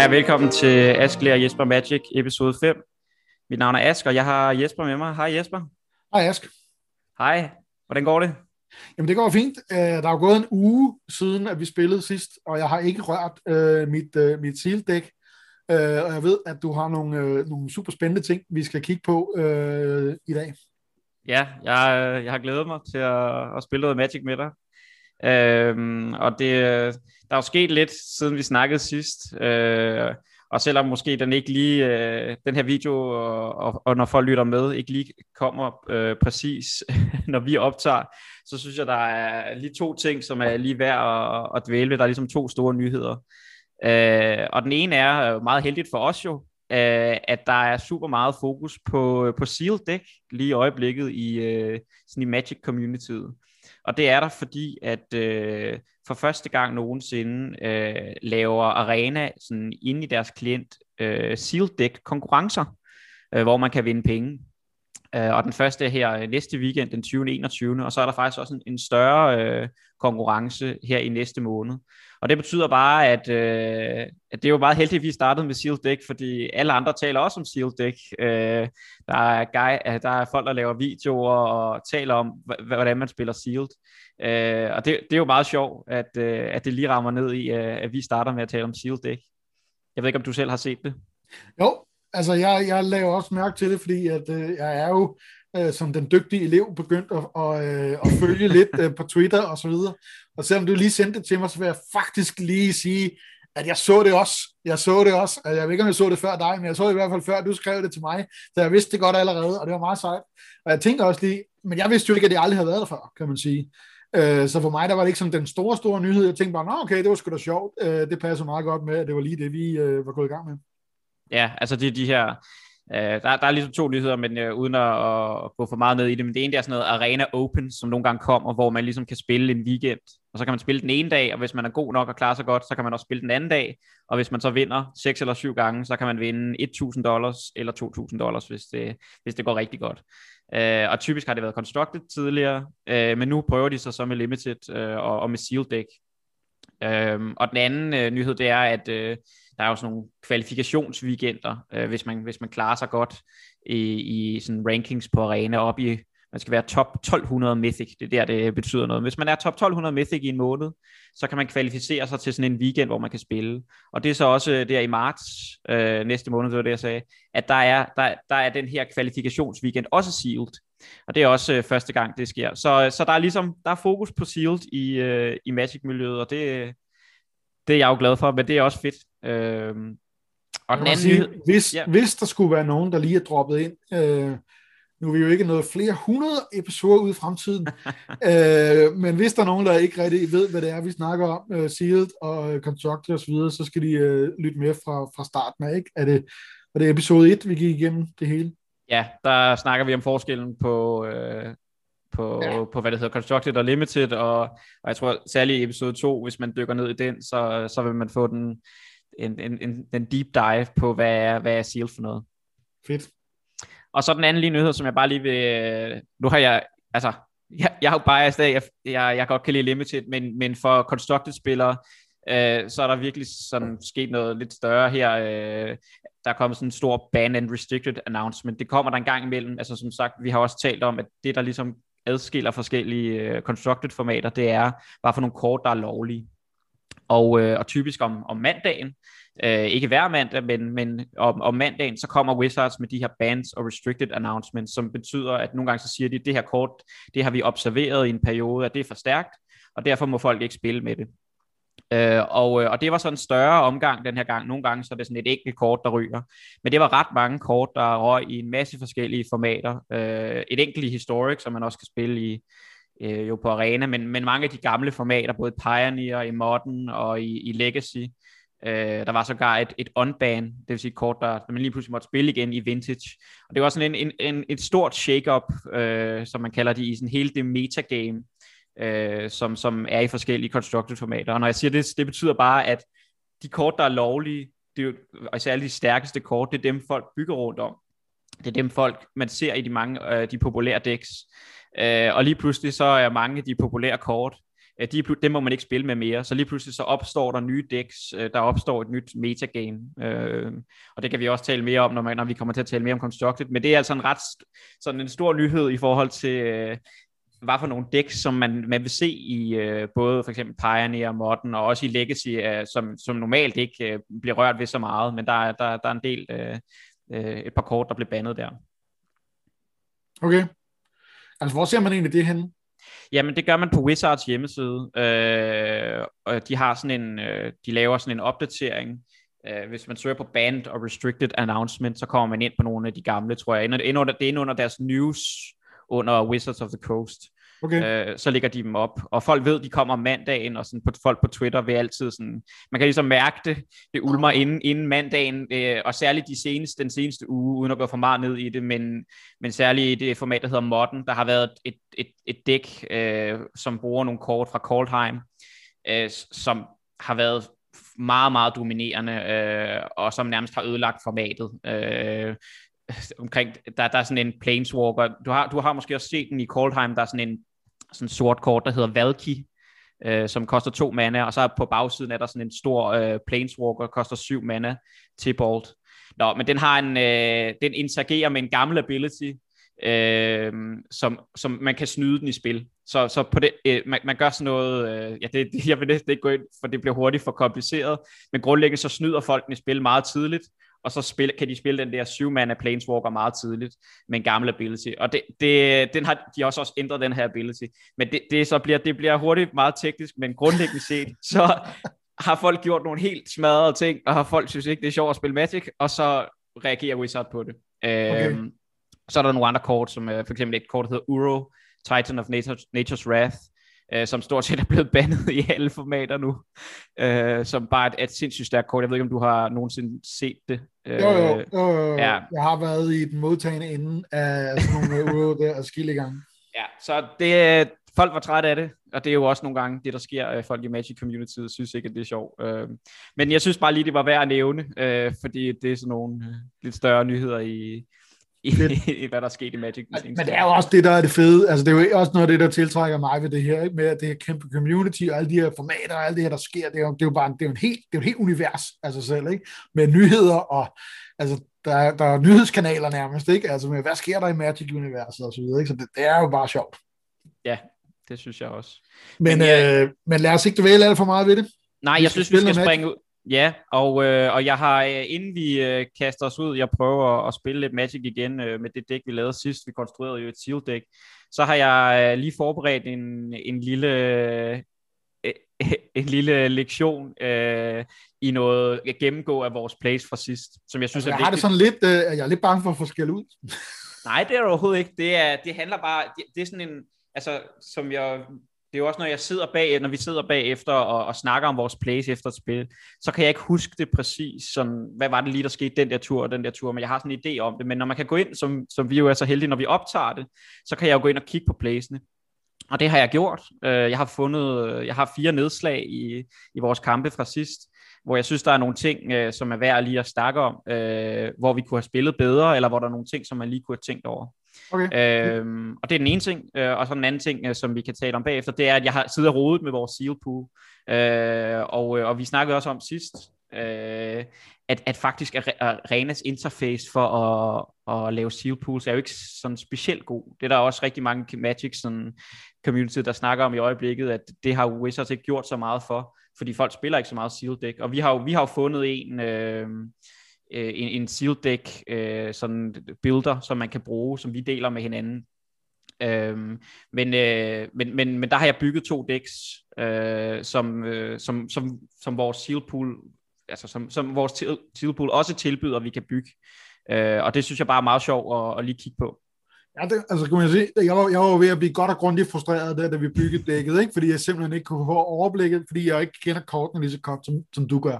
Hej og velkommen til Ask Lær Jesper Magic episode 5. Mit navn er Ask, og jeg har Jesper med mig. Hej Jesper. Hej Ask. Hej, hvordan går det? Jamen det går fint. Øh, der er jo gået en uge siden, at vi spillede sidst, og jeg har ikke rørt uh, mit, uh, mit seal-dæk. Uh, og jeg ved, at du har nogle, uh, nogle super spændende ting, vi skal kigge på uh, i dag. Ja, jeg, jeg har glædet mig til at, at spille noget Magic med dig. Øhm, og det, der er jo sket lidt, siden vi snakkede sidst. Øh, og selvom måske den ikke lige, øh, den her video, og, og, og når folk lytter med, ikke lige kommer øh, præcis, når vi optager, så synes jeg, der er lige to ting, som er lige værd at, at dvæle ved. Der er ligesom to store nyheder. Øh, og den ene er øh, meget heldigt for os jo, øh, at der er super meget fokus på, øh, på Seal Deck lige i øjeblikket i, øh, sådan i Magic Communityet. Og det er der, fordi at øh, for første gang nogensinde øh, laver Arena sådan inde i deres klient øh, Seal Deck konkurrencer, øh, hvor man kan vinde penge. Øh, og den første er her øh, næste weekend, den 20. 21. Og så er der faktisk også en, en større øh, konkurrence her i næste måned. Og det betyder bare, at, øh, at det er jo meget heldigt, at vi startede med Sealed Deck, fordi alle andre taler også om Sealed Deck. Øh, der, er guy, øh, der er folk, der laver videoer og taler om, hvordan man spiller Sealed. Øh, og det, det er jo meget sjovt, at, øh, at det lige rammer ned i, øh, at vi starter med at tale om Sealed Deck. Jeg ved ikke, om du selv har set det? Jo, altså jeg, jeg laver også mærke til det, fordi at, øh, jeg er jo øh, som den dygtige elev begyndt at, og, øh, at følge lidt øh, på Twitter og så videre. Og selvom du lige sendte det til mig, så vil jeg faktisk lige sige, at jeg så det også. Jeg så det også. Altså, jeg ved ikke, om jeg så det før dig, men jeg så det i hvert fald før, du skrev det til mig. Så jeg vidste det godt allerede, og det var meget sejt. Og jeg tænker også lige, men jeg vidste jo ikke, at det aldrig havde været der før, kan man sige. Øh, så for mig, der var det ikke som den store, store nyhed. Jeg tænkte bare, nå okay, det var sgu da sjovt. Øh, det passer meget godt med, at det var lige det, vi øh, var gået i gang med. Ja, altså det er de her Uh, der, der er ligesom to nyheder, men øh, uden at, at gå for meget ned i det, men det ene det er sådan noget Arena Open, som nogle gange kommer, hvor man ligesom kan spille en weekend, og så kan man spille den ene dag, og hvis man er god nok og klarer sig godt, så kan man også spille den anden dag, og hvis man så vinder seks eller syv gange, så kan man vinde 1.000 dollars eller 2.000 dollars, hvis det, hvis det går rigtig godt. Uh, og typisk har det været constructed tidligere, uh, men nu prøver de sig så med limited uh, og, og med seal deck. Uh, og den anden uh, nyhed, det er, at uh, der er jo sådan nogle kvalifikationsweekender, øh, hvis, man, hvis man klarer sig godt i, i sådan rankings på arena op i, man skal være top 1200 Mythic, det er der, det betyder noget. Hvis man er top 1200 Mythic i en måned, så kan man kvalificere sig til sådan en weekend, hvor man kan spille. Og det er så også der i marts, øh, næste måned, det var det, jeg sagde, at der er, der, der er den her kvalifikationsweekend også sealed. Og det er også øh, første gang, det sker. Så, så der er ligesom, der er fokus på sealed i, øh, i Magic-miljøet, og det, det er jeg jo glad for, men det er også fedt. Øhm, og den anden sige, hvis, ja. hvis der skulle være nogen, der lige er droppet ind, øh, nu er vi jo ikke noget flere hundrede episoder ude i fremtiden, øh, men hvis der er nogen, der ikke rigtig ved, hvad det er, vi snakker om, øh, Sealed og øh, Constructed osv., så skal de øh, lytte med fra, fra starten af, ikke? Er det, er det episode 1, vi gik igennem det hele? Ja, der snakker vi om forskellen på, øh, på, ja. på hvad det hedder, Constructed og Limited, og, og jeg tror særligt i episode 2, hvis man dykker ned i den, så, så vil man få den, en, en, en, en deep dive på, hvad er, hvad er SEAL for noget. Fedt. Og så den anden lige nyhed, som jeg bare lige vil, nu har jeg, altså, jeg, jeg har jo bare af, jeg, jeg, jeg godt kan lide Limited, men, men for Constructed spillere, øh, så er der virkelig sådan sket noget lidt større her. Øh, der er kommet sådan en stor ban and restricted announcement. Det kommer der en gang imellem. Altså som sagt, vi har også talt om, at det der ligesom adskiller forskellige øh, constructed formater, det er hvad for nogle kort, der er lovlige. Og, øh, og typisk om, om mandagen, øh, ikke hver mandag, men, men om, om mandagen, så kommer Wizards med de her bans og restricted announcements, som betyder, at nogle gange så siger de, at det her kort, det har vi observeret i en periode, at det er for stærkt, og derfor må folk ikke spille med det. Øh, og, øh, og det var sådan en større omgang den her gang. Nogle gange så er det sådan et enkelt kort, der ryger. Men det var ret mange kort, der røg i en masse forskellige formater. Øh, et enkelt i Historic, som man også kan spille i øh, jo på Arena, men, men mange af de gamle formater, både Pioneer, i Modern og i, i Legacy. Øh, der var sågar et, et unban, det vil sige et kort, der, man lige pludselig måtte spille igen i Vintage. Og det var sådan en, en, en, et stort shake-up, øh, som man kalder det, i sådan hele det metagame, øh, som, som er i forskellige constructed formater. Og når jeg siger det, det betyder bare, at de kort, der er lovlige, det er jo, altså de stærkeste kort, det er dem, folk bygger rundt om. Det er dem folk, man ser i de mange øh, de populære decks. Øh, og lige pludselig så er mange af de populære kort, de, dem må man ikke spille med mere. Så lige pludselig så opstår der nye decks, øh, der opstår et nyt metagame, øh, og det kan vi også tale mere om, når, man, når vi kommer til at tale mere om Constructed, men det er altså en ret sådan en stor nyhed i forhold til, øh, hvad for nogle decks, som man, man vil se i øh, både for eksempel Pioneer, Modern og også i Legacy, øh, som, som normalt ikke øh, bliver rørt ved så meget, men der, der, der er en del, øh, øh, et par kort, der bliver bandet der. Okay. Altså, hvor ser man egentlig det henne? Jamen, det gør man på Wizards hjemmeside. Øh, og de har sådan en, øh, de laver sådan en opdatering. Øh, hvis man søger på Band og Restricted Announcement, så kommer man ind på nogle af de gamle, tror jeg. Det er inde under deres news under Wizards of the Coast. Okay. Øh, så ligger de dem op, og folk ved, de kommer om mandagen, og sådan på, folk på Twitter vil altid sådan, man kan ligesom mærke det, det ulmer inden, inden mandagen, øh, og særligt de seneste, den seneste uge, uden at gå for meget ned i det, men, men særligt i det format, der hedder Modern, der har været et, et, et dæk, øh, som bruger nogle kort fra Coldheim, øh, som har været meget, meget dominerende, øh, og som nærmest har ødelagt formatet. Øh, omkring, der, der er sådan en planeswalker, du har, du har måske også set den i Coldheim, der er sådan en sådan sort kort, der hedder Valky, øh, som koster to mana, og så på bagsiden er der sådan en stor øh, planeswalker, der koster syv mana til bolt. Nå, men den har en, øh, den interagerer med en gammel ability, øh, som, som man kan snyde den i spil. Så, så på det, øh, man, man gør sådan noget, øh, ja, det, jeg vil næsten ikke gå ind, for det bliver hurtigt for kompliceret, men grundlæggende så snyder folk den i spil meget tidligt, og så spil, kan de spille den der syv mana Planeswalker meget tidligt med en gammel ability. Og det, det, den har de også, også ændret den her ability. Men det, det, så bliver, det bliver hurtigt meget teknisk, men grundlæggende set, så har folk gjort nogle helt smadrede ting, og har folk synes ikke, det er sjovt at spille Magic, og så reagerer Wizard på det. Okay. Øhm, så er der nogle andre kort, som uh, for eksempel et kort, der hedder Uro, Titan of Nature, Nature's Wrath, øh, som stort set er blevet bandet i alle formater nu, øh, som bare et, et sindssygt stærkt kort. Jeg ved ikke, om du har nogensinde set det. Øh, jo, jo, jo, jo. Ja. Jeg har været i den modtagende ende af sådan nogle uger der af gange. Ja, så det, folk var trætte af det, og det er jo også nogle gange det, der sker. Folk i Magic Community synes ikke, at det er sjovt. Øh, men jeg synes bare lige, det var værd at nævne, øh, fordi det er sådan nogle øh, lidt større nyheder i, i, i hvad der er sket i Magic. Men, men det er jo også det, der er det fede. Altså, det er jo også noget af det, der tiltrækker mig ved det her, ikke? med at det her kæmpe community, og alle de her formater, og alt det her, der sker, det er jo, det er jo bare det er jo en helt, det er jo et helt univers af sig selv, ikke? med nyheder, og altså, der, er, der er nyhedskanaler nærmest, ikke? Altså, med, hvad sker der i Magic-universet og så videre, ikke? Så det, det er jo bare sjovt. Ja, det synes jeg også. Men, men, øh, men lad os ikke dvæle alt for meget ved det. Nej, jeg synes, vi skal springe ud. Ja, og, øh, og jeg har, øh, inden vi øh, kaster os ud, jeg prøver at, spille lidt Magic igen øh, med det dæk, vi lavede sidst. Vi konstruerede jo et seal dæk. Så har jeg øh, lige forberedt en, en lille øh, en lille lektion øh, i noget at gennemgå af vores plays fra sidst, som jeg synes altså, er jeg har det sådan lidt, øh, jeg er lidt bange for at få skæld ud. Nej, det er overhovedet ikke. Det, er, det handler bare, det, det er sådan en, altså som jeg det er jo også, når jeg sidder bag, når vi sidder bagefter og, og snakker om vores plays efter et spil, så kan jeg ikke huske det præcis, sådan, hvad var det lige, der skete den der tur og den der tur, men jeg har sådan en idé om det, men når man kan gå ind, som, som vi jo er så heldige, når vi optager det, så kan jeg jo gå ind og kigge på playsene, og det har jeg gjort. Øh, jeg har fundet, øh, jeg har fire nedslag i, i vores kampe fra sidst, hvor jeg synes, der er nogle ting, øh, som er værd lige at snakke om, hvor vi kunne have spillet bedre, eller hvor der er nogle ting, som man lige kunne have tænkt over. Okay. Øhm, og det er den ene ting, øh, og så den anden ting, øh, som vi kan tale om bagefter, det er, at jeg har siddet og rodet med vores seal pool, øh, og, øh, og vi snakkede også om sidst, øh, at, at faktisk Arenas interface for at, at lave seal pools er jo ikke sådan specielt god. Det er der også rigtig mange Magic sådan, community, der snakker om i øjeblikket, at det har Wizards ikke gjort så meget for, fordi folk spiller ikke så meget seal deck, og vi har jo, vi har jo fundet en... Øh, øh, en, en sealed deck øh, sådan builder, som man kan bruge, som vi deler med hinanden. Øhm, men, øh, men, men, men der har jeg bygget to decks, øh, som, øh, som, som, som vores seal pool, altså som, som vores seal pool også tilbyder, at vi kan bygge. Øh, og det synes jeg bare er meget sjovt at, at lige kigge på. Ja, det, altså kan man sige, jeg var, jeg var ved at blive godt og grundigt frustreret der, da vi byggede dækket, ikke? fordi jeg simpelthen ikke kunne få overblikket, fordi jeg ikke kender kortene lige så godt, som, som du gør.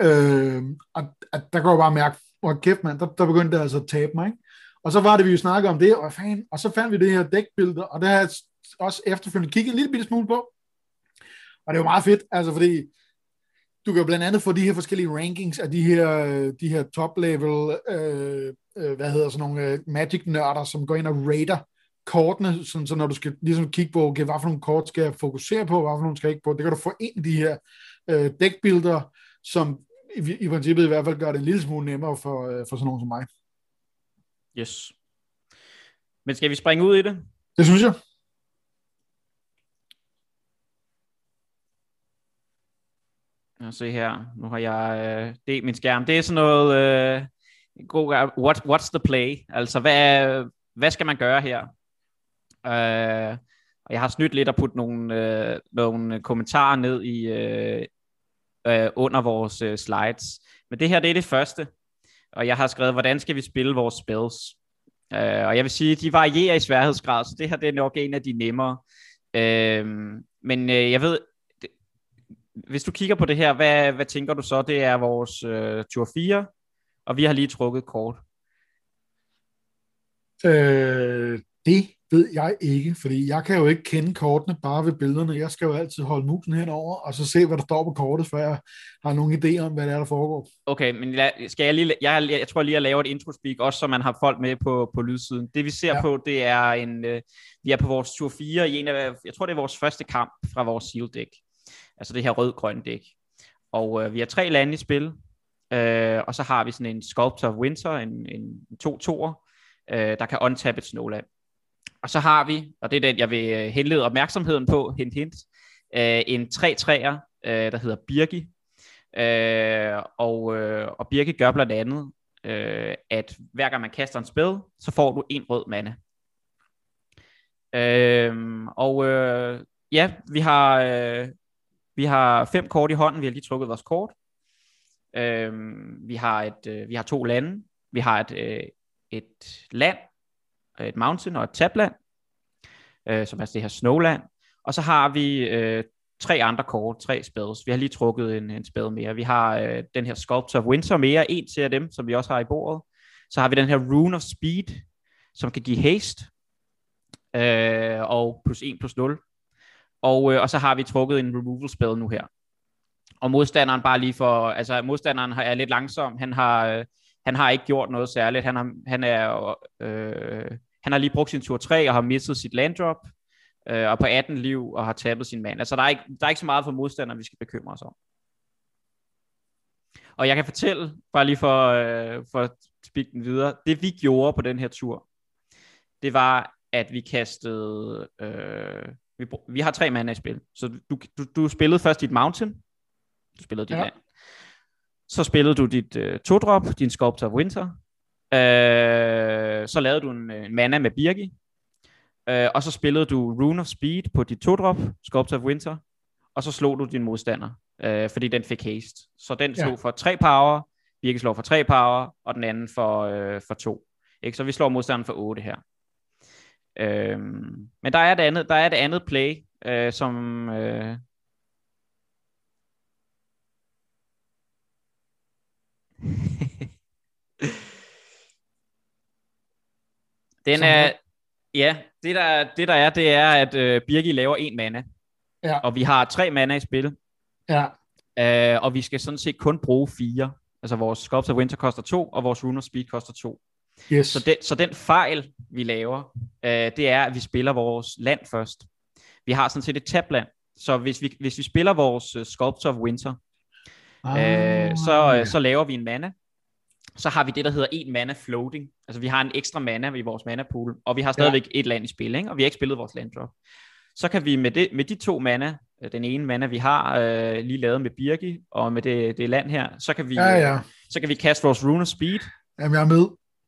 Øh, og at der går jeg bare mærke, hvor kæft mand, der, der begyndte det altså at tabe mig. Ikke? Og så var det, vi jo snakkede om det, og, fan, og så fandt vi det her dækbillede, og det har jeg også efterfølgende kigget en lille bitte smule på. Og det var meget fedt, altså fordi du kan jo blandt andet få de her forskellige rankings af de her, de her top level, øh, øh, hvad hedder sådan nogle øh, magic nørder, som går ind og rater kortene, sådan, så når du skal ligesom kigge på, okay, hvad for nogle kort skal jeg fokusere på, hvad for nogle skal jeg ikke på, det kan du få ind i de her øh, dækbilder, som i, i princippet i hvert fald gør det en lille smule nemmere for, øh, for sådan nogen som mig. Yes. Men skal vi springe ud i det? Det synes jeg. Jeg se her. Nu har jeg øh, delt min skærm. Det er sådan noget... Øh, god, what, what's the play? Altså, hvad, hvad skal man gøre her? Øh, og jeg har snydt lidt at putte nogle, øh, nogle kommentarer ned i øh, øh, under vores øh, slides. Men det her, det er det første. Og jeg har skrevet, hvordan skal vi spille vores spells? Øh, og jeg vil sige, de varierer i sværhedsgrad, så det her det er nok en af de nemmere. Øh, men øh, jeg ved, det, hvis du kigger på det her, hvad, hvad tænker du så? Det er vores øh, tur 4, og vi har lige trukket kort. Øh, det ved jeg ikke, fordi jeg kan jo ikke kende kortene bare ved billederne. Jeg skal jo altid holde musen henover, og så se, hvad der står på kortet, før jeg har nogen idé om, hvad det er, der foregår. Okay, men skal jeg lige, jeg, jeg tror lige at lave et intro-speak, også så man har folk med på, på lydsiden. Det vi ser ja. på, det er en, øh, vi er på vores tur 4 i en af, jeg tror det er vores første kamp fra vores seal deck. Altså det her rød-grøn dæk. Og øh, vi har tre lande i spil, øh, og så har vi sådan en Sculptor of Winter, en, en to toer, øh, der kan untap et snowland. Og så har vi, og det er den, jeg vil øh, henlede opmærksomheden på, hint hint, øh, en 3-3'er, øh, der hedder Birgi. Øh, og, øh, og Birgi gør blandt andet, øh, at hver gang man kaster en spil, så får du en rød mande. Øh, og øh, ja, vi har, øh, vi har fem kort i hånden, vi har lige trukket vores kort. Øh, vi, har et, øh, vi har to lande, vi har et, øh, et land, et mountain og et tabland, øh, som er det her snowland. Og så har vi øh, tre andre kort, tre spells. Vi har lige trukket en, en spell mere. Vi har øh, den her Sculptor of Winter mere, en til af dem, som vi også har i bordet. Så har vi den her Rune of Speed, som kan give haste, øh, og plus 1 plus 0. Og, øh, og så har vi trukket en removal spell nu her. Og modstanderen bare lige for, altså modstanderen er lidt langsom, han har, øh, han har ikke gjort noget særligt, han, har, han er, øh, han har lige brugt sin tur 3 og har mistet sit landdrop, øh, og på 18 liv og har tabet sin mand. Altså der er, ikke, der er ikke så meget for modstandere, vi skal bekymre os om. Og jeg kan fortælle, bare lige for, øh, for at spikke den videre, det vi gjorde på den her tur, det var, at vi kastede, øh, vi, vi har tre mand i spil, så du, du, du spillede først dit mountain, du spillede dit ja. land, så spillede du dit øh, to-drop, din Sculptor Winter, Øh, så lavede du en, en mana med Birgi. Øh, og så spillede du Rune of Speed på dit to-drop, Sculptor of Winter. Og så slog du din modstander, øh, fordi den fik haste. Så den slog ja. for 3 power, Birgi slår for 3 power, og den anden for, øh, for 2. Ikke? Så vi slår modstanderen for 8 her. Øh, men der er det andet, der er det andet play, øh, som... Øh, Den er, ja, det der, det der er, det er, at øh, Birgi laver en mana. Ja. Og vi har tre mana i spil. Ja. Øh, og vi skal sådan set kun bruge fire. Altså vores Sculptor Winter koster to, og vores Rune of Speed koster to. Yes. Så, den, så den fejl, vi laver, øh, det er, at vi spiller vores land først. Vi har sådan set et tabland. Så hvis vi, hvis vi spiller vores uh, Sculptor of Winter, ah, øh, så, ja. så laver vi en mana, så har vi det, der hedder en mana floating. Altså vi har en ekstra mana i vores mana pool, og vi har stadigvæk ja. et land i spil, ikke? og vi har ikke spillet vores land drop. Så kan vi med, det, med de to mana, øh, den ene mana vi har øh, lige lavet med Birgi, og med det, det land her, så kan vi, ja, ja. Øh, så kan vi kaste vores Rune of Speed. Jamen jeg er med.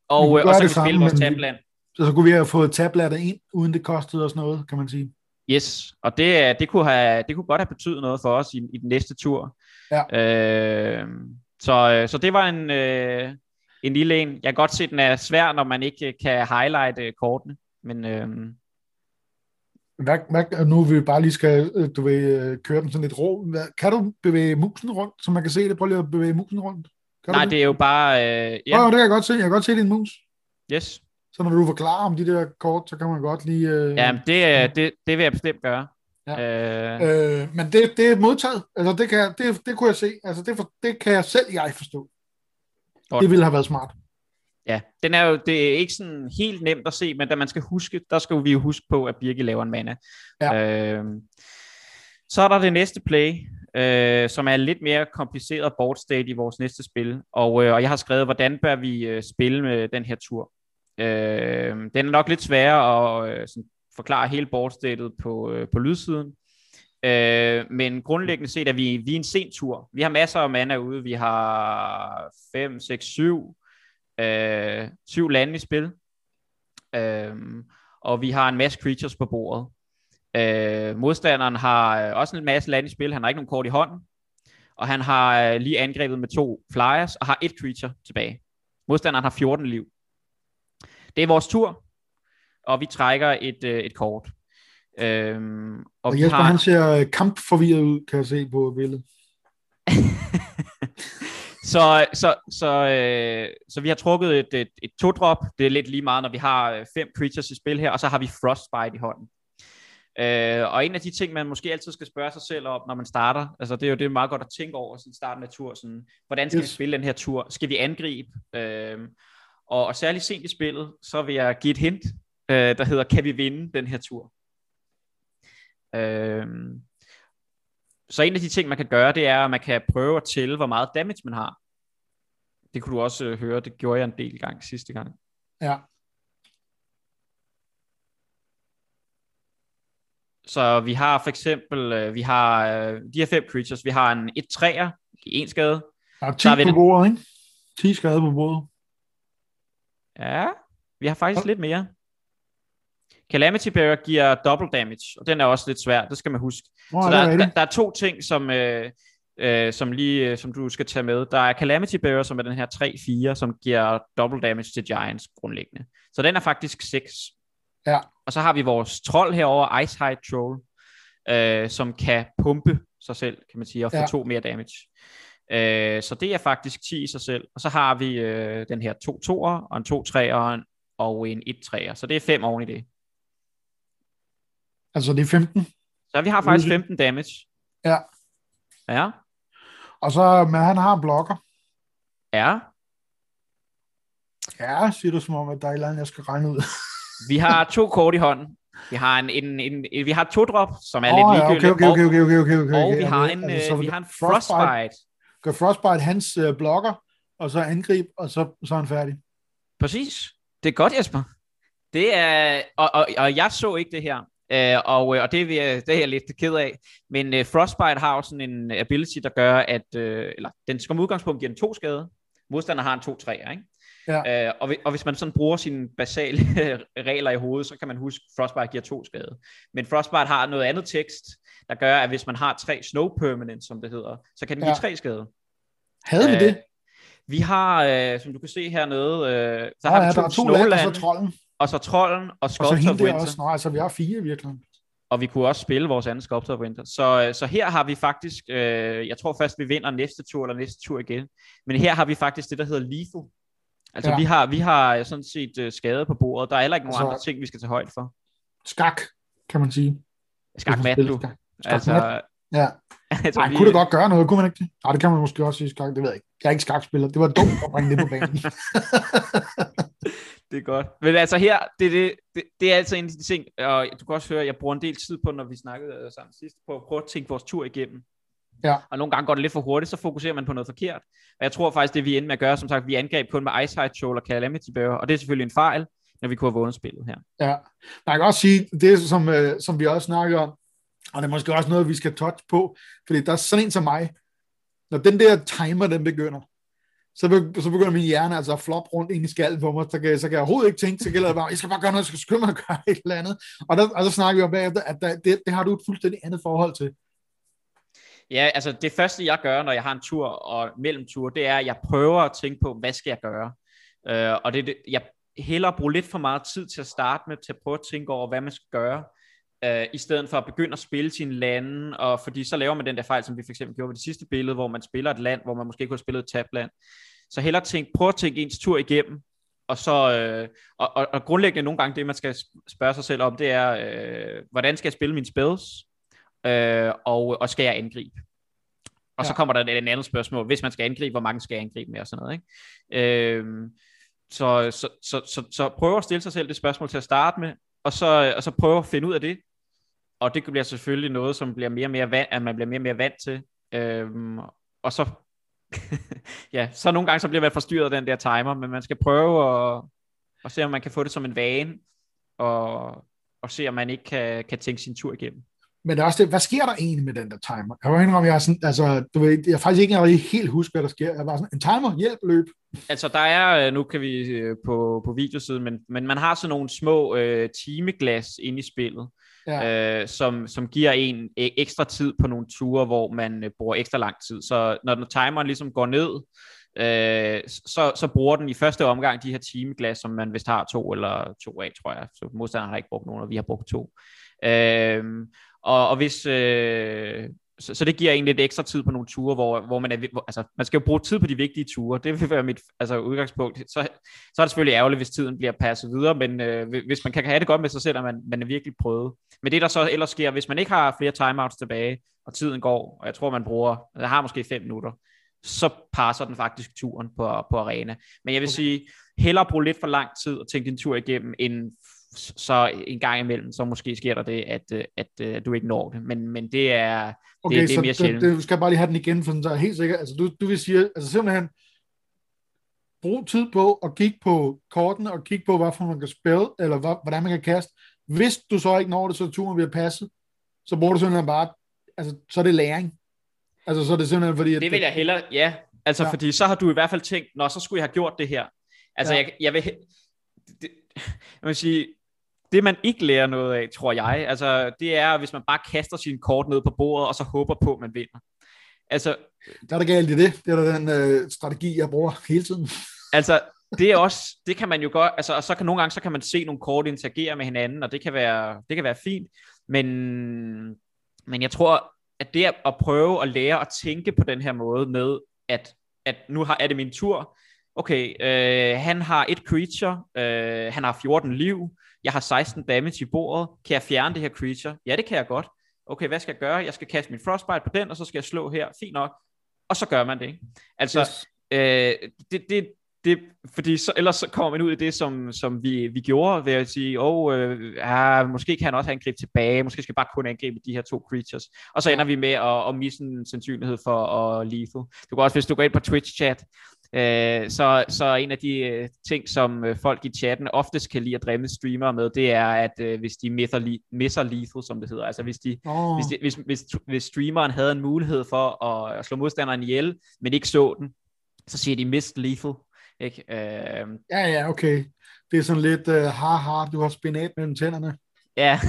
Og, øh, og så kan vi spille vores tabland. Så, så kunne vi have fået tablatter ind, uden det kostede os noget, kan man sige. Yes, og det, det, kunne, have, det kunne godt have betydet noget for os i, i den næste tur. Ja. Øh, så, øh, så det var en, øh, en lille en. Jeg kan godt se, at den er svær, når man ikke kan highlight øh, kortene. Men, øh, hvad, hvad, nu vil vi bare lige skal, øh, du vil køre den sådan lidt rå. Hvad, kan du bevæge musen rundt, så man kan se det? Prøv lige at bevæge musen rundt. Kan Nej, det? det er jo bare... Øh, ja. Oh, det kan jeg godt se. Jeg kan godt se din mus. Yes. Så når du forklarer om de der kort, så kan man godt lige... Øh, ja, det, det, det vil jeg bestemt gøre. Ja. Øh, øh, men det, det er modtaget. Altså, det, kan, det, det kunne jeg se. Altså, det, for, det kan jeg selv jeg forstå. Godt. Det ville have været smart. Ja, den er jo, det er ikke sådan helt nemt at se, men da man skal huske, der skal vi jo huske på, at Birke laver en mana. Ja. Øh, så er der det næste play, øh, som er lidt mere kompliceret board state i vores næste spil. Og, øh, og jeg har skrevet, hvordan bør vi øh, spille med den her tur. Øh, den er nok lidt sværere at øh, sådan, forklare hele boardstatet på, øh, på lydsiden. Øh, men grundlæggende set er vi, vi er en sen tur. Vi har masser af mana ude. Vi har 5, 6, 7 øh, syv lande i spil. Øh, og vi har en masse creatures på bordet. Øh, modstanderen har øh, også en masse lande i spil. Han har ikke nogen kort i hånden. Og han har øh, lige angrebet med to flyers og har et creature tilbage. Modstanderen har 14 liv. Det er vores tur, og vi trækker et, øh, et kort. Øhm, og, og Jesper, har... han ser øh, kampforvirret ud, kan jeg se på billedet. så, så, så, øh, så vi har trukket et, et, et to-drop. Det er lidt lige meget, når vi har øh, fem creatures i spil her, og så har vi Frostbite i hånden. Øh, og en af de ting, man måske altid skal spørge sig selv om, når man starter, altså det er jo det er meget godt at tænke over sådan starten af tur, sådan, hvordan skal yes. vi spille den her tur? Skal vi angribe? Øh, og, og særligt sent i spillet, så vil jeg give et hint, øh, der hedder, kan vi vinde den her tur? Øh, så en af de ting, man kan gøre, det er, at man kan prøve at tælle, hvor meget damage man har. Det kunne du også øh, høre, det gjorde jeg en del gang sidste gang. Ja. Så vi har for eksempel, øh, vi har øh, de her fem creatures, vi har en 1 træer, en skade. Der er 10 der er på bordet, ikke? 10 skade på bordet. Ja, vi har faktisk ja. lidt mere. Calamity Bearer giver double damage, og den er også lidt svær, det skal man huske. Oh, så der, er, der, der er to ting, som, øh, øh, som, lige, øh, som du skal tage med. Der er Calamity Bearer, som er den her 3-4, som giver double damage til Giants grundlæggende. Så den er faktisk 6. Ja. Og så har vi vores trold herover, Ice High Troll, øh, som kan pumpe sig selv, kan man sige, og få ja. to mere damage. Øh, så det er faktisk 10 i sig selv. Og så har vi øh, den her to toer, og en to treer, og en, og en et treer. Så det er fem oven i det. Altså det er 15? Så vi har faktisk 15 damage. Ja. Ja. Og så, men han har en blokker. Ja. Ja, siger du som om, at der er et eller andet, jeg skal regne ud. vi har to kort i hånden. Vi har en, en, en, en vi har to drop, som er oh, lidt ligegyldigt. Ja, okay, okay, okay, okay, okay, okay, Og vi har en, altså, vi har en frostbite. frostbite. Gør frostbite hans uh, blokker, og så angrib, og så, så er han færdig. Præcis. Det er godt, Jesper. Det er, og, og, og jeg så ikke det her. Uh, og, øh, og det, er, det er jeg lidt ked af. Men uh, Frostbite har jo sådan en ability, der gør, at uh, eller, den som udgangspunkt giver en to skade. Modstander har en to 3 ikke? Ja. Uh, og, og hvis man sådan bruger sine basale regler i hovedet, så kan man huske, at Frostbite giver to skade. Men Frostbite har noget andet tekst, der gør, at hvis man har tre snow permanent, som det hedder, så kan den give ja. tre skade. Havde vi uh, det? Vi har, uh, som du kan se hernede, uh, så oh, har vi to, der er to land, og så trolden og så Trolden og Sculptor og så Winter. Også, nej, altså vi har fire virkelig. Og vi kunne også spille vores anden Sculptor Winter. Så, så her har vi faktisk, øh, jeg tror først vi vinder næste tur eller næste tur igen. Men her har vi faktisk det, der hedder lethal. Altså ja. vi, har, vi har sådan set uh, skade på bordet. Der er heller ikke nogen altså, andre ting, vi skal tage højde for. Skak, kan man sige. Skak mat, du. Skak, skak altså, mat. Ja. altså, Ej, vi... kunne det godt gøre noget, kunne man ikke det? Nej, det kan man måske også sige skak, det ved jeg ikke. Jeg er ikke skakspiller, det var dumt at bringe det på banen. det er godt. Men altså her, det, det, det, det er altså en af de ting, og du kan også høre, at jeg bruger en del tid på, når vi snakkede øh, sammen sidst, på at prøve at tænke vores tur igennem. Ja. Og nogle gange går det lidt for hurtigt, så fokuserer man på noget forkert. Og jeg tror faktisk, det vi endte med at gøre, som sagt, vi angreb kun med Ice High Troll og Calamity Bearer, og det er selvfølgelig en fejl, når vi kunne have vundet spillet her. Ja, man kan også sige, det som, øh, som vi også snakker om, og det er måske også noget, vi skal touch på, fordi der er sådan en som mig, når den der timer, den begynder, så, be, så begynder min hjerne altså at floppe rundt ind i skallen på mig, så kan, så kan jeg overhovedet ikke tænke, så gælder det bare, jeg skal bare gøre noget, jeg skal skynde mig at gøre et eller andet. Og der, og der snakker vi om bagefter, at der, det, det har du et fuldstændig andet forhold til. Ja, altså det første jeg gør, når jeg har en tur og mellemtur, det er, at jeg prøver at tænke på, hvad skal jeg gøre? Uh, og det, jeg hellere bruge lidt for meget tid til at starte med, til at prøve at tænke over, hvad man skal gøre, uh, i stedet for at begynde at spille sine lande, og fordi så laver man den der fejl, som vi for eksempel gjorde ved det sidste billede, hvor man spiller et land, hvor man måske kunne have spillet et tabland. Så hellere tænk, prøv at tænke ens tur igennem, og så øh, og, og, og grundlæggende nogle gange det, man skal spørge sig selv om, det er, øh, hvordan skal jeg spille mine spells, øh, og, og skal jeg angribe? Og ja. så kommer der et, et andet spørgsmål, hvis man skal angribe, hvor mange skal jeg angribe med, og sådan noget, ikke? Øh, så, så, så, så, så prøv at stille sig selv det spørgsmål til at starte med, og så, og så prøve at finde ud af det. Og det bliver selvfølgelig noget, som bliver mere og mere vant, at man bliver mere og mere vant til. Øhm, og så, ja, så nogle gange så bliver man forstyrret af den der timer, men man skal prøve at, at se, om man kan få det som en vane, og, og se, om man ikke kan, kan tænke sin tur igennem. Men det er også det, hvad sker der egentlig med den der timer? Jeg var indrømme, jeg er sådan, altså, du ved, jeg faktisk ikke helt huske, hvad der sker. Jeg var sådan, en timer, hjælp, løb. Altså, der er, øh, nu kan vi øh, på, på videosiden, men, men man har sådan nogle små øh, timeglas inde i spillet, ja. øh, som, som giver en øh, ekstra tid på nogle ture, hvor man øh, bruger ekstra lang tid. Så når den timeren ligesom går ned, øh, så, så bruger den i første omgang de her timeglas, som man vist har to eller to af, tror jeg. Så modstanderen har ikke brugt nogen, og vi har brugt to. Øh, og, og hvis, øh, så, så det giver egentlig lidt ekstra tid på nogle ture, hvor, hvor man er, hvor, altså man skal jo bruge tid på de vigtige ture, det vil være mit altså, udgangspunkt. Så, så er det selvfølgelig ærgerligt, hvis tiden bliver passet videre, men øh, hvis man kan have det godt med sig selv, at man, man er virkelig prøvet. Men det der så ellers sker, hvis man ikke har flere timeouts tilbage, og tiden går, og jeg tror man bruger, der har måske fem minutter, så passer den faktisk turen på, på arena. Men jeg vil okay. sige, hellere bruge lidt for lang tid og tænke din tur igennem, end så en gang imellem, så måske sker der det, at, øh, at, at, øh, at du ikke når det. Men, men det er, okay, det, det er mere sjældent. Det, du skal bare lige have den igen, for så er helt sikkert. Altså, du, du vil sige, altså simpelthen, brug tid på at kigge på kortene, og kigge på, hvorfor man kan spille, eller hvad, hvordan man kan kaste. Hvis du så ikke når det, så turen bliver passet, så bruger du simpelthen bare, altså, så er det læring. Altså, så er det simpelthen fordi... At det vil jeg hellere, ja. Altså, ja. fordi så har du i hvert fald tænkt, nå, så skulle jeg have gjort det her. Altså, ja. jeg, jeg vil... Det, jeg vil sige, det man ikke lærer noget af, tror jeg, altså, det er, hvis man bare kaster sin kort ned på bordet, og så håber på, at man vinder. Altså, der er der galt i det. Det er da den øh, strategi, jeg bruger hele tiden. Altså, det er også, det kan man jo godt, altså, og så kan nogle gange, så kan man se nogle kort interagere med hinanden, og det kan være, det kan være fint, men, men jeg tror, at det at prøve at lære at tænke på den her måde med, at, at nu har, er det min tur, okay, øh, han har et creature, øh, han har 14 liv, jeg har 16 damage i bordet, kan jeg fjerne det her creature? Ja, det kan jeg godt. Okay, hvad skal jeg gøre? Jeg skal kaste min frostbite på den, og så skal jeg slå her. Fint nok. Og så gør man det, ikke? Altså, yes. øh, det, det, det, fordi så, ellers så kommer man ud i det, som, som vi, vi gjorde, ved at sige, åh, oh, øh, ja, måske kan han også angribe tilbage, måske skal bare kun angribe de her to creatures. Og så ender vi med at, at misse en sandsynlighed for at lethal. Du kan også, hvis du går ind på Twitch-chat, øh, så, så en af de øh, ting, som øh, folk i chatten oftest kan lide at dremme streamere med, det er, at øh, hvis de misser, misser lethal, som det hedder, altså hvis, de, oh. hvis, de, hvis, hvis, hvis streameren havde en mulighed for at, at slå modstanderen ihjel, men ikke så den, så siger de missed lethal, ikke? Øh, ja, ja, okay. Det er sådan lidt, uh, ha, du har spinat mellem tænderne. Ja.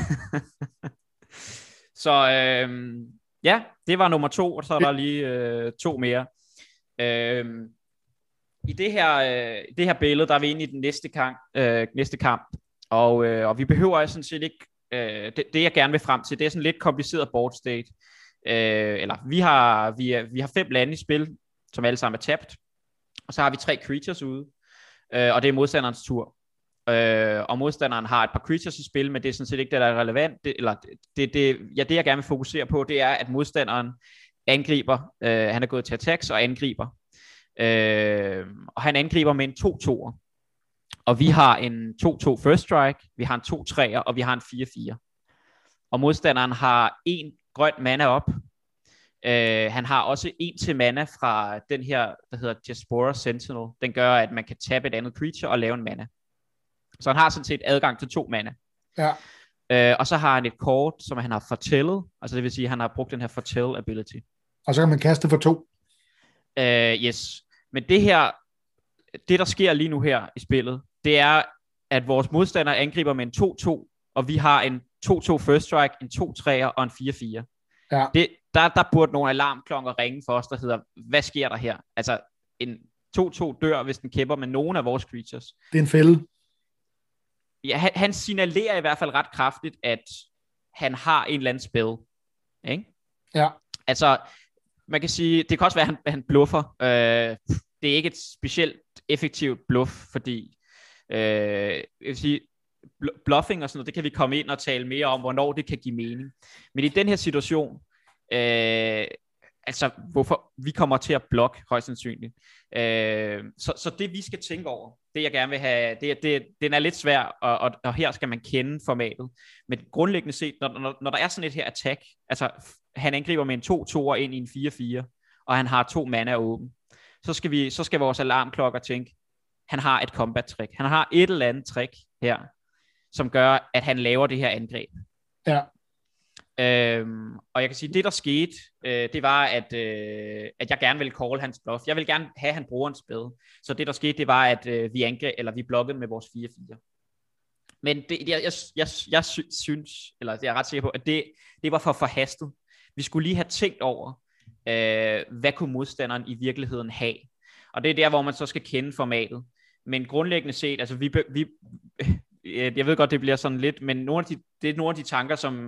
så øh, ja, det var nummer to, og så er der lige øh, to mere. Øh, i det her, øh, det her billede, der er vi inde i den næste kamp, øh, næste kamp og, øh, og vi behøver sådan set ikke, øh, det, det jeg gerne vil frem til, det er sådan lidt kompliceret board state. Øh, eller vi har, vi, er, vi har fem lande i spil, som alle sammen er tabt. Og så har vi tre creatures ude, øh, og det er modstanderens tur. Øh, og modstanderen har et par creatures i spil, men det er sådan set ikke det, der er relevant. Det, eller det, det, ja, det, jeg gerne vil fokusere på, det er, at modstanderen angriber. Øh, han er gået til attacks og angriber. Øh, og han angriber med en 2-2'er. Og vi har en 2-2 first strike, vi har en 2-3'er, og vi har en 4-4. Og modstanderen har en grøn mana op, Uh, han har også en til mana fra den her, der hedder Jaspora Sentinel. Den gør, at man kan tabe et andet creature og lave en mana. Så han har sådan set adgang til to mana. Ja. Uh, og så har han et kort, som han har fortællet. Altså det vil sige, at han har brugt den her fortæl ability. Og så kan man kaste for to. Uh, yes. Men det her, det der sker lige nu her i spillet, det er, at vores modstander angriber med en 2-2, og vi har en 2-2 first strike, en 2-3'er og en 4-4. Ja. Det, der, der burde nogle alarmklokker ringe for os, der hedder, hvad sker der her? Altså, en 2-2 dør, hvis den kæmper med nogen af vores creatures. Det er en fælde. Ja, han, han signalerer i hvert fald ret kraftigt, at han har en eller anden spil. Ikke? Ja. Altså, man kan sige, det kan også være, at han, han bluffer. Øh, det er ikke et specielt effektivt bluff, fordi øh, jeg vil sige, bluffing og sådan noget, det kan vi komme ind og tale mere om, hvornår det kan give mening. Men i den her situation, Øh, altså, hvorfor vi kommer til at blokke højst sandsynligt. Øh, så, så det vi skal tænke over, det jeg gerne vil have, det, det, den er lidt svær, og, og, og her skal man kende formatet. Men grundlæggende set, når, når, når der er sådan et her attack, altså han angriber med en 2-2'er ind i en 4-4, og han har to mana åben, så skal, vi, så skal vores alarmklokker tænke, han har et combat trick. Han har et eller andet trick her, som gør, at han laver det her angreb. Ja. Øhm, og jeg kan sige, det der skete, øh, det var, at, øh, at jeg gerne ville call hans bluff. Jeg vil gerne have, at han bruger en spil. Så det der skete, det var, at øh, vi angreb, eller vi blokkede med vores 4-4. Men det, jeg, jeg, jeg, jeg synes, eller jeg er ret sikker på, at det, det var for forhastet. Vi skulle lige have tænkt over, øh, hvad kunne modstanderen i virkeligheden have. Og det er der, hvor man så skal kende formatet. Men grundlæggende set, altså vi, vi jeg ved godt, det bliver sådan lidt, men nogle af de, det er nogle af de tanker, som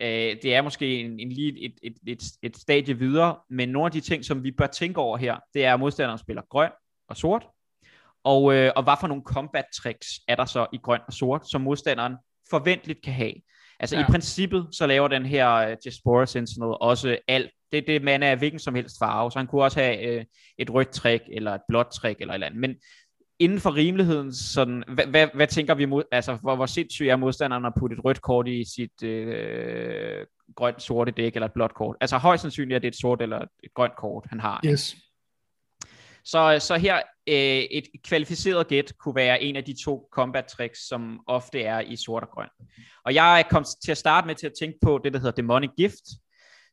øh, det er måske en, en lige et, et, et, et stadie videre, men nogle af de ting, som vi bør tænke over her, det er, at modstanderen spiller grøn og sort, og, øh, og hvad for nogle combat tricks er der så i grøn og sort, som modstanderen forventeligt kan have. Altså ja. i princippet, så laver den her uh, Diaspora Sentinel også alt. Det, det man er hvilken som helst farve, så han kunne også have øh, et rødt trick, eller et blåt trick, eller et eller andet. Men inden for rimeligheden, sådan, hvad, hvad, hvad tænker vi mod, altså hvor, hvor sindssygt er modstanderen at putte et rødt kort i sit øh, grønt sorte dæk, eller et blåt kort? Altså højst sandsynligt er det et sort eller et grønt kort, han har. Yes. Så, så her øh, et kvalificeret gæt kunne være en af de to combat tricks, som ofte er i sort og grøn. Og jeg kom til at starte med til at tænke på det, der hedder Demonic Gift,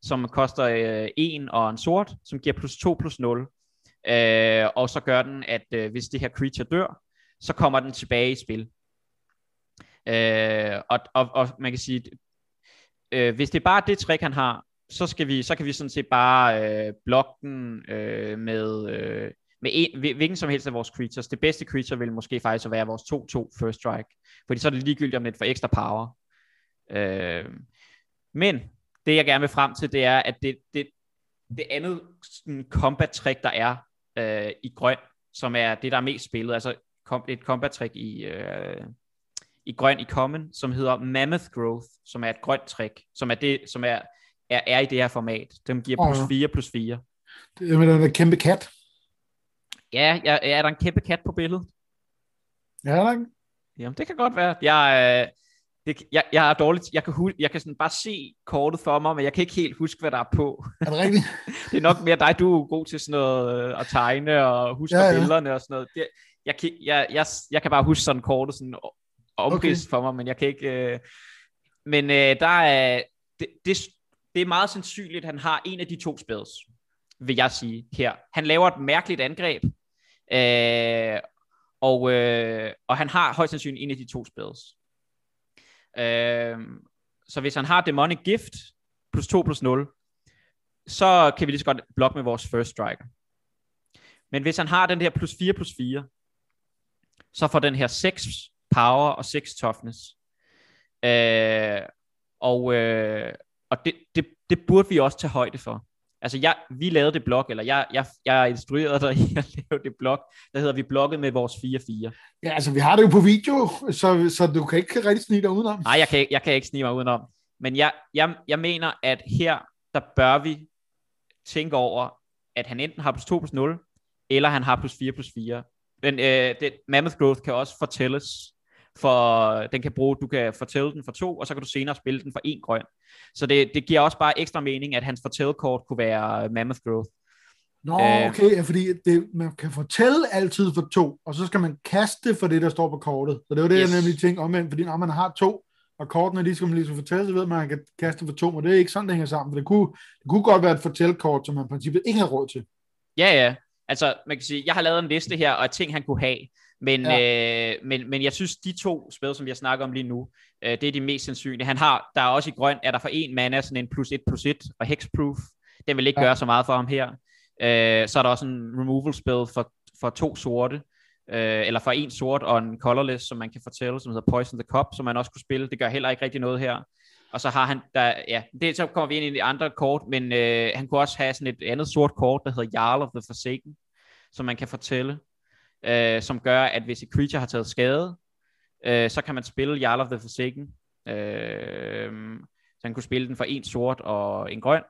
som koster øh, en og en sort, som giver plus 2 plus 0. Øh, og så gør den, at øh, hvis det her creature dør, så kommer den tilbage i spil. Øh, og, og, og man kan sige, øh, hvis det er bare det trick, han har, så, skal vi, så kan vi sådan set bare øh, blokke den øh, med, øh, med en, hvilken som helst af vores creatures. Det bedste creature vil måske faktisk være vores 2-2 first strike, fordi så er det ligegyldigt om det får ekstra power. Øh, men det jeg gerne vil frem til, det er, at det, det, det andet sådan, combat trick, der er øh, i grøn, som er det, der er mest spillet, altså kom, et combat trick i, øh, i grøn i common, som hedder Mammoth Growth, som er et grønt trick, som er det, som er, er, er i det her format. Den giver plus 4 plus 4. Det er med den kæmpe kat. Ja, ja, er der en kæmpe kat på billedet? Ja, er der ikke? Jamen, det kan godt være. Jeg, øh, det, jeg, jeg er dårligt, jeg kan, hu- jeg kan sådan bare se kortet for mig, men jeg kan ikke helt huske, hvad der er på. Er det rigtigt? det er nok mere dig, du er god til sådan noget øh, at tegne og huske ja, ja. billederne og sådan noget. Det, jeg, kan, jeg, jeg, jeg kan bare huske sådan kortet sådan omrids okay. for mig, men jeg kan ikke... Øh, men øh, der er... Det, det, det er meget sandsynligt, at han har en af de to spæds, vil jeg sige her. Han laver et mærkeligt angreb, øh, og, øh, og han har højst sandsynligt en af de to spæds. Øh, så hvis han har Demonic Gift plus 2 plus 0, så kan vi lige så godt blokke med vores first striker. Men hvis han har den her plus 4 plus 4, så får den her 6 power og 6 toughness. Øh, og øh, og det, det, det burde vi også tage højde for. Altså, jeg, vi lavede det blog, eller jeg, jeg, jeg instruerede dig i at lave det blog, der hedder vi blogget med vores 4-4. Ja, altså, vi har det jo på video, så, så du kan ikke rigtig snige dig udenom. Nej, jeg kan, jeg kan ikke snige mig udenom. Men jeg, jeg, jeg mener, at her, der bør vi tænke over, at han enten har plus 2 plus 0, eller han har plus 4 plus 4. Men øh, det, Mammoth Growth kan også fortælles, for den kan bruge, du kan fortælle den for to, og så kan du senere spille den for en grøn. Så det, det giver også bare ekstra mening, at hans fortællekort kunne være Mammoth Growth. Nå, øh, okay, ja, fordi det, man kan fortælle altid for to, og så skal man kaste for det, der står på kortet. Så det var det, yes. jeg nemlig tænkte omvendt, fordi når man har to, og kortene, de skal man ligesom fortælle, så ved man, at man kan kaste for to, og det er ikke sådan, det hænger sammen. For det kunne, det kunne godt være et fortællekort, som man i princippet ikke har råd til. Ja, ja. Altså, man kan sige, jeg har lavet en liste her, og ting, han kunne have. Men, ja. øh, men, men jeg synes, de to spil, som jeg snakker om lige nu, øh, det er de mest sandsynlige. Han har, der er også i grøn, er der for en mana sådan en plus et plus et og hexproof. Den vil ikke ja. gøre så meget for ham her. Øh, så er der også en removal spil for, for to sorte, øh, eller for en sort og en colorless, som man kan fortælle, som hedder Poison the Cup, som man også kunne spille. Det gør heller ikke rigtig noget her. Og så har han, der, ja, det, så kommer vi ind i de andre kort, men øh, han kunne også have sådan et andet sort kort, der hedder Jarl of the Forsaken, som man kan fortælle øh, som gør, at hvis et creature har taget skade, øh, så kan man spille Jarl of the Forsaken. Øh, så han kunne spille den for en sort og en grøn,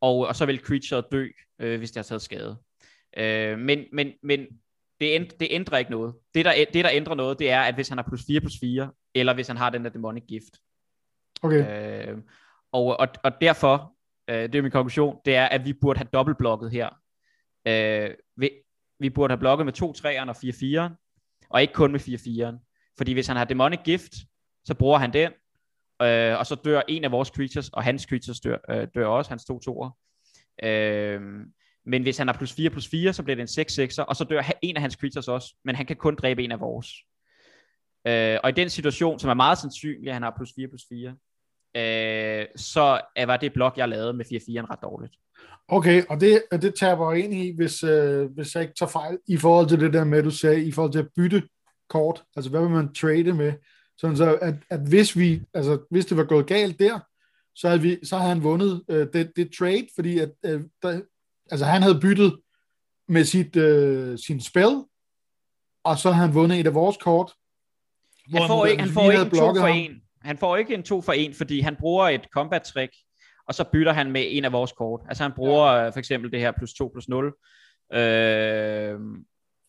og, og så vil creature dø, øh, hvis det har taget skade. Øh, men, men, men det, ænd, det ændrer ikke noget. Det der, det, der ændrer noget, det er, at hvis han har plus 4 plus 4, eller hvis han har den der demonic gift. Okay. Øh, og, og, og derfor, øh, det er min konklusion, det er, at vi burde have dobbeltblokket her. Øh, vi, vi burde have blokket med 2 3'eren og 4 4'eren, og ikke kun med 4 4'eren. Fordi hvis han har demonic gift, så bruger han den, øh, og så dør en af vores creatures, og hans creatures dør, øh, dør også, hans to toer. Øh, men hvis han har plus 4 plus 4, så bliver det en 6-6'er, og så dør en af hans creatures også, men han kan kun dræbe en af vores. Øh, og i den situation, som er meget sandsynlig, at han har plus 4 plus 4, øh, så var det blok, jeg lavede med 4-4 ret dårligt. Okay, og det, det taber jeg ind i, hvis, øh, hvis jeg ikke tager fejl, i forhold til det der med, du sagde, i forhold til at bytte kort, altså hvad vil man trade med, sådan så at, at hvis vi, altså hvis det var gået galt der, så havde, vi, så havde han vundet øh, det, det trade, fordi at, øh, der, altså han havde byttet med sit, øh, sin spil, og så havde han vundet et af vores kort. Han får ikke, han får ikke en to for en. Han får ikke en to for en, fordi han bruger et combat trick, og så bytter han med en af vores kort. Altså han bruger. Øh, for eksempel det her plus 2 plus 0. Øh,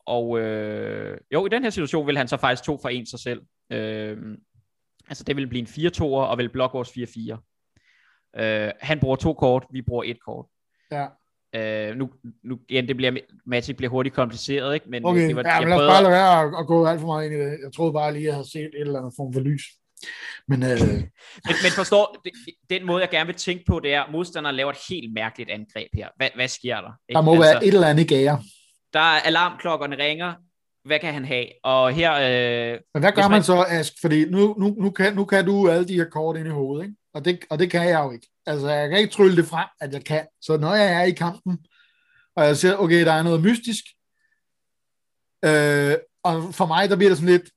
og øh, jo, i den her situation vil han så faktisk to for en sig selv. Øh, altså det vil blive en 4 2 og vil blokke vores 4-4. Øh, han bruger to kort, vi bruger et kort. Ja. Øh, nu, nu igen, det bliver, Magic bliver hurtigt kompliceret, ikke? Men okay, det var, ja, men lad os bare lade være at, at, gå alt for meget ind i det. Jeg troede bare lige, at jeg havde set et eller andet form for lys. Men, øh... men, men forstår, den måde, jeg gerne vil tænke på, det er, at modstanderen laver et helt mærkeligt angreb her. Hvad, hvad sker der? Ikke? Der må altså, være et eller andet gære. Der er alarmklokkerne ringer. Hvad kan han have? Og her... Øh, men hvad gør man, man så, Ask? Fordi nu, nu, nu, kan, nu kan du alle de her kort ind i hovedet, ikke? Og det, og det kan jeg jo ikke. Altså, jeg kan ikke trylle det frem, at jeg kan. Så når jeg er i kampen, og jeg siger, okay, der er noget mystisk, øh, og for mig, der bliver det sådan lidt,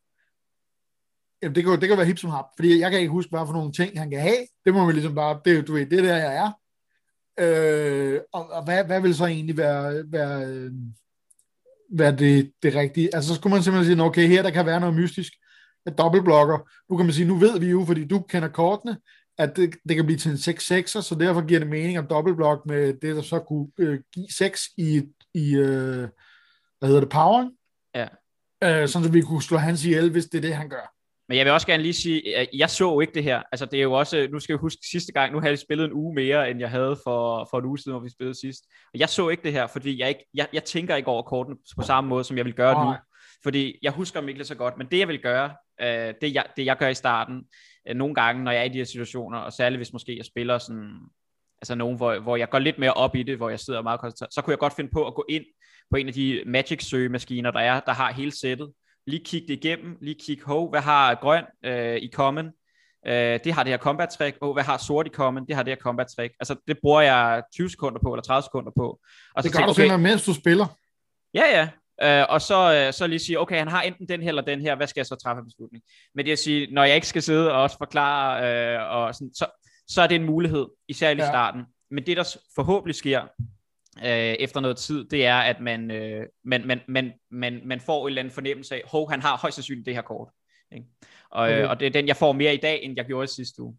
jamen det kan, det kan være hip som hap, fordi jeg kan ikke huske, hvad for nogle ting, han kan have. Det må man ligesom bare, det, du ved, det er der, jeg er. Øh, og, og hvad, hvad vil så egentlig være, være, være det, det rigtige? Altså, så skulle man simpelthen sige, okay, her der kan være noget mystisk. Jeg dobbeltblokker. Nu kan man sige, nu ved vi jo, fordi du kender kortene, at det, det kan blive til en 6-6'er, så derfor giver det mening at dobbeltblok med det, der så kunne øh, give 6 i, i øh, hvad hedder det, power. Ja. Øh, sådan at vi kunne slå hans ihjel, hvis det er det, han gør. Men jeg vil også gerne lige sige, at jeg så ikke det her. Altså det er jo også, nu skal jeg huske sidste gang, nu har jeg spillet en uge mere, end jeg havde for, for en uge siden, hvor vi spillede sidst. Og jeg så ikke det her, fordi jeg, ikke, jeg, jeg tænker ikke over korten på samme måde, som jeg vil gøre oh. nu. Fordi jeg husker Mikkel så godt, men det jeg vil gøre, øh, det, jeg, det jeg gør i starten, øh, nogle gange, når jeg er i de her situationer, og særligt hvis måske jeg spiller sådan, altså nogen, hvor, hvor jeg går lidt mere op i det, hvor jeg sidder meget koncentreret, så kunne jeg godt finde på at gå ind på en af de Magic søgemaskiner, der er, der har hele sættet, lige kigge det igennem, lige kigge, hov, hvad har grøn øh, i common? Øh, det har det her combat trick. Oh, hvad har sort i common? Det har det her combat trick. Altså, det bruger jeg 20 sekunder på, eller 30 sekunder på. Og det så gør du okay, mens du spiller. Ja, ja. Uh, og så, uh, så lige sige, okay, han har enten den her eller den her, hvad skal jeg så træffe beslutning? Men det at sige, når jeg ikke skal sidde og også forklare, uh, og sådan, så, så er det en mulighed, især i ja. starten. Men det, der forhåbentlig sker uh, efter noget tid, det er, at man, uh, man, man, man, man, man får en eller anden fornemmelse af, hov, han har højst sandsynligt det her kort. Ikke? Og, okay. og det er den, jeg får mere i dag, end jeg gjorde sidste uge.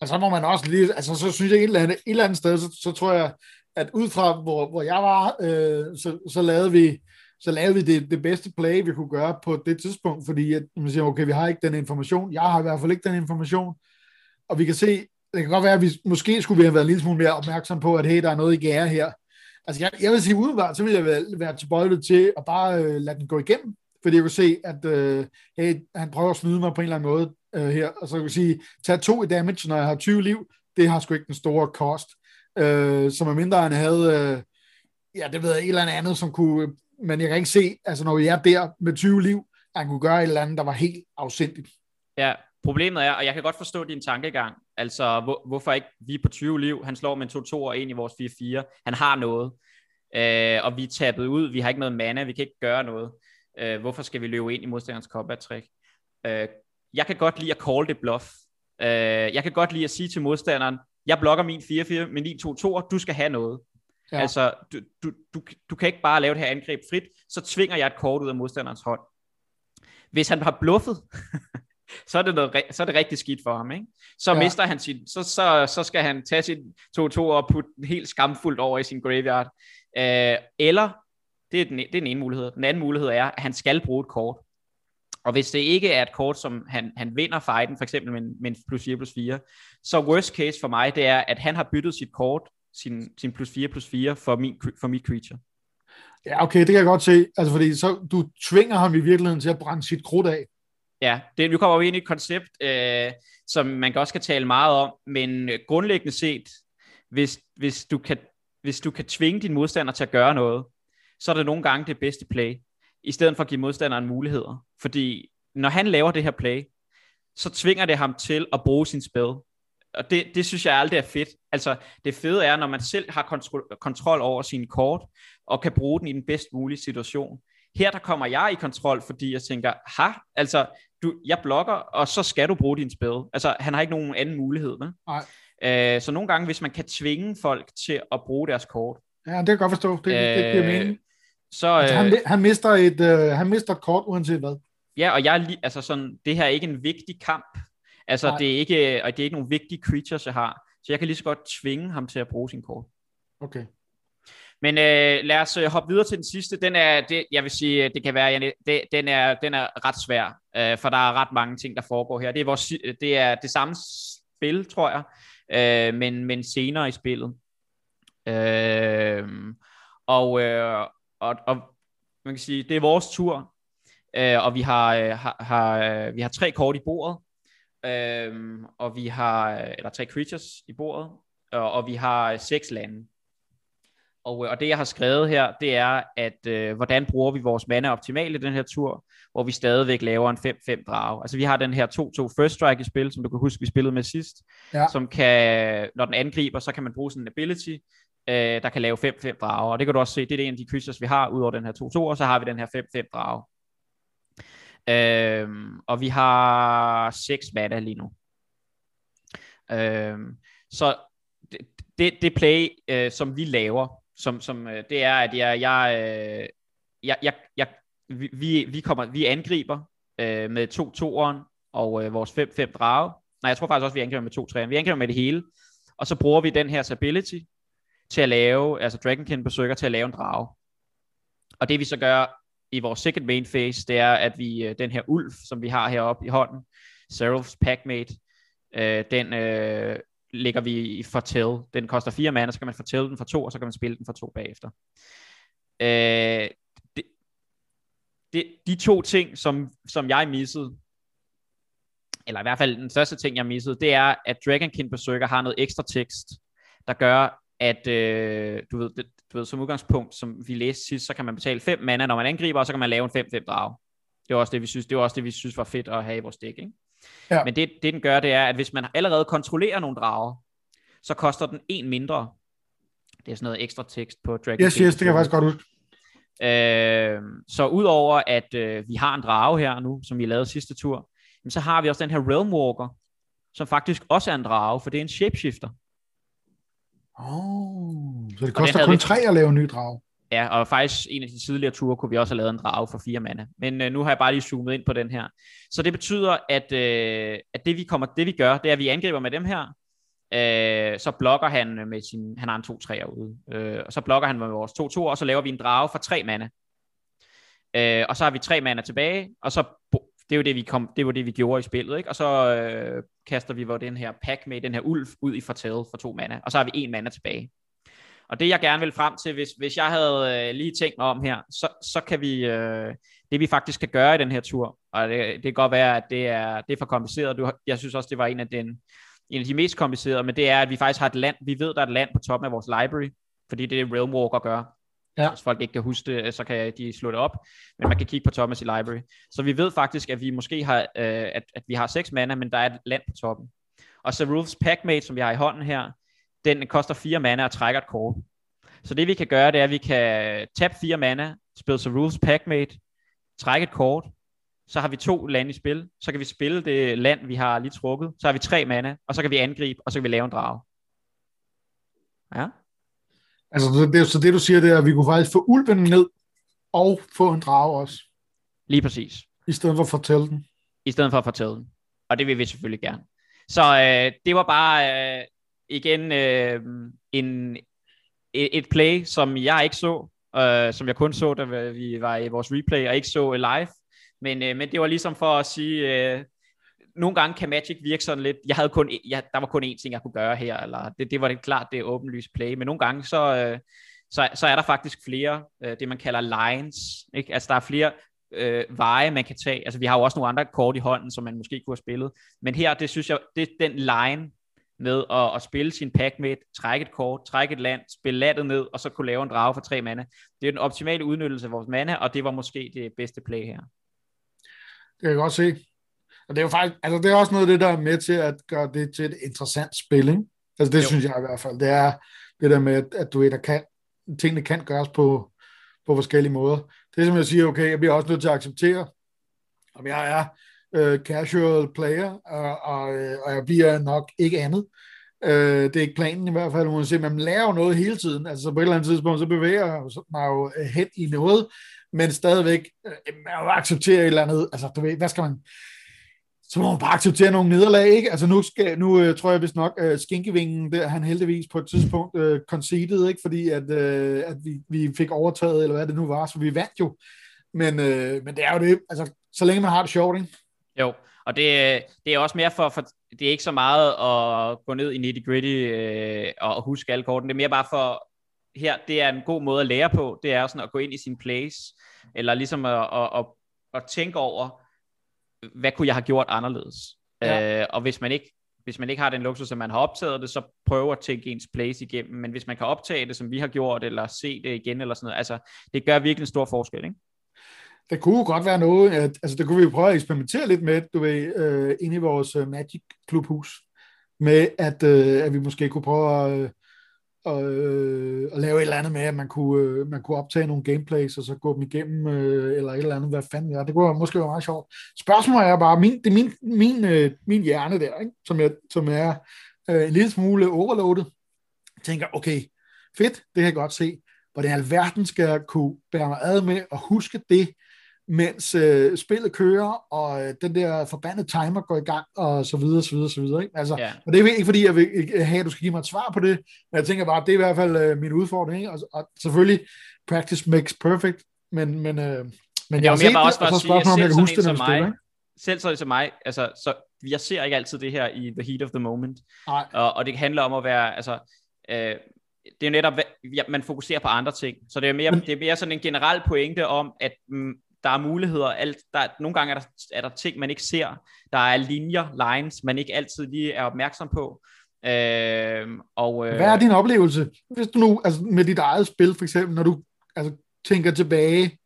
Og så må man også lige, altså så synes jeg et eller andet, et eller andet sted, så, så tror jeg, at ud fra hvor, hvor jeg var, øh, så, så lavede vi så lavede vi det, det bedste play, vi kunne gøre på det tidspunkt, fordi at, man siger, okay, vi har ikke den information, jeg har i hvert fald ikke den information, og vi kan se, det kan godt være, at vi måske skulle vi have været en lille smule mere opmærksom på, at hey, der er noget i gære her. Altså, jeg, jeg vil sige udenbart, så vil jeg være, være tilbøjelig til at bare øh, lade den gå igennem, fordi jeg kunne se, at øh, hey, han prøver at snyde mig på en eller anden måde øh, her, og så kan jeg sige, tag to i damage, når jeg har 20 liv, det har sgu ikke den store kost. Øh, som er mindre, han havde, øh, ja, det ved jeg, et eller andet, som kunne men jeg kan ikke se, altså når vi er der med 20 liv, at han kunne gøre et eller andet, der var helt afsindigt. Ja, problemet er, og jeg kan godt forstå din tankegang, altså hvor, hvorfor ikke? Vi på 20 liv, han slår med en 2-2 og en i vores 4-4, han har noget, øh, og vi er tabet ud, vi har ikke noget mana, vi kan ikke gøre noget, øh, hvorfor skal vi løbe ind i modstanderens combat trick? Øh, jeg kan godt lide at call det bluff, øh, jeg kan godt lide at sige til modstanderen, jeg blokker min 4-4 med 9-2-2, du skal have noget. Ja. Altså, du, du, du, du kan ikke bare lave det her angreb frit, så tvinger jeg et kort ud af modstanderens hånd. Hvis han har bluffet, så er det, noget, så er det rigtig skidt for ham. Ikke? Så ja. mister han sin, så, så, så skal han tage sin 2-2 og putte den helt skamfuldt over i sin graveyard. Uh, eller Det er, den, det er den ene mulighed. Den anden mulighed er, at han skal bruge et kort. Og hvis det ikke er et kort, som han, han vinder fighten, for eksempel med, med en plus 4 plus 4, så worst case for mig, det er, at han har byttet sit kort, sin, sin plus 4 plus 4, for, min, for mit creature. Ja, okay, det kan jeg godt se. Altså, fordi så du tvinger ham i virkeligheden til at brænde sit krudt af. Ja, det, nu kommer vi ind i et koncept, øh, som man også kan tale meget om, men øh, grundlæggende set, hvis, hvis, du kan, hvis du kan tvinge din modstander til at gøre noget, så er det nogle gange det bedste play, i stedet for at give modstanderen muligheder. Fordi når han laver det her play, så tvinger det ham til at bruge sin spil. Og det, det synes jeg aldrig er fedt. Altså, det fede er, når man selv har kontrol, kontrol over sine kort, og kan bruge den i den bedst mulige situation. Her der kommer jeg i kontrol, fordi jeg tænker, ha, altså, du, jeg blokker, og så skal du bruge din spil. Altså, han har ikke nogen anden mulighed. Ne? Nej. Øh, så nogle gange, hvis man kan tvinge folk til at bruge deres kort. Ja, det kan jeg godt forstå. Det, øh, det giver mening. Så, altså, han, øh, han, mister et, øh, han mister et kort, uanset hvad. Ja, og jeg altså sådan, det her er ikke en vigtig kamp. Altså, Nej. det er, ikke, og det er ikke nogen vigtige creatures, jeg har. Så jeg kan lige så godt tvinge ham til at bruge sin kort. Okay. Men øh, lad os øh, hoppe videre til den sidste. Den er, det, jeg vil sige, det kan være, Janne, det, den, er, den er ret svær, øh, for der er ret mange ting, der foregår her. Det er, vores, det, er det samme spil, tror jeg, øh, men, men senere i spillet. Øh, og, øh, og, og man kan sige, det er vores tur, øh, og vi har, øh, har, har, øh, vi har tre kort i bordet, øh, og vi har, eller tre creatures i bordet, og, og vi har øh, seks lande. Og, og det jeg har skrevet her, det er, at øh, hvordan bruger vi vores mana optimalt i den her tur, hvor vi stadigvæk laver en 5-5 drag. Altså vi har den her 2-2 first strike i spil, som du kan huske, vi spillede med sidst, Ja. som kan, når den angriber, så kan man bruge sådan en ability, øh, der kan lave 5-5 drager. Og det kan du også se, det er en af de creatures, vi har, ud over den her 2-2, og så har vi den her 5-5 drage. Øhm, og vi har 6 mana lige nu. Øhm, så det, det, det play, øh, som vi laver, som, som øh, det er, at jeg, jeg, øh, jeg, jeg, jeg vi, vi, kommer, vi angriber øh, med to toeren og øh, vores 5-5 drage. Nej, jeg tror faktisk også, vi angriber med to træer. Vi angriber med det hele. Og så bruger vi den her ability til at lave, altså Dragonkin Berserker til at lave en drage. Og det vi så gør i vores second main phase, det er, at vi, øh, den her ulv, som vi har heroppe i hånden, Seraph Packmate, øh, den øh, lægger vi i fortæl. Den koster fire mana, så kan man fortælle den for to, og så kan man spille den for to bagefter. Øh, det, det, de to ting, som, som jeg missede, eller i hvert fald den største ting, jeg missede, det er, at Dragonkin Berserker har noget ekstra tekst, der gør, at øh, du, ved, det, du ved, som udgangspunkt, som vi læste sidst, så kan man betale 5 mana, når man angriber, og så kan man lave en 5-5 drag. Det var også det, vi synes, det var også det, vi synes var fedt at have i vores dæk. Ikke? Ja. Men det, det, den gør, det er, at hvis man allerede kontrollerer nogle drager, så koster den en mindre. Det er sådan noget ekstra tekst på Dragon Yes, yes, det kan jeg faktisk godt huske. Øh, så udover at øh, vi har en drage her nu, som vi lavede sidste tur, så har vi også den her Realmwalker, som faktisk også er en drage, for det er en shapeshifter. Oh, så det koster kun vi- tre at lave en ny drag. Ja, og faktisk en af de tidligere ture kunne vi også have lavet en drage for fire mande. Men øh, nu har jeg bare lige zoomet ind på den her. Så det betyder, at, øh, at det, vi kommer, det vi gør, det er, at vi angriber med dem her. Øh, så blokker han med sin, han har en 2-3 ude. Øh, og så blokker han med vores 2-2, og så laver vi en drage for tre mande. Øh, og så har vi tre mana tilbage, og så det er jo det, vi, kom, det var det, vi gjorde i spillet, ikke? Og så øh, kaster vi hvor den her pack med den her ulv ud i fortædet for to mana, og så har vi en mana tilbage. Og det jeg gerne vil frem til, hvis, hvis jeg havde øh, lige tænkt mig om her, så, så kan vi, øh, det vi faktisk kan gøre i den her tur, og det, det kan godt være, at det er, det er for kompliceret, du, jeg synes også, det var en af, den, en af de mest komplicerede, men det er, at vi faktisk har et land, vi ved, der er et land på toppen af vores library, fordi det er det Realmwalker gør. Ja. Hvis folk ikke kan huske det, så kan de slå det op, men man kan kigge på af sit library. Så vi ved faktisk, at vi måske har, øh, at, at vi har 6 mana, men der er et land på toppen. Og så Ruth's Packmate, som vi har i hånden her, den koster 4 mana og trækker et kort. Så det vi kan gøre, det er, at vi kan tabe 4 mana, spille så Rules Packmate, trække et kort, så har vi to lande i spil, så kan vi spille det land, vi har lige trukket, så har vi tre mana, og så kan vi angribe, og så kan vi lave en drage. Ja, Altså, så det, så det du siger, det er, at vi kunne faktisk få ulven ned, og få en drage også, lige præcis. i stedet for at fortælle den. i stedet for at fortælle den. Og det vil vi selvfølgelig gerne. Så øh, det var bare øh, igen øh, en, et, play, som jeg ikke så, øh, som jeg kun så, da vi var i vores replay, og ikke så live. Men, øh, men det var ligesom for at sige, øh, nogle gange kan Magic virke sådan lidt, jeg havde kun, jeg, der var kun én ting, jeg kunne gøre her, eller det, det var det klart, det er åbenlyst play, men nogle gange så, øh, så, så er der faktisk flere, øh, det man kalder lines, ikke? altså der er flere øh, veje, man kan tage, altså vi har jo også nogle andre kort i hånden, som man måske kunne have spillet, men her, det synes jeg, det er den line, med at, at spille sin pack med, trække et kort, trække et land, spille landet ned, og så kunne lave en drage for tre mana. Det er den optimale udnyttelse af vores mana, og det var måske det bedste play her. Det kan jeg godt se. Og det er jo faktisk, altså det er også noget af det, der er med til at gøre det til et interessant spil, ikke? Altså det jo. synes jeg i hvert fald. Det er det der med, at, at du ved, der kan, tingene kan gøres på, på forskellige måder. Det er som jeg siger, okay, jeg bliver også nødt til at acceptere, om jeg er øh, casual player, og, og, øh, og jeg bliver nok ikke andet. Øh, det er ikke planen i hvert fald, man, man lærer jo noget hele tiden, altså på et eller andet tidspunkt, så bevæger jeg mig jo øh, hen i noget, men stadigvæk, øh, man accepterer et eller andet, altså du ved, hvad skal man, så må man bare acceptere nogle nederlag, ikke? Altså nu, skal, nu øh, tror jeg vist nok, øh, Skinkevingen, der han heldigvis på et tidspunkt øh, conceded, ikke? Fordi at, øh, at vi, vi fik overtaget, eller hvad det nu var, så vi vandt jo. Men, øh, men det er jo det, altså så længe man har det sjovt, ikke? Jo, og det, det er også mere for, for, det er ikke så meget at gå ned i nitty gritty øh, og huske alle korten, det er mere bare for, her, det er en god måde at lære på, det er sådan at gå ind i sin place, eller ligesom at, at, at, at tænke over, hvad kunne jeg have gjort anderledes? Ja. Øh, og hvis man ikke hvis man ikke har den luksus, at man har optaget det, så prøv at tænke ens place igennem. Men hvis man kan optage det, som vi har gjort, eller se det igen, eller sådan noget, altså, det gør virkelig en stor forskel, ikke? Der kunne godt være noget, at, altså der kunne vi jo prøve at eksperimentere lidt med, du ved, øh, inde i vores øh, Magic Klubhus, med at, øh, at vi måske kunne prøve øh, at, øh, at, lave et eller andet med, at man kunne, øh, man kunne optage nogle gameplays, og så gå dem igennem, øh, eller et eller andet, hvad fanden er. Det kunne måske være meget sjovt. Spørgsmålet er bare, min, det er min, min, øh, min hjerne der, ikke? Som, jeg, som er øh, en lille smule overloadet. Tænker, okay, fedt, det kan jeg godt se. Hvordan i alverden skal jeg kunne bære mig ad med og huske det, mens øh, spillet kører, og øh, den der forbandede timer går i gang, og så videre, så videre, så videre. Ikke? Altså, yeah. Og det er ikke fordi, jeg vil have, at du skal give mig et svar på det, men jeg tænker bare, at det er i hvert fald øh, min udfordring. Ikke? Og, og selvfølgelig, practice makes perfect, men, men, øh, men jeg har set det, også og så spørgsmålet, om jeg kan huske det, når mig, spiller, ikke? Selv sådan som mig, altså, så jeg ser ikke altid det her i the heat of the moment. Nej. Og, og det handler om at være, altså, øh, det er jo netop, ja, man fokuserer på andre ting. Så det er mere, det er mere sådan en generel pointe om, at mm, der er muligheder, alt, der, nogle gange er der, er der ting, man ikke ser, der er linjer, lines, man ikke altid lige er opmærksom på. Øh, og, øh, Hvad er din oplevelse, hvis du nu, altså med dit eget spil for eksempel, når du altså, tænker tilbage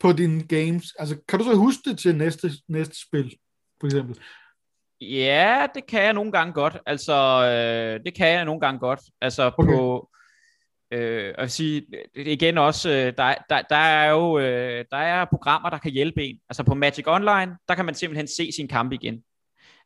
på dine games, altså kan du så huske det til næste, næste spil, for eksempel? Ja, det kan jeg nogle gange godt. Altså, øh, det kan jeg nogle gange godt. Altså okay. på, Øh, og sige, øh, igen også, øh, der, der, der er jo øh, der er programmer, der kan hjælpe en. Altså på Magic Online, der kan man simpelthen se sin kamp igen.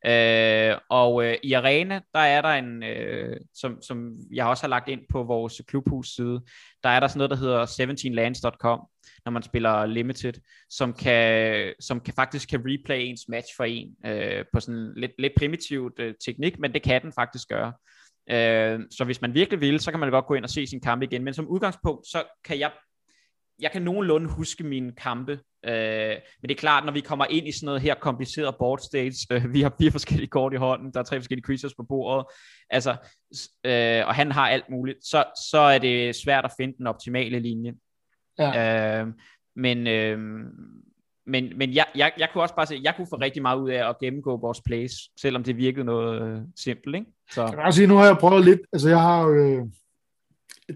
Øh, og øh, i Arena, der er der en, øh, som, som jeg også har lagt ind på vores klubhus side, der er der sådan noget, der hedder 17lands.com, når man spiller Limited, som kan, som kan faktisk kan replay ens match for en, øh, på sådan lidt, lidt primitivt øh, teknik, men det kan den faktisk gøre. Øh, så hvis man virkelig vil, så kan man godt gå ind og se sin kampe igen. Men som udgangspunkt, så kan jeg, jeg kan nogenlunde huske mine kampe. Øh, men det er klart, når vi kommer ind i sådan noget her kompliceret board stage, øh, vi har fire forskellige kort i hånden, der er tre forskellige creatures på bordet, altså, øh, og han har alt muligt, så, så er det svært at finde den optimale linje. Ja. Øh, men, øh, men, men jeg, jeg, jeg kunne også bare se, jeg kunne få rigtig meget ud af at gennemgå vores plays, selvom det virkede noget øh, simpelt, ikke? Så. Jeg kan sige, nu har jeg prøvet lidt, altså jeg har øh,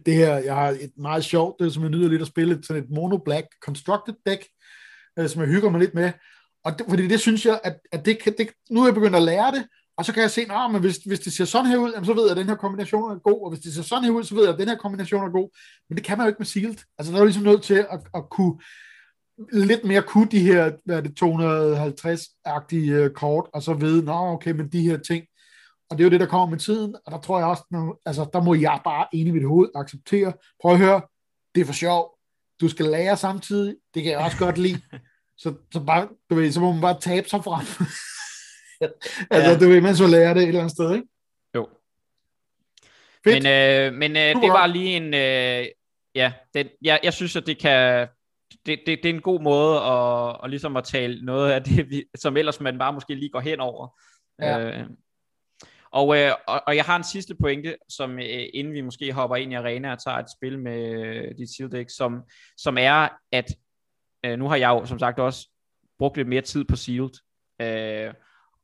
det her, jeg har et meget sjovt, det som jeg nyder lidt at spille, sådan et mono black constructed deck, øh, som jeg hygger mig lidt med, og det, fordi det synes jeg, at, at det, kan, det, nu er jeg begyndt at lære det, og så kan jeg se, nah, men hvis, hvis det ser sådan her ud, så ved jeg, at den her kombination er god, og hvis det ser sådan her ud, så ved jeg, at den her kombination er god. Men det kan man jo ikke med sealed. Altså, der er jo ligesom nødt til at, at kunne lidt mere kunne de her, hvad er det, 250-agtige øh, kort, og så vide, nå okay, men de her ting, og det er jo det, der kommer med tiden, og der tror jeg også, når, altså der må jeg bare enig i mit hoved acceptere, prøv at høre, det er for sjov, du skal lære samtidig, det kan jeg også godt lide, så, så, bare, du ved, så må man bare tabe sig frem. altså, ja. du ved, mens du lærer det et eller andet sted, ikke? Jo. Fedt. Men, øh, men øh, det var lige en, øh, ja, det, jeg, jeg synes, at det kan, det, det, det er en god måde at, at, ligesom at tale noget af det, vi, som ellers man bare måske lige går hen over. Ja. Øh, og, øh, og, og jeg har en sidste pointe, som øh, inden vi måske hopper ind i arena og tager et spil med øh, dit Seal som, som er, at øh, nu har jeg jo som sagt også brugt lidt mere tid på Sealed. Øh,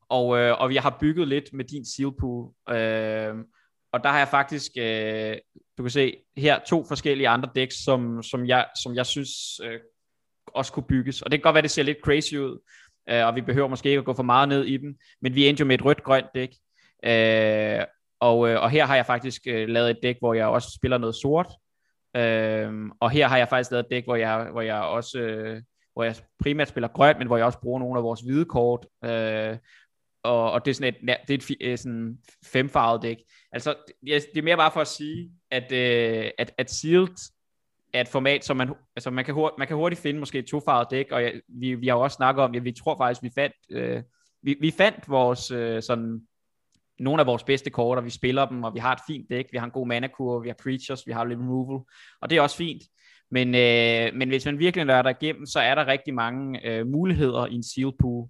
og, øh, og vi har bygget lidt med din Seal pool. Øh, og der har jeg faktisk, øh, du kan se her, to forskellige andre decks, som, som, jeg, som jeg synes øh, også kunne bygges. Og det kan godt være, det ser lidt crazy ud, øh, og vi behøver måske ikke at gå for meget ned i dem, men vi endte jo med et rødt-grønt dæk. Øh, og, øh, og her har jeg faktisk øh, lavet et dæk, hvor jeg også spiller noget sort. Øh, og her har jeg faktisk lavet et dæk, hvor jeg, hvor jeg også øh, hvor jeg primært spiller grønt, men hvor jeg også bruger nogle af vores hvide kort. Øh, og, og det er sådan et, det er et, øh, sådan femfarvet dæk. Altså, det er mere bare for at sige, at, øh, at, at Sealed er et format, som man, altså man, kan, hurtigt, man kan hurtigt finde måske et tofarvet dæk, og jeg, vi, vi har jo også snakket om, at vi tror faktisk, vi fandt, øh, vi, vi fandt vores øh, sådan, nogle af vores bedste kort, og vi spiller dem, og vi har et fint dæk, vi har en god mana vi har creatures, vi har lidt removal, og det er også fint. Men, øh, men hvis man virkelig lader igennem, så er der rigtig mange øh, muligheder i en seal pool,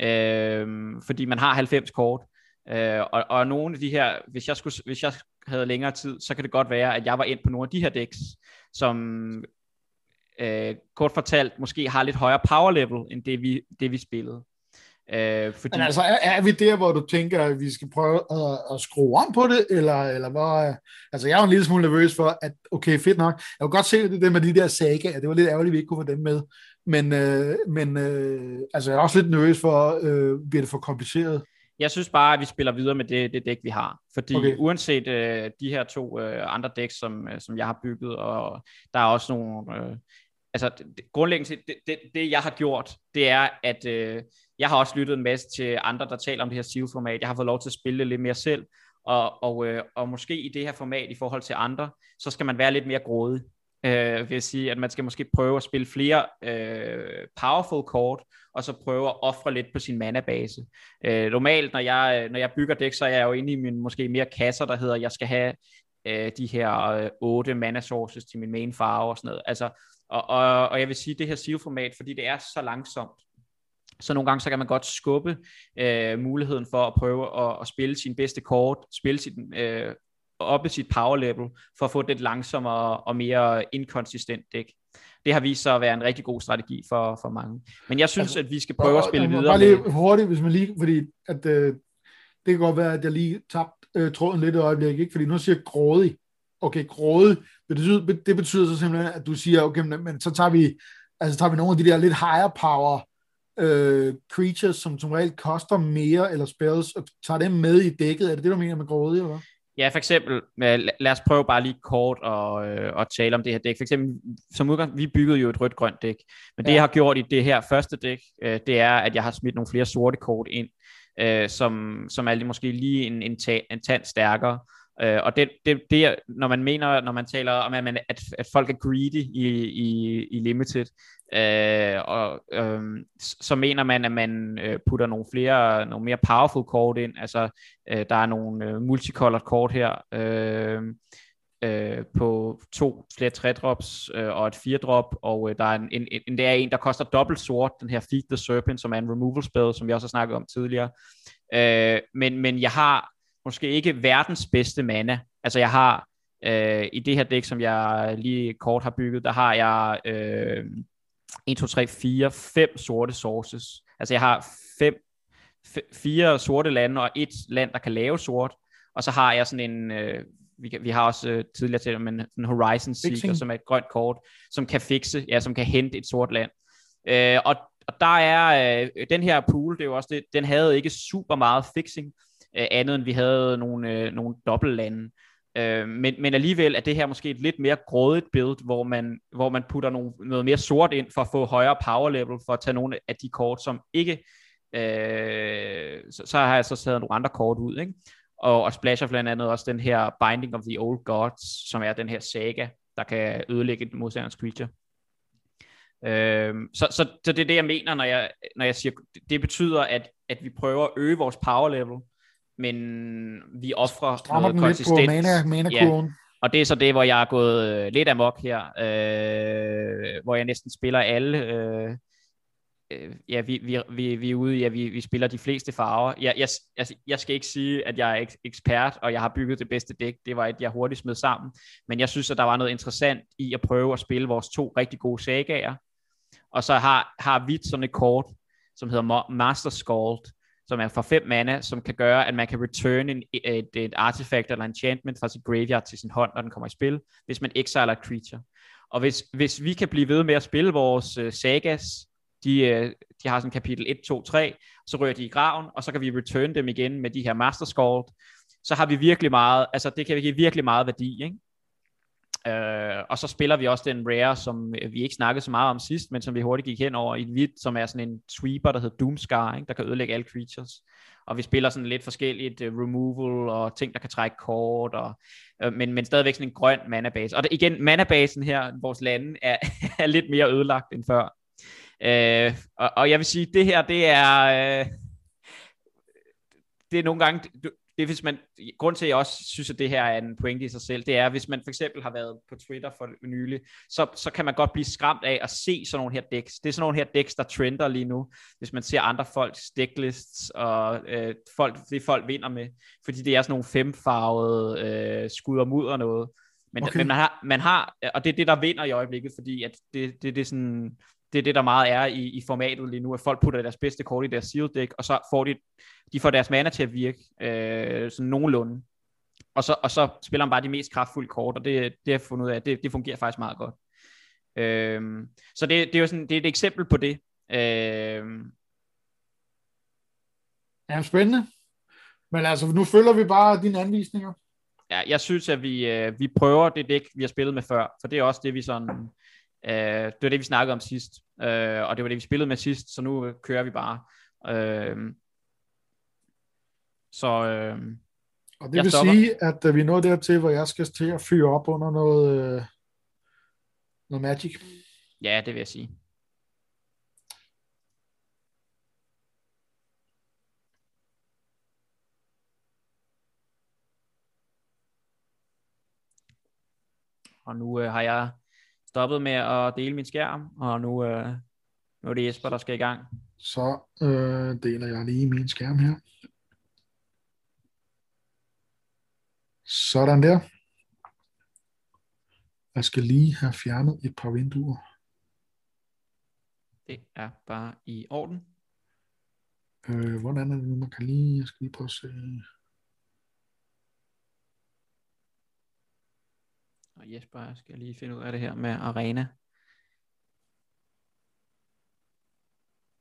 øh, fordi man har 90 kort, øh, og, og nogle af de her, hvis jeg, skulle, hvis jeg havde længere tid, så kan det godt være, at jeg var ind på nogle af de her decks, som øh, kort fortalt måske har lidt højere power level, end det vi, det vi spillede. Øh, fordi... Men altså, er, er vi der, hvor du tænker, at vi skal prøve at, at skrue om på det, eller, eller hvor... Øh, altså, jeg er jo en lille smule nervøs for, at okay, fedt nok. Jeg kunne godt se det, der med de der sager, det var lidt ærgerligt, at vi ikke kunne få dem med. Men, øh, men øh, altså, jeg er også lidt nervøs for, øh, bliver det for kompliceret? Jeg synes bare, at vi spiller videre med det, det dæk, vi har. Fordi okay. uanset øh, de her to øh, andre dæk, som, øh, som jeg har bygget, og der er også nogle... Øh, altså, det, grundlæggende det, det, det, jeg har gjort, det er, at øh, jeg har også lyttet en masse til andre, der taler om det her SEAL-format. Jeg har fået lov til at spille det lidt mere selv, og, og, øh, og måske i det her format i forhold til andre, så skal man være lidt mere grådig. Øh, vil jeg sige, at man skal måske prøve at spille flere øh, powerful kort, og så prøve at ofre lidt på sin mana-base. Øh, normalt, når jeg, øh, når jeg bygger dæk, så er jeg jo inde i min måske mere kasser, der hedder, jeg skal have øh, de her øh, 8 mana sources til min main farve og sådan noget. Altså, og, og, og jeg vil sige, det her SEAL-format, fordi det er så langsomt, så nogle gange så kan man godt skubbe øh, muligheden for at prøve at, at spille sin bedste kort, spille sin, øh, oppe sit power level, for at få et lidt langsommere og mere inkonsistent dæk. Det har vist sig at være en rigtig god strategi for, for mange. Men jeg synes, altså, at vi skal prøve at spille videre. Bare lige med... hurtigt, hvis man lige, fordi at, øh, det kan godt være, at jeg lige tabte øh, tråden lidt i øjeblikket, ikke? fordi nu siger grådig. Okay, grådig, det betyder, det betyder så simpelthen, at du siger, okay, men, men så tager vi, altså tager vi nogle af de der lidt higher power øh, creatures, som som regel koster mere, eller spells, og tager dem med i dækket. Er det det, du mener med grådig, eller hvad? Ja, for eksempel, lad os prøve bare lige kort og, øh, at tale om det her dæk. For eksempel, som udgang, vi byggede jo et rødt-grønt dæk, men ja. det jeg har gjort i det her første dæk, øh, det er, at jeg har smidt nogle flere sorte kort ind, øh, som, som er måske lige en, en, ta- en tand stærkere, Øh, og det, det, det, når man mener, når man taler om, at, man, at, at folk er greedy i, i, i limited, øh, og, øh, så mener man, at man øh, putter nogle flere, nogle mere powerful kort ind. Altså, øh, der er nogle øh, multicolored kort her, øh, øh, på to flere tre drops øh, og et fire drop, og øh, der er en, en, en, der er en, der koster dobbelt sort, den her Feed the Serpent, som er en removal spell, som vi også har snakket om tidligere. Øh, men, men jeg har måske ikke verdens bedste mana. Altså jeg har øh, i det her dæk, som jeg lige kort har bygget, der har jeg øh, 1, 2, 3, 4, 5 sorte sources. Altså jeg har fem, fire sorte lande og et land, der kan lave sort. Og så har jeg sådan en, øh, vi, kan, vi har også øh, tidligere til men en Horizon Seeker, som er et grønt kort, som kan fikse, ja, som kan hente et sort land. Øh, og, og der er øh, den her pool, det er jo også det, den havde ikke super meget fixing, øh, andet end vi havde nogle, øh, nogle dobbeltlande. Øh, men, men alligevel er det her måske et lidt mere grådigt build, hvor man, hvor man putter nogle, noget mere sort ind for at få højere power level, for at tage nogle af de kort, som ikke... Øh, så, så har jeg så taget nogle andre kort ud, ikke? Og, og splasher blandt andet også den her Binding of the Old Gods, som er den her saga, der kan ødelægge et modstanders creature. Øh, så, så, så det er det, jeg mener, når jeg, når jeg siger, det betyder, at, at vi prøver at øge vores power level, men vi offrer Strammer noget konsistens. Lidt på mana, mana ja. og det er så det, hvor jeg er gået øh, lidt amok her, øh, hvor jeg næsten spiller alle. Øh, øh, ja, vi, vi, vi, vi er ude at vi, vi spiller de fleste farver. Jeg, jeg, altså, jeg skal ikke sige, at jeg er ekspert, og jeg har bygget det bedste dæk. Det var et, jeg hurtigt smed sammen. Men jeg synes, at der var noget interessant i at prøve at spille vores to rigtig gode sagager. Og så har, har vi sådan et kort, som hedder Master Scald, som er for 5 mana, som kan gøre, at man kan return en, et, et artifact eller enchantment fra sit graveyard til sin hånd, når den kommer i spil, hvis man exiler et creature. Og hvis, hvis vi kan blive ved med at spille vores øh, sagas, de, øh, de har sådan kapitel 1, 2, 3, så rører de i graven, og så kan vi return dem igen med de her Master Scald, så har vi virkelig meget, altså det kan give virkelig meget værdi, ikke? Øh, og så spiller vi også den rare, som vi ikke snakkede så meget om sidst, men som vi hurtigt gik hen over i et hvidt, som er sådan en sweeper, der hedder Doomscar, ikke? der kan ødelægge alle creatures. Og vi spiller sådan lidt forskelligt uh, removal og ting, der kan trække kort, og, øh, men, men stadigvæk sådan en grøn manabase. Og der, igen, manabasen her, vores lande, er, er lidt mere ødelagt end før. Øh, og, og jeg vil sige, det her, det er... Øh, det er nogle gange, det hvis man, grund til, at jeg også synes, at det her er en pointe i sig selv, det er, hvis man for eksempel har været på Twitter for nylig, så, så kan man godt blive skræmt af at se sådan nogle her decks. Det er sådan nogle her decks, der trender lige nu, hvis man ser andre folks decklists, og øh, folk, det folk vinder med, fordi det er sådan nogle femfarvede øh, skud og mudder noget. Men, okay. men man, har, man har, og det er det, der vinder i øjeblikket, fordi at det, det, det er sådan, det er det, der meget er i, i formatet lige nu, at folk putter deres bedste kort i deres sealed deck, og så får de, de får deres mana til at virke øh, sådan nogenlunde. Og så, og så spiller man bare de mest kraftfulde kort, og det, det har jeg fundet ud af, det, det fungerer faktisk meget godt. Øh, så det, det er jo sådan, det er et eksempel på det. Øh, Ja, spændende. Men altså, nu følger vi bare dine anvisninger. Ja, jeg synes, at vi, øh, vi prøver det dæk, vi har spillet med før, for det er også det, vi sådan Øh, det var det, vi snakkede om sidst, øh, og det var det, vi spillede med sidst, så nu kører vi bare. Øh, så øh, Og det vil stopper. sige, at øh, vi er nået dertil, hvor jeg skal til at fyre op under noget, øh, noget Magic. Ja, det vil jeg sige. Og nu øh, har jeg stoppet med at dele min skærm, og nu, øh, nu er det Jesper, der skal i gang. Så øh, deler jeg lige min skærm her. Sådan der. Jeg skal lige have fjernet et par vinduer. Det er bare i orden. Øh, hvordan er det nu, man kan lige... Jeg skal lige prøve at se... Og Jesper, jeg skal lige finde ud af det her med arena.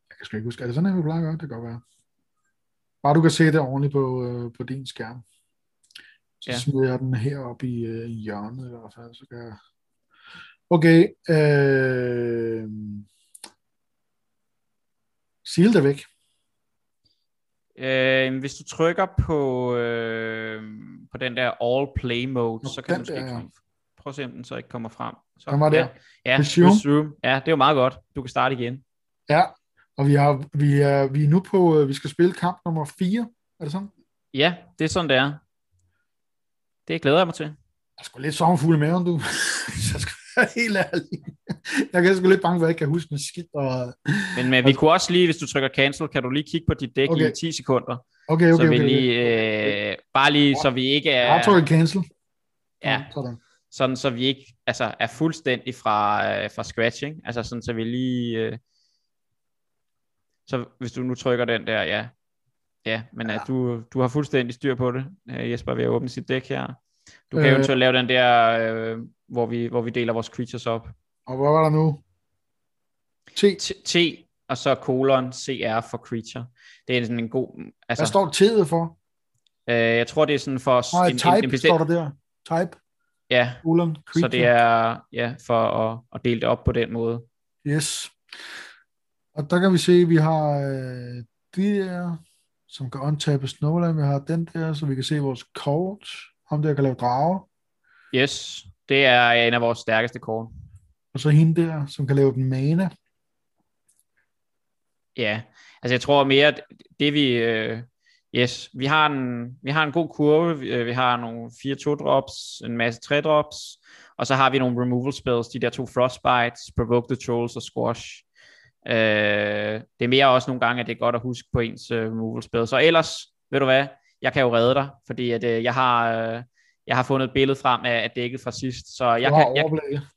Jeg kan sgu ikke huske. Er det sådan, at vi plejer at gøre? Det kan godt være. Bare du kan se det ordentligt på, øh, på din skærm. Så ja. smider jeg den her op i, øh, hjørnet i hvert fald. Så kan jeg... Okay. Øh... Seal det væk. Øh, hvis du trykker på, øh, på den der all play mode, Nå, så kan du måske der, ja. Prøv at se, om den så ikke kommer frem. Så, var der. Ja, ja resume. Ja, det er jo meget godt. Du kan starte igen. Ja, og vi er, vi er, vi er nu på, øh, vi skal spille kamp nummer 4. Er det sådan? Ja, det er sådan, det er. Det glæder jeg mig til. Jeg er sgu lidt sommerfugle med, om du. jeg skal være helt ærlig. Jeg er sgu lidt bange for, at jeg ikke kan huske en skidt. Og... Men, men vi kunne også lige, hvis du trykker cancel, kan du lige kigge på dit dæk okay. i 10 sekunder. Okay, okay, så vi okay, lige, øh, bare lige, så vi ikke er... Jeg har trykket cancel. Ja, sådan sådan så vi ikke altså, er fuldstændig fra, øh, fra scratch, ikke? altså sådan så vi lige, øh, så hvis du nu trykker den der, ja, ja, men ja. At du, du har fuldstændig styr på det, øh, Jesper ved at åbne sit dæk her. Du kan øh, eventuelt lave den der, øh, hvor, vi, hvor vi deler vores creatures op. Og hvad var der nu? T. T, T og så colon CR for creature. Det er sådan en god... Altså, hvad står T'et for? Øh, jeg tror, det er sådan for... Nej, en, type en, en bestemt, står der der. Type. Ja, Ulan, så det er ja, for at, at dele det op på den måde. Yes. Og der kan vi se, at vi har øh, de der, som kan untappe Snowland. Vi har den der, så vi kan se vores kort, om der kan lave drager. Yes, det er en af vores stærkeste kort. Og så hende der, som kan lave den mana. Ja, altså jeg tror mere, at det vi, øh, Yes, vi har en, vi har en god kurve. Vi, øh, vi har nogle 4-2 drops, en masse 3 drops, og så har vi nogle removal spells, de der to frostbites, provoke the trolls og squash. Øh, det er mere også nogle gange, at det er godt at huske på ens uh, removal spells. Så ellers, ved du hvad, jeg kan jo redde dig, fordi at, uh, jeg har... Uh, jeg har fundet et billede frem af, af dækket fra sidst, så jeg, kan, jeg,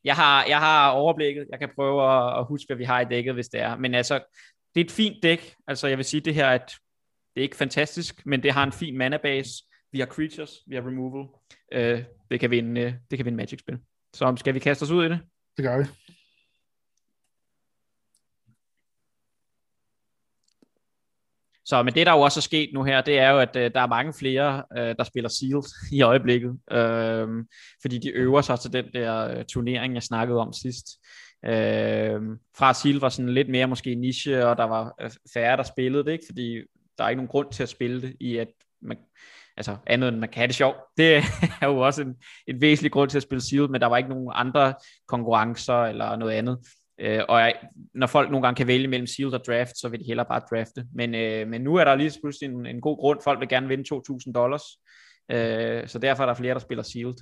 jeg, har, jeg har overblikket. Jeg kan prøve at, at huske, hvad vi har i dækket, hvis det er. Men altså, det er et fint dæk. Altså, jeg vil sige, det her er et, det er ikke fantastisk, men det har en fin mana base. Vi har creatures, vi har removal. Uh, det kan vinde, uh, det kan vinde Magic-spil. Så skal vi kaste os ud i det? Det gør vi. Så men det, der jo også er sket nu her, det er jo, at øh, der er mange flere, øh, der spiller Sealed i øjeblikket, øh, fordi de øver sig til den der øh, turnering, jeg snakkede om sidst. Øh, fra Sealed var sådan lidt mere måske niche, og der var øh, færre, der spillede det, ikke? fordi der er ikke nogen grund til at spille det, i at man, altså andet end man kan have det sjovt. Det er jo også en, en væsentlig grund til at spille Sealed, men der var ikke nogen andre konkurrencer eller noget andet. Øh, og jeg, når folk nogle gange kan vælge mellem Sealed og Draft, så vil de hellere bare drafte. Men, øh, men nu er der lige pludselig en, en god grund. Folk vil gerne vinde 2.000 dollars. Øh, så derfor er der flere, der spiller Sealed.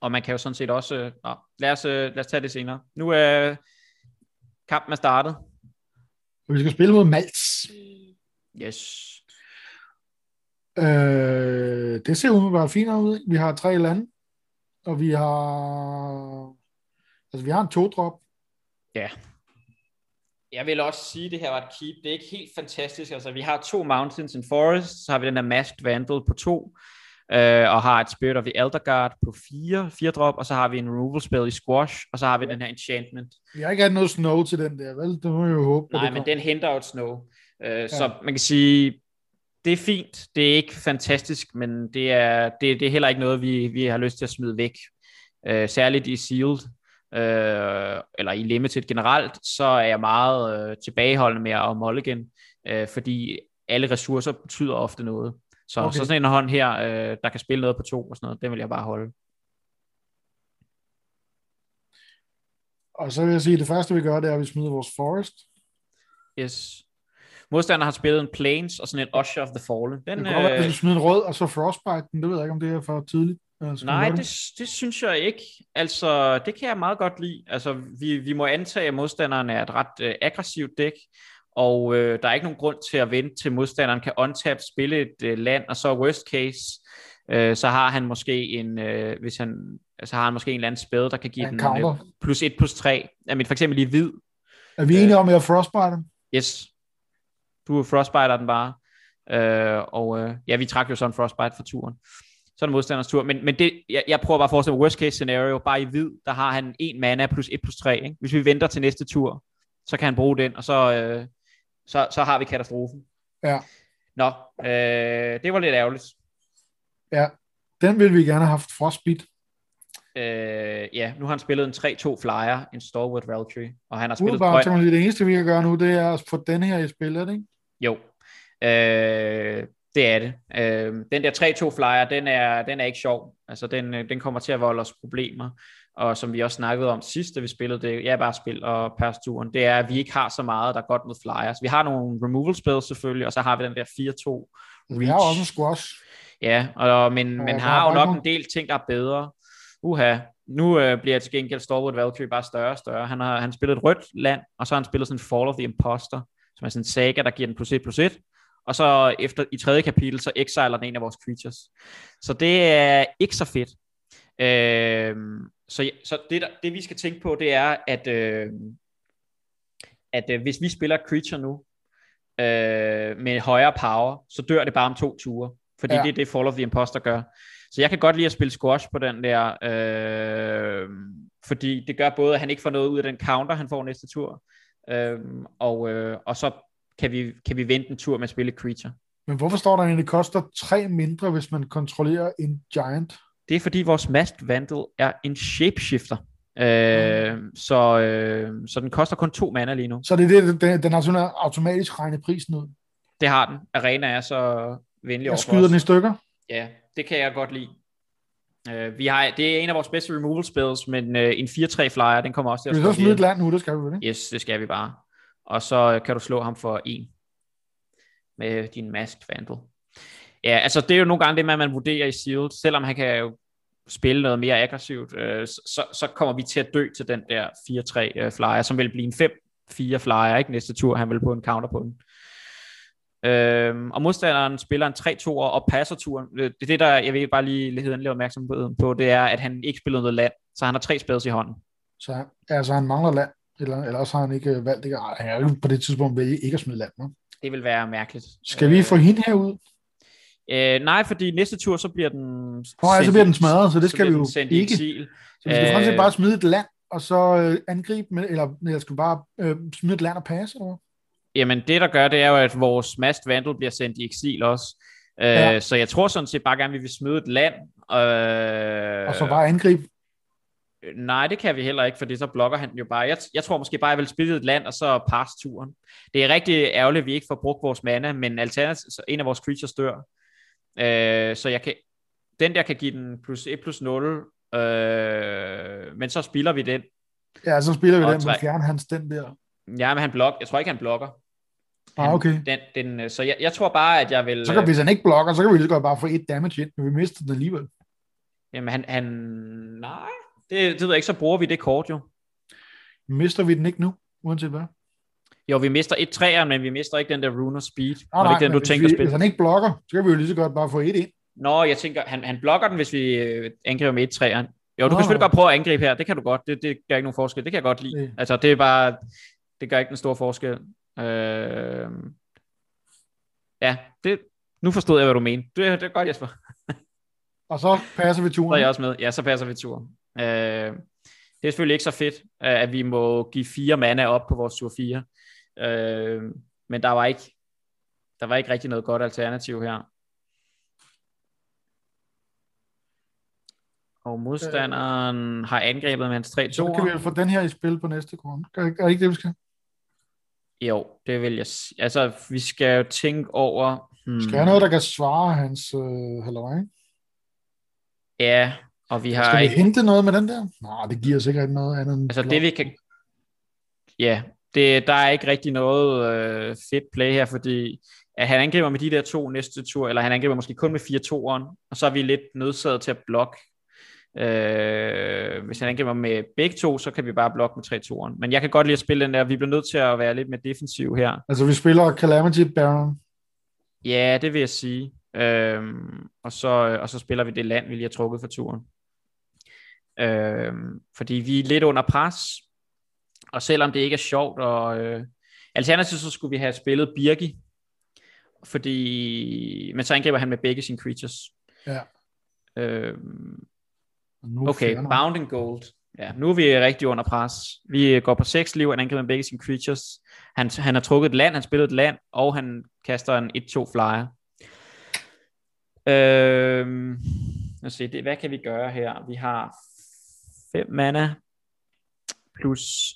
Og man kan jo sådan set også... Øh, nå, lad, os, øh, lad os tage det senere. Nu er kampen er startet. Vi skal spille mod Malts. Yes. Øh, det ser umiddelbart fint ud. Vi har tre lande, og vi har altså vi har en to-drop, Ja. Jeg vil også sige, at det her var et keep. Det er ikke helt fantastisk. Altså, vi har to Mountains and Forest, så har vi den der Masked Vandal på to, øh, og har et Spirit of the Elder Guard på fire, fire drop, og så har vi en removal spell i Squash, og så har vi den her Enchantment. Vi har ikke haft noget snow til den der, vel? Det må vi jo håbe. Nej, men den henter jo et snow. Øh, ja. Så man kan sige, det er fint. Det er ikke fantastisk, men det er, det, det er heller ikke noget, vi, vi har lyst til at smide væk. Øh, særligt i Sealed, øh, eller i Limited generelt, så er jeg meget øh, tilbageholdende med at mulligan, øh, fordi alle ressourcer betyder ofte noget. Så, okay. så sådan en hånd her, øh, der kan spille noget på to og sådan noget, den vil jeg bare holde. Og så vil jeg sige, at det første vi gør, det er, at vi smider vores forest. Yes. Modstanderen har spillet en Plains og sådan en Usher of the Fallen. Den, det kan godt være, vi smider en rød, og så Frostbite. Det ved jeg ikke, om det er for tidligt. Nej, det, det synes jeg ikke. Altså, det kan jeg meget godt lide. Altså, vi, vi må antage, at modstanderen er et ret øh, aggressivt dæk, og øh, der er ikke nogen grund til at vente til modstanderen kan untap, spille et øh, land, og så worst case, øh, så har han måske en, øh, hvis han, altså har han måske en eller anden spæde, der kan give den øh, plus 1 plus 3. Jamen, for eksempel i hvid. Er vi enige øh, om, at jeg frostbite Yes. Du frostbiter den bare. Øh, og øh, ja, vi trak jo sådan frostbite for turen så er det modstanders tur. Men, men det, jeg, jeg prøver bare at forestille mig worst case scenario, bare i hvid, der har han en mana plus 1 plus 3. Ikke? Hvis vi venter til næste tur, så kan han bruge den, og så, øh, så, så har vi katastrofen. Ja. Nå, øh, det var lidt ærgerligt. Ja, den ville vi gerne have haft frostbit. Øh, ja, nu har han spillet en 3-2 flyer, en Stalwart Valkyrie, og han har spillet Udebart, grøn. Det eneste, vi kan gøre nu, det er at få den her i spillet, ikke? Jo. Øh, det er det. Øh, den der 3-2 flyer, den er, den er ikke sjov. Altså, den, øh, den kommer til at volde os problemer. Og som vi også snakkede om sidst, da vi spillede det, ja, bare spil og persturen, det er, at vi ikke har så meget, der er godt med flyers. Vi har nogle removal spells selvfølgelig, og så har vi den der 4-2 reach. Vi har også en squash. Ja, og, men, ja, men har jo nok en del ting, der er bedre. Uha, nu øh, bliver til gengæld Stalwart Valkyrie bare større og større. Han har han spillet et rødt land, og så har han spillet sådan Fall of the Imposter, som er sådan en saga, der giver den plus 1 plus 1 og så efter i tredje kapitel, så exiler den en af vores creatures. Så det er ikke så fedt. Øh, så så det, der, det vi skal tænke på, det er, at, øh, at øh, hvis vi spiller creature nu, øh, med højere power, så dør det bare om to ture. Fordi ja. det er det Fall of the Imposter gør. Så jeg kan godt lide at spille squash på den der, øh, fordi det gør både, at han ikke får noget ud af den counter, han får næste tur, øh, og, øh, og så kan vi, kan vi vente en tur med at spille Creature. Men hvorfor står der egentlig, det koster tre mindre, hvis man kontrollerer en Giant? Det er fordi vores Masked Vandal er en shapeshifter. Øh, mm. så, øh, så den koster kun to mana lige nu. Så det er det, den, den har sådan automatisk regnet prisen ud? Det har den. Arena er så venlig over Jeg skyder den i stykker? Ja, det kan jeg godt lide. Uh, vi har, det er en af vores bedste removal spells, men uh, en 4-3 flyer, den kommer også til at Vi så smide et land nu, det skal vi vel, Yes, det skal vi bare og så kan du slå ham for en. med din Masked Vandal. Ja, altså det er jo nogle gange det, man, man vurderer i Sealed, selvom han kan jo spille noget mere aggressivt, øh, så, så kommer vi til at dø til den der 4-3 øh, flyer, som vil blive en 5-4 flyer, ikke næste tur, han vil på en counter på den. Øhm, og modstanderen spiller en 3-2'er og passer turen. Det er det, der jeg vil bare lige lidt lidt opmærksom på, det er, at han ikke spiller noget land, så han har tre spades i hånden. Så altså, han mangler land, eller, eller også har han ikke valgt, ikke, han er jo på det tidspunkt vælge ikke at smide land. Ne? Det vil være mærkeligt. Skal vi øh, få hende herud? Øh, nej, fordi næste tur, så bliver den... Nå, ja, så bliver den smadret, så det skal vi jo ikke. Exil. Så vi skal øh, bare smide et land, og så øh, angribe med, eller jeg skal bare øh, smide et land og passe, eller Jamen, det der gør, det er jo, at vores Mast Vandal bliver sendt i eksil også. Øh, ja. Så jeg tror sådan set bare gerne, vi vil smide et land. Øh, og så bare angribe? Nej, det kan vi heller ikke, fordi så blokker han jo bare. Jeg, jeg tror måske bare, jeg vil spille et land, og så passe turen. Det er rigtig ærgerligt, at vi ikke får brugt vores mana, men alternativt, en af vores creatures dør. Øh, så jeg kan, den der kan give den plus 1 plus 0, øh, men så spiller vi den. Ja, så spiller vi den, men fjerne hans den der. Ja, men han blokker. Jeg tror ikke, han blokker. Ah, han, ah, okay. Den, den, øh, så jeg, jeg tror bare, at jeg vil... Så kan, hvis han ikke blokker, så kan vi lige godt bare få et damage ind, men vi mister den alligevel. Jamen, han... han nej, det, det ved jeg ikke, så bruger vi det kort jo. Mister vi den ikke nu, uanset hvad? Jo, vi mister et træer, men vi mister ikke den der Runer Speed. Ah, nej, det den, du tænker vi, Hvis han ikke blokker, så kan vi jo lige så godt bare få et ind. Nå, jeg tænker, han, han blokker den, hvis vi øh, angriber med et træer. Jo, du Nå. kan selvfølgelig godt prøve at angribe her. Det kan du godt. Det, det gør ikke nogen forskel. Det kan jeg godt lide. Det. Altså, det er bare... Det gør ikke en stor forskel. Øh, ja, det, nu forstod jeg, hvad du mener. Det, det er godt, Jesper. og så passer vi turen. Så er jeg også med. Ja, så passer vi turen. Øh, det er selvfølgelig ikke så fedt, at vi må give fire mana op på vores tur 4. Øh, men der var ikke der var ikke rigtig noget godt alternativ her. Og modstanderen øh, har angrebet med hans 3 Så kan vi få den her i spil på næste kort. Er ikke det, vi skal? Jo, det vil jeg sige. Altså, vi skal jo tænke over... Hmm. Skal jeg noget, der kan svare hans øh, halløj? Ja, og vi har... Skal vi ikke... hente noget med den der? Nej, det giver sikkert noget andet end... Altså, det vi kan... Ja, det, der er ikke rigtig noget øh, fedt play her, fordi at han angriber med de der to næste tur, eller han angriber måske kun med 4 toeren, og så er vi lidt nødsaget til at blokke. Øh, hvis han angriber med begge to, så kan vi bare blokke med 3 toeren. Men jeg kan godt lide at spille den der, vi bliver nødt til at være lidt mere defensiv her. Altså vi spiller Calamity Baron? Ja, det vil jeg sige. Øh, og, så, og så spiller vi det land, vi lige har trukket for turen. Øh, fordi vi er lidt under pres, og selvom det ikke er sjovt, og øh, alternativt så skulle vi have spillet Birgi, fordi, men så angriber han med begge sine creatures. Ja. Øh, okay, Bounding Gold. Ja, nu er vi rigtig under pres. Vi går på 6 liv, han angriber begge sine creatures. Han, han har trukket et land, han spiller et land, og han kaster en 1-2 flyer. Øh, lad os se, det, hvad kan vi gøre her? Vi har 5 mana, plus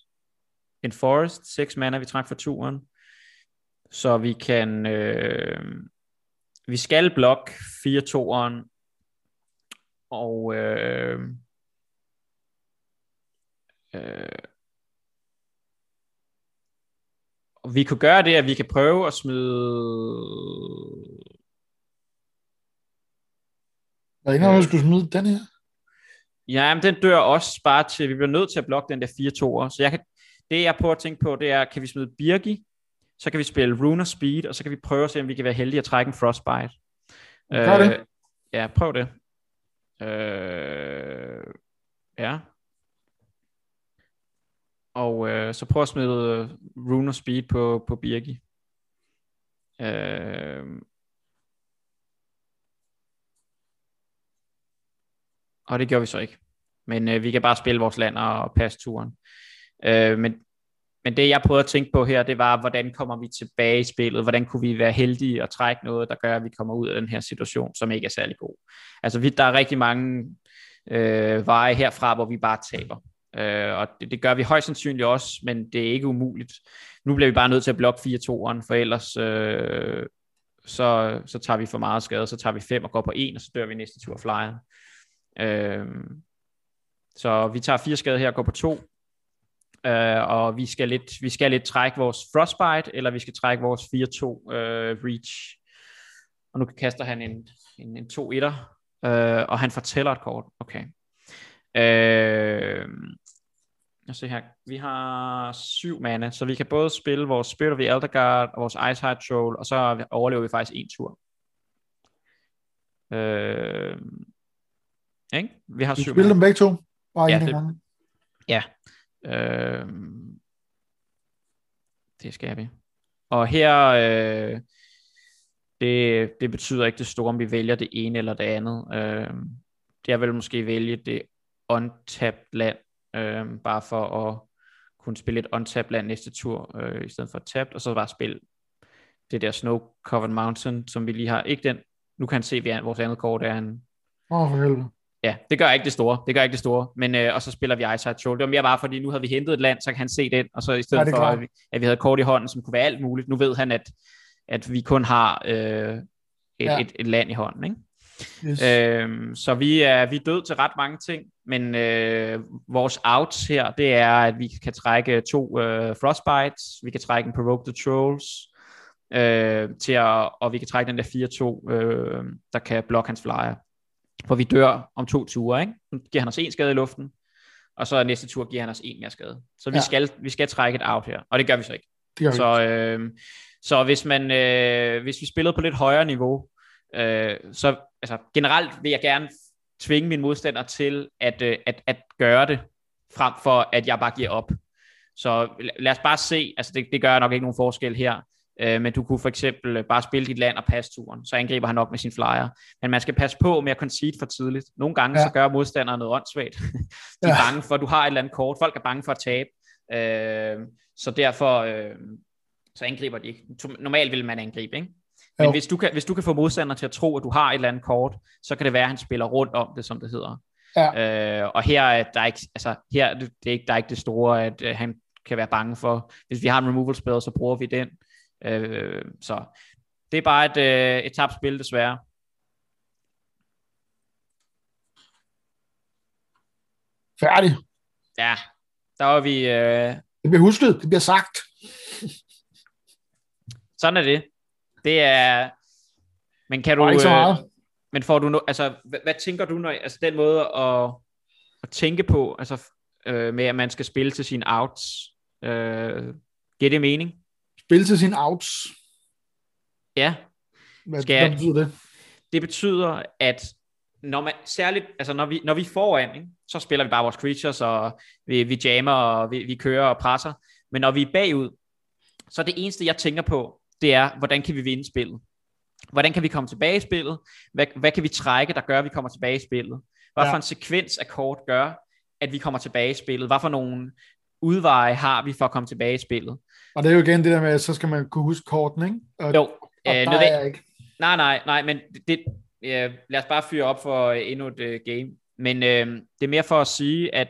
en forest, 6 mana, vi trækker for turen. Så vi kan, øh, vi skal blok 4 toeren, og øh, øh, og vi kunne gøre det, at vi kan prøve at smide... Der er ingen af skulle smide den her? Ja, men den dør også bare til, vi bliver nødt til at blokke den der 4 2 Så jeg kan, det jeg prøver at tænke på, det er, kan vi smide Birgi, så kan vi spille Runer Speed, og så kan vi prøve at se, om vi kan være heldige at trække en Frostbite. Gør øh, det. Ja, prøv det. Øh, ja. Og øh, så prøv at smide øh, Runer Speed på, på Birgi. Øh, og det gjorde vi så ikke. Men øh, vi kan bare spille vores land og passe turen. Øh, men, men det jeg prøvede at tænke på her, det var, hvordan kommer vi tilbage i spillet? Hvordan kunne vi være heldige og trække noget, der gør, at vi kommer ud af den her situation, som ikke er særlig god? Altså vi, der er rigtig mange øh, veje herfra, hvor vi bare taber. Øh, og det, det gør vi højst sandsynligt også, men det er ikke umuligt. Nu bliver vi bare nødt til at blokke 4-2'eren, for ellers øh, så, så tager vi for meget skade, så tager vi 5 og går på 1, og så dør vi næste tur flyer. Øh, så vi tager fire skade her og går på 2, øh, og vi skal, lidt, vi skal lidt trække vores Frostbite, eller vi skal trække vores 4-2 øh, Reach. Og nu kaster han en, en, en 2-1'er, øh, og han fortæller et kort. Okay. Øh, jeg ser her. Vi har syv mana, så vi kan både spille vores Spirit of the Elder Guard og vores Ice Heart Troll, og så overlever vi faktisk en tur. Øh, ikke? Vi har syv spiller dem begge to? Bare Ja, det-. Ja. Øh, det skal vi. Og her, øh, det, det betyder ikke det store, om vi vælger det ene eller det andet. Øh, jeg vil måske vælge det untapped land, øh, bare for at kunne spille et untapped land næste tur, øh, i stedet for tapped, og så bare spille det der Snow Covered Mountain, som vi lige har. Ikke den, nu kan han se, at vores andet kort er en, Åh, oh, for helvede. Ja, det gør ikke det store. Det gør ikke det store. Men, øh, og så spiller vi Heart Troll. Det var mere bare, fordi nu havde vi hentet et land, så kan han se den. Og så i stedet Ja, for, at vi, at vi havde kort i hånden, som kunne være alt muligt. Nu ved han, at, at vi kun har øh, et, ja. et, et land i hånden. Ikke? Yes. Øhm, så vi er, vi er død til ret mange ting, men øh, vores outs her, det er, at vi kan trække to øh, Frostbites, vi kan trække en Provoke the Trolls, øh, til at, og vi kan trække den der 4-2, øh, der kan blokke hans flyer. For vi dør om to ture, ikke? Nu giver han os en skade i luften, og så næste tur giver han os en mere skade. Så vi, Ja. skal, vi skal trække et out her, og det gør vi så ikke. det gør. Så, øh, så hvis, man, øh, hvis vi spillede på lidt højere niveau, øh, så altså, generelt vil jeg gerne tvinge min modstander til at, øh, at, at gøre det, frem for at jeg bare giver op. Så la- lad os bare se, altså det, det gør nok ikke nogen forskel her, øh, men du kunne for eksempel øh, bare spille dit land og passe turen, så angriber han nok med sin flyer. Men man skal passe på med at concede for tidligt. Nogle gange Ja. så gør modstanderen noget åndssvagt. De er Ja. bange for, at du har et eller andet kort. Folk er bange for at tabe. Øh, så derfor øh, så angriber de ikke. Normalt vil man angribe, ikke? Men Jo. hvis du, kan, hvis du kan få modstanderen til at tro, at du har et eller andet kort, så kan det være, at han spiller rundt om det, som det hedder. Ja. Øh, og her er der ikke, altså, her er det, det er ikke, der er ikke det store, at øh, han kan være bange for. Hvis vi har en removal spell, så bruger vi den. Øh, så det er bare et, øh, et tabt spil, desværre. Færdig. Ja, der var vi... Øh, Det bliver husket. Det bliver sagt. sådan er det. Det er... Men kan du... Ikke så øh, meget. Men får du no, altså, hvad, hvad tænker du, når, altså den måde at, at tænke på, altså øh, med at man skal spille til sine outs, øh, giver det mening? Spil til sin outs. Ja, Hvad, Skal hvad jeg- betyder det? det betyder, at når man, særligt, altså når vi, når vi er foran, ikke, så spiller vi bare vores creatures, og vi, vi jammer, og vi, vi kører og presser. Men når vi er bagud, så det eneste, jeg tænker på, det er, hvordan kan vi vinde spillet? Hvordan kan vi komme tilbage i spillet? Hvad, hvad kan vi trække, der gør, at vi kommer tilbage i spillet? Hvad Ja. for en sekvens af kort gør, at vi kommer tilbage i spillet? Hvad for nogle udveje har vi for at komme tilbage i spillet? Og det er jo igen det der med, at så skal man kunne huske korten, ikke? Og, Jo, og øh, der er jeg ikke. Nej, nej, nej, men det, ja, lad os bare fyre op for øh, endnu et uh, game. Men øh, det er mere for at sige, at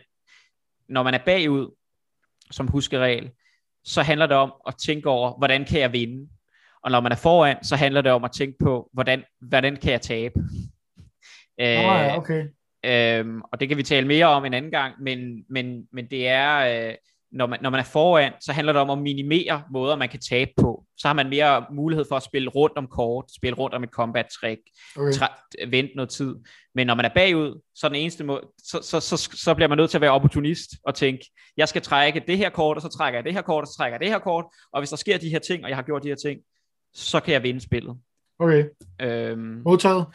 når man er bagud, som huskeregel, så handler det om at tænke over, hvordan kan jeg vinde? Og når man er foran, så handler det om at tænke på, hvordan, hvordan kan jeg tabe? Øh, ja, okay. Øhm, og det kan vi tale mere om en anden gang, men, men, men det er, øh, når, man, når man er foran, så handler det om at minimere måder, man kan tabe på. Så har man mere mulighed for at spille rundt om kort, spille rundt om et combat trick, okay. tra- vente noget tid. Men når man er bagud, så den eneste måde, så, så, så, så bliver man nødt til at være opportunist og tænke, jeg skal trække det her kort, og så trækker jeg det her kort, og så trækker jeg det her kort, og hvis der sker de her ting, og jeg har gjort de her ting, så kan jeg vinde spillet. okay. Øhm, Modtaget.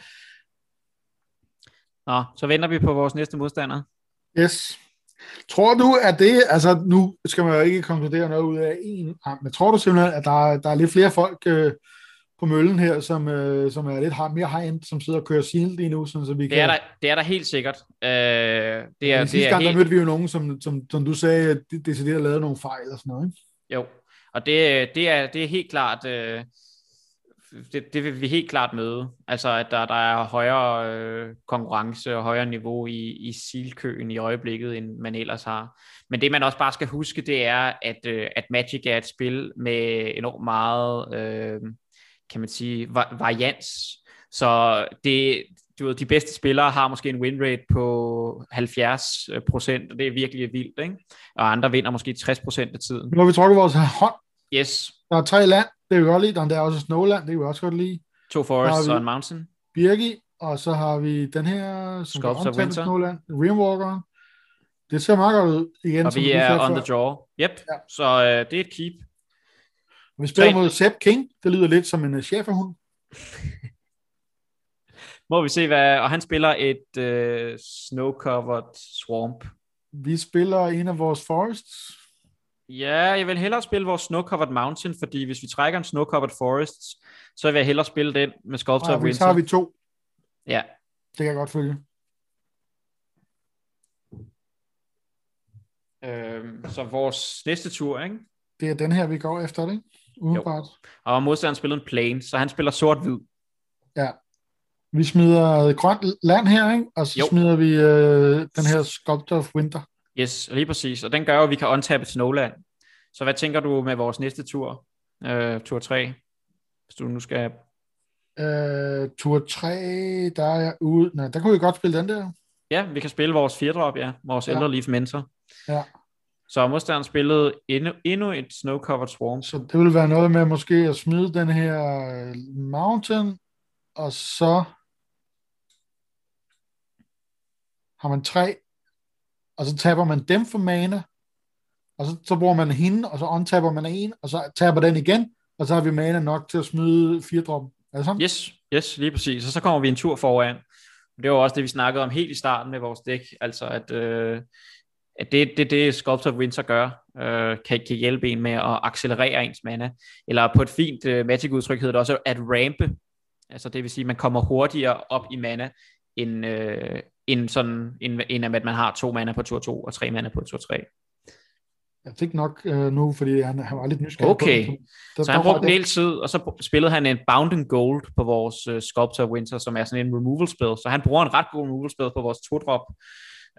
nå, så venter vi på vores næste modstander. Yes. Tror du, at det, altså nu skal man jo ikke konkludere noget ud af en, men tror du simpelthen, at der, er- der er lidt flere folk øh, på møllen her, som, øh, som er lidt har- mere high-end, som sidder og kører Shield lige nu, sådan, så vi Det kan... er der, det er der helt sikkert. Øh, det er, det sidste er gang, der helt, mødte vi jo nogen, som, som, som du sagde, decideret lavede nogle fejl og sådan noget, ikke? jo, og det, det, er, det er helt klart, øh, det, det vil vi helt klart møde. Altså, at der, der er højere øh, konkurrence og højere niveau i, i silkøen i øjeblikket, end man ellers har. Men det, man også bare skal huske, det er, at, øh, at Magic er et spil med enormt meget, øh, kan man sige, va- varians. Så det, du ved, de bedste spillere har måske en win rate på 70 procent, og det er virkelig vildt, ikke? Og andre vinder måske 60 procent af tiden. Nu har vi trukket vores hånd. Yes. Der er tre land, det er vi godt lide. Der er også Snowland, det kan vi også godt lide. To forests og en mountain. Birgi, og så har vi den her, som Sculpts of Winter. Snowland, Rimwalker. Det ser meget godt ud igen. Og vi er on før. the draw. Yep. Ja. Så øh, det er et keep. Vi spiller Tre. mod Sepp King. Det lyder lidt som en uh, cheferhund. Må vi se, hvad... Og han spiller et øh, snow-covered swamp. Vi spiller en af vores forests. Ja, jeg vil hellere spille vores snow-covered mountain, fordi hvis vi trækker en snow-covered forest, så vil jeg hellere spille den med Sculptor Og of så Winter. har vi to. Ja, Det kan jeg godt følge. øhm, så vores næste tur, ikke? Det er den her, vi går efter, ikke? Umiddelbart. Og modstanderen spillede en plane, så han spiller sort-hvid. Vi smider grønt land her, ikke? Og så Jo. jo. smider vi øh, den her Sculptor of Winter. Yes, lige præcis. Og den gør jo, at vi kan untappe til Snowland. Så hvad tænker du med vores næste tur? Øh, tur 3? Hvis du nu skal... Øh, tur 3, der er jeg ude. Nej, der kunne vi godt spille den der. Ja, vi kan spille vores 4-drop, ja. Vores Ja. ja. Elder Leaf Mentor. Ja. Så modstanderen spillede endnu, endnu et Snow-covered Swarm. Så det vil være noget med måske at smide den her øh, mountain, og så har man tre, og så taber man dem for mana, og så, så bruger man hende, og så untapper man en, og så taber den igen, og så har vi mana nok til at smide fire drop. Er det sådan? Yes, yes, lige præcis. Og så kommer vi en tur foran. Det var også det, vi snakkede om helt i starten med vores dæk. Altså, at, øh, at det det, det, Sculpt of Winter gør. Øh, kan, kan hjælpe en med at accelerere ens mana. Eller på et fint øh, Magic-udtryk hedder det også at rampe. Altså, det vil sige, at man kommer hurtigere op i mana, end, øh, end, sådan, end, end at man har to mana på tur 2 og tre mana på tur 3. Jeg fik nok øh, nu, fordi han, han var lidt nysgerrig Okay. på det. Der, Så han brugte en del tid, og så spillede han en Bound Gold på vores uh, Sculptor Winter, som er sådan en removal spell. Så han bruger en ret god removal spell på vores to-drop.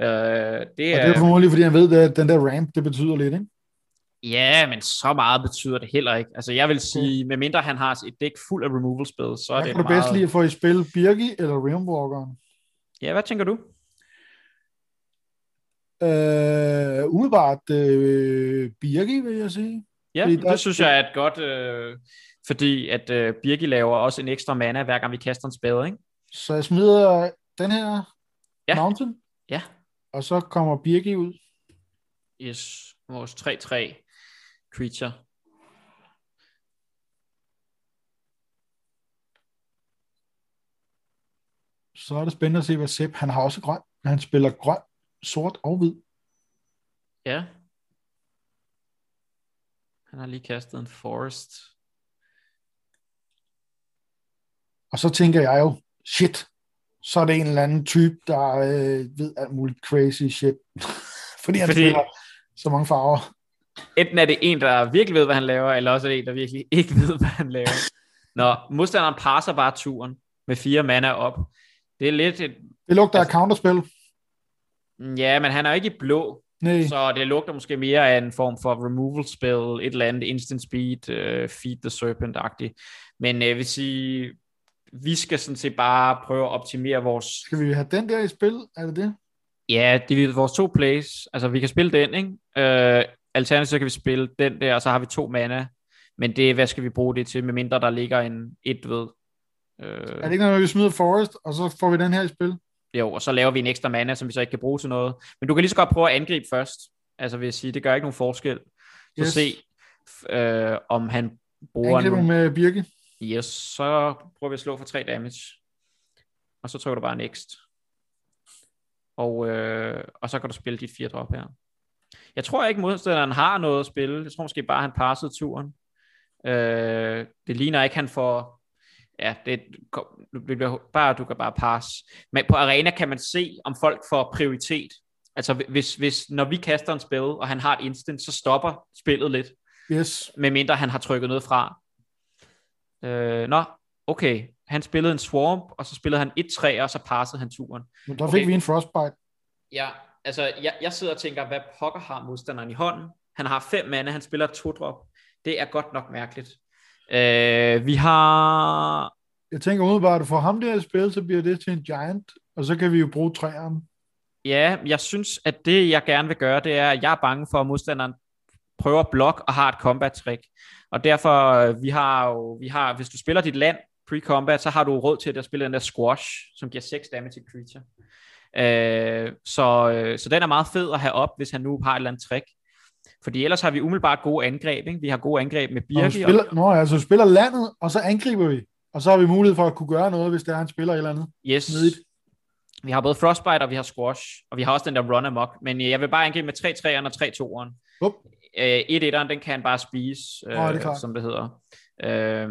Uh, det Og det er, er formodentlig, fordi han ved, at den der ramp, det betyder lidt, ikke? ja, men så meget betyder det heller ikke. Altså jeg vil sige, medmindre han har et dæk fuld af removal spells, så er Hvad det kan du meget... bedst lide at få i spil? Birgi eller Realmwalkeren? Ja, hvad tænker du? Øh, umiddelbart øh, Birgi, vil jeg sige. Ja, Fordi det der- synes jeg er et godt, øh, fordi at øh, Birgi laver også en ekstra mana, hver gang vi kaster en spade, ikke? Så jeg smider den her Ja. mountain, Ja. og så kommer Birgi ud. Yes, vores 3-3 creature. Så er det spændende at se, hvad Sepp, han har også grøn, han spiller grøn, sort og hvid. Ja. Han har lige kastet en forest. Og så tænker jeg jo, shit, så er det en eller anden type, der øh, ved alt muligt crazy shit. Fordi han Fordi- Fordi... spiller så mange farver. Enten er det en, der virkelig ved, hvad han laver, eller også er det en, der virkelig ikke ved, hvad han laver. Nå, modstanderen passer bare turen med fire mana op. Det er lidt et... Det lugter Altså- af counterspil. Ja, men han er ikke i blå, Nej, så det lugter måske mere af en form for removal spell, et eller andet instant speed, uh, feed the serpent-agtigt. Men jeg vil sige, vi skal sådan set bare prøve at optimere vores skal vi have den der i spil? Er det det? Ja, det er vores to plays. Altså, vi kan spille den, ikke? Øh, alternativt så kan vi spille den der, og så har vi to mana. Men det, hvad skal vi bruge det til, medmindre der ligger en et ved. Øh, Er det ikke noget, vi smider Forest, og så får vi den her i spil? jo, og så laver vi en ekstra mana, som vi så ikke kan bruge til noget. Men du kan lige så godt prøve at angribe først. Altså, vil jeg sige, det gør ikke nogen forskel. Så Yes. se, øh, om han bruger Angriber nu. med Birke. Yes, så prøver vi at slå for 3 damage. Og så trykker du bare next. Og, øh, og så kan du spille dit 4 drop her. Jeg tror ikke, modstanderen har noget at spille. Jeg tror måske bare, han passede turen. Øh, det ligner ikke, han får... Ja, det, det bliver bare, du kan bare passe. Men på arena kan man se, om folk får prioritet. Altså, hvis, hvis når vi kaster en spil, og han har et instant, så stopper spillet lidt Yes. medmindre han har trykket noget fra. Øh, nå, okay. Han spillede en Swarm, og så spillede han et træ, og så passede han turen. Men der fik Okay. vi en Frostbite. Ja, altså, jeg, jeg sidder og tænker, hvad pokker har modstanderen i hånden? Han har fem mande, han spiller to drop. Det er godt nok mærkeligt. Øh, vi har Jeg tænker umiddelbart, at får ham der i spil, så bliver det til en giant, og så kan vi jo bruge træerne. Ja, jeg synes, at det jeg gerne vil gøre, det er, at jeg er bange for, at modstanderen prøver at blokke og har et combat-trick. Og derfor, øh, vi har jo, vi har, hvis du spiller dit land pre-combat, så har du råd til at spille den der squash, som giver 6 damage til creature. Øh, så, øh, så den er meget fed at have op, hvis han nu har et eller andet trick. Fordi ellers har vi umiddelbart gode angreb. Ikke? Vi har gode angreb med Birke. Når spiller, og... Nå, altså spiller landet, og så angriber vi. Og så har vi mulighed for at kunne gøre noget, hvis der er en spiller eller andet. Yes. Nedigt. Vi har både Frostbite, og vi har Squash, og vi har også den der Run Amok. Men jeg vil bare angribe med 3 3'eren og 3 2'eren. Uh. Øh, 1 1'eren, den kan han bare spise, øh, oh, det som det hedder. Øh,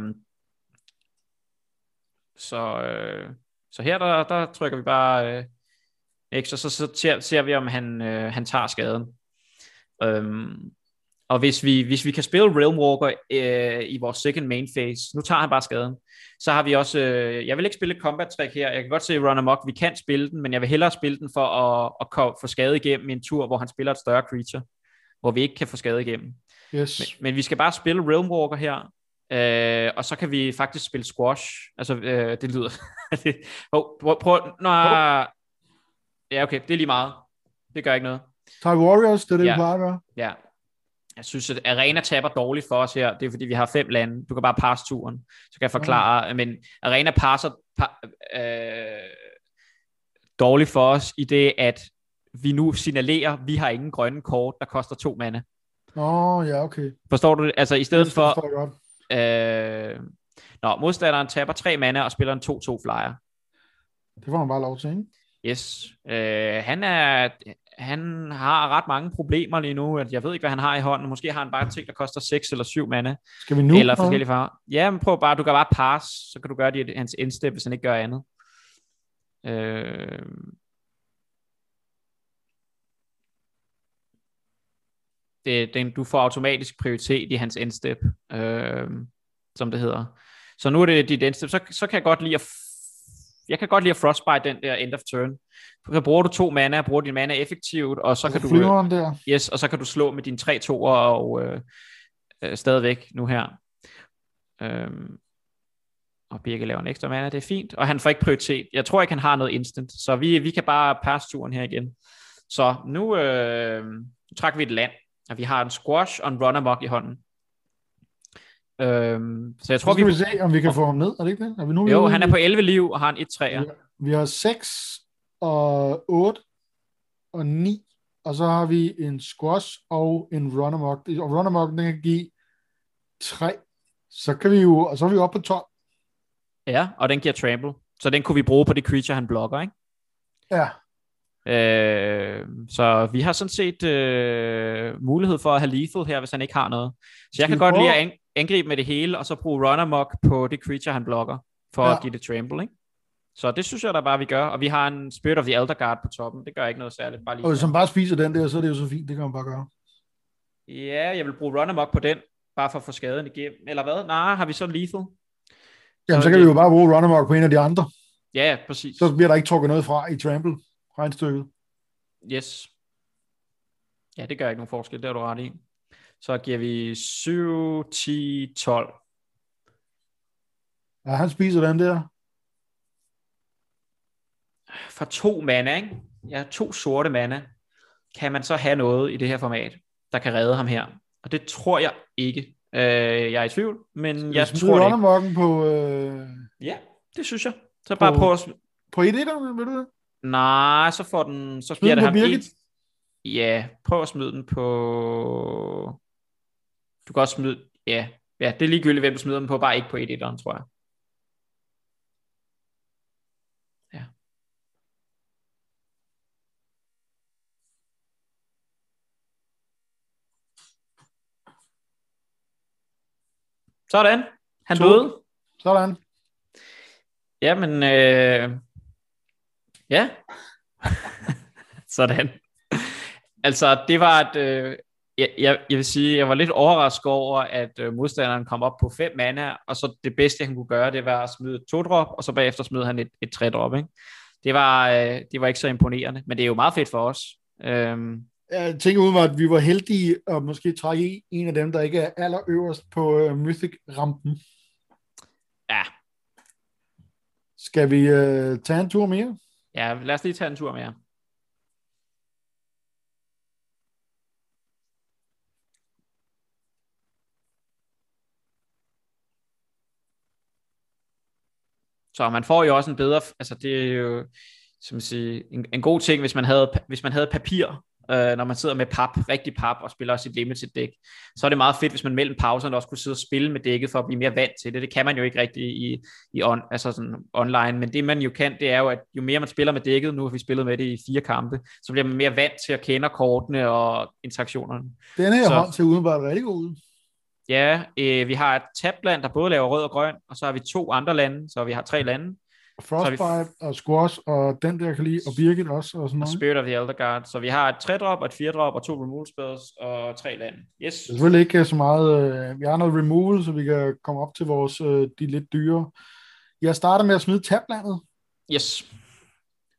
så, øh, så her der, der trykker vi bare øh, X, og så, så ser, ser vi, om han, øh, han tager skaden. Øhm, og hvis vi, hvis vi kan spille Realmwalker øh, i vores second main phase, nu tager han bare skaden, så har vi også, øh, jeg vil ikke spille combat trick her, jeg kan godt se Run Amok, vi kan spille den, men jeg vil hellere spille den for at, at få skade igennem en tur, hvor han spiller et større creature, hvor vi ikke kan få skade igennem. Yes. Men, men vi skal bare spille Realmwalker her, øh, og så kan vi faktisk spille squash, altså øh, det lyder, oh, prøv, prøv, nå, ja okay, det er lige meget, det gør ikke noget. Tag Warriors, det er det, ja. vi plejer at gøre. Ja, jeg synes, at Arena taber dårligt for os her. Det er fordi, vi har fem lande. Du kan bare passe turen. Så kan jeg forklare. Mm. Men Arena passer pa, øh, dårligt for os i det, at vi nu signalerer, at vi har ingen grønne kort, der koster to mana. Åh, oh, ja, okay. Forstår du det? Altså i stedet for... Øh, nå, modstanderen taber tre mana og spiller en 2-2 flyer. Det får man bare lov til, ikke? Yes. Øh, han er han har ret mange problemer lige nu. At jeg ved ikke, hvad han har i hånden. Måske har han bare ting, der koster 6 eller 7 mana. Skal vi nu? Eller forskellige farver. Ja, men prøv bare. Du kan bare pass, så kan du gøre det hans indstep, hvis han ikke gør andet. Øh... Det, det, du får automatisk prioritet i hans indstep, øh, som det hedder. Så nu er det dit indstep. Så, så kan jeg godt lide at jeg kan godt lide at frostbite den der end of turn. Så bruger du to mana, bruger din mana effektivt, og så kan du... Øh, der. Yes, og så kan du slå med dine tre toer og øh, øh, stadigvæk nu her. Øhm, og Birke laver en ekstra mana, det er fint. Og han får ikke prioritet. Jeg tror ikke, han har noget instant. Så vi, vi kan bare passe turen her igen. Så nu, øh, nu trækker vi et land, og vi har en squash og en run amok i hånden. Øhm, så jeg tror, vi... vi se, om vi kan få ham ned, er det ikke det? Er vi nu jo, han er på 11 liv og har en 1-3'er. Vi, vi har 6 og 8 og 9, og så har vi en squash og en run amok. Og run amok, den kan give 3. Så kan vi jo, og så er vi oppe på 12. Ja, og den giver trample. Så den kunne vi bruge på det creature, han blokker, ikke? Ja. Øh, så vi har sådan set øh, mulighed for at have lethal her, hvis han ikke har noget. Så jeg kan godt lide at angribe med det hele, og så bruge run amok på det creature, han blokker, for ja. at give det trample, ikke? Så det synes jeg da bare, vi gør. Og vi har en Spirit of the Elder Guard på toppen. Det gør ikke noget særligt. Bare lige og hvis man bare spiser den der, så er det jo så fint. Det kan man bare gøre. Ja, jeg vil bruge run amok på den, bare for at få skaden igennem. Eller hvad? Nej, har vi så lethal? Jamen, så, så kan det... vi jo bare bruge run amok på en af de andre. Ja, ja, præcis. Så bliver der ikke trukket noget fra i trample regnstykket. Yes. Ja, det gør ikke nogen forskel, det har du ret i. Så giver vi 7, 10, 12. Ja, han spiser den der. For to mana, ikke? Ja, to sorte mana, kan man så have noget i det her format, der kan redde ham her. Og det tror jeg ikke. Øh, jeg er i tvivl, men Skal jeg tror det ikke. på... Øh... Ja, det synes jeg. Så på, bare prøv at... På 1 1 vil du det? Nej, så får den... Så bliver det ham. Ja, prøv at smide den på... Du kan også smide... Ja, ja det er ligegyldigt, hvem du smider den på, bare ikke på 1 1 tror jeg. Ja. Sådan. Han to. døde. Sådan. Jamen, øh, Ja. Sådan. Altså, det var et... Øh, jeg, jeg, jeg vil sige, jeg var lidt overrasket over, at øh, modstanderen kom op på fem mana, og så det bedste, han kunne gøre, det var at smide et to-drop, og så bagefter smide han et, et tre-drop, ikke? Det var, øh, det var ikke så imponerende, men det er jo meget fedt for os. Øhm, jeg tænker ud at vi var heldige at måske trække en af dem, der ikke er allerøverst på uh, Mythic-rampen. Ja. Skal vi øh, tage en tur mere? Ja, lad os lige tage en tur mere. Så man får jo også en bedre, altså det er jo, som man siger, en, en god ting, hvis man havde, hvis man havde papir, øh, når man sidder med pap, rigtig pap, og spiller sit limited dæk, så er det meget fedt, hvis man mellem pauserne også kunne sidde og spille med dækket, for at blive mere vant til det. Det kan man jo ikke rigtig i, i on, altså sådan online, men det man jo kan, det er jo, at jo mere man spiller med dækket, nu har vi spillet med det i fire kampe, så bliver man mere vant til at kende kortene og interaktionerne. Den her Så- hånd ser udenbart rigtig god ud. Ja, øh, vi har et tabland, der både laver rød og grøn, og så har vi to andre lande, så vi har tre lande. Frostbite og Squash, og den der kan lide, og Birgit også, og sådan og noget. Spirit of the Elder Guard. Så vi har et 3-drop og et 4-drop og to removal spells og tre lande. Yes. Det er selvfølgelig ikke så meget, øh, vi har noget removal, så vi kan komme op til vores, øh, de lidt dyre. Jeg starter med at smide tablandet. Yes.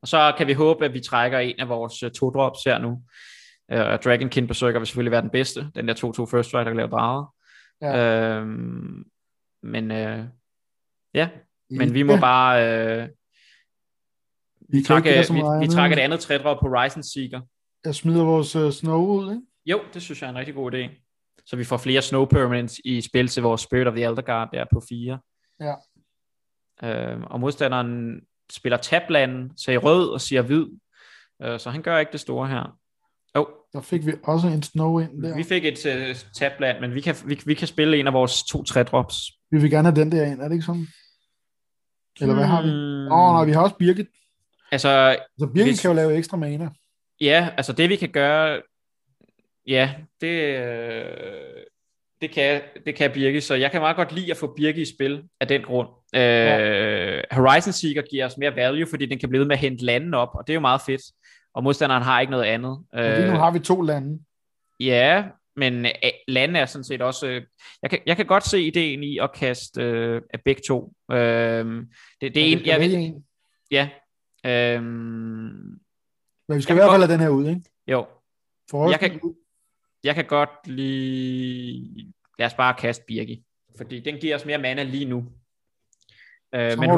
Og så kan vi håbe, at vi trækker en af vores øh, to drops her nu. Uh, Dragonkin Berserker vil selvfølgelig være den bedste. Den der 2-2 first strike, der kan lave drager. Ja. Øhm, men øh, ja, men vi må bare... Øh, vi, vi, trækker, vi, vi andet. trækker et andet 3-drop på Horizon Seeker. Jeg smider vores uh, snow ud, ikke? Jo, det synes jeg er en rigtig god idé. Så vi får flere snow permanents i spil til vores Spirit of the Elder Guard der på 4. Ja. Øhm, og modstanderen spiller tabland, så i rød og siger hvid. Øh, så han gør ikke det store her. Der fik vi også en snow ind der. vi fik et uh, tabland, men vi kan, vi, vi kan spille en af vores to 3-drops. Vi vil gerne have den der ind, er det ikke sådan? Eller hvad har vi? Hmm. Åh, oh, nej, vi har også Birgit. Altså, Så Birgit Hvis- kan jo lave ekstra mana. Ja, altså det vi kan gøre, ja, det, øh, det, kan, det kan Birke, så jeg kan meget godt lide at få Birke i spil af den grund. Øh, Ja. Horizon Seeker giver os mere value, fordi den kan blive ved med at hente landen op, og det er jo meget fedt. Og modstanderen har ikke noget andet. Og lige nu har vi to lande. Ja, men øh, lande er sådan set også... Øh, jeg, kan, jeg kan godt se ideen i at kaste øh, af begge to. Øh, det, det er Men en, jeg, vælge en. ja. Øh, Men vi skal i hvert fald have den her ud, ikke? jo, For Jeg kan- jeg kan godt lige... Lad os bare kaste Birgi. Fordi den giver os mere mana lige nu. Øh, Så men må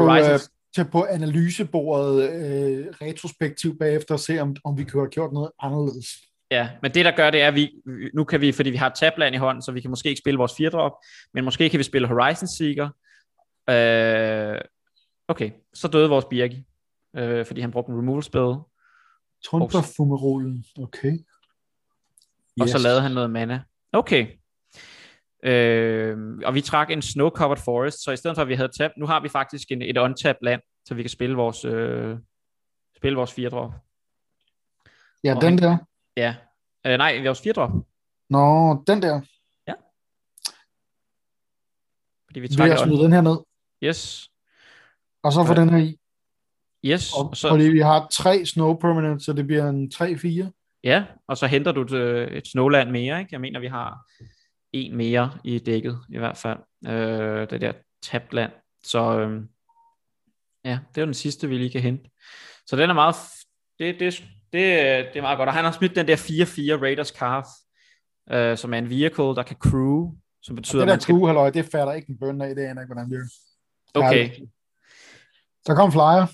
til på analysebordet øh, retrospektivt bagefter og se, om, om vi kunne have gjort noget anderledes. Ja, men det der gør, det er, at vi, nu kan vi, fordi vi har et tabland i hånden, så vi kan måske ikke spille vores 4-drop, men måske kan vi spille Horizon Seeker. Øh, okay, så døde vores Birgi, øh, fordi han brugte en removal spell, Trundperfumerolen, okay. og så lavede han noget mana. Okay. Øh, og vi trak en snow-covered forest, så i stedet for, at vi havde tab, nu har vi faktisk en, et untapped land, så vi kan spille vores, øh, spille vores 4-drop. Ja, og den han- der. Ja. Øh, nej, vores 4-drop, Nå, den der. fordi vi trak un- smidt den her ned, Yes. og så få Ja. den her i. Yes, Og, og så, Fordi vi har tre snow permanents, så det bliver en 3-4. Ja, og så henter du et, øh, et Snowland mere, ikke? Jeg mener, vi har en mere i dækket, i hvert fald. Øh, det der tabland. Så øh, ja, det er jo den sidste, vi lige kan hente. Så den er meget, det, det, det, det er meget godt. Og han har smidt den der 4-4 Raiders Calf, øh, som er en vehicle, der kan crew, som betyder, Det at der skal... crew, halløj, det fatter ikke en bøn af, det aner ikke, hvordan det er. Okay, Der kom flyer.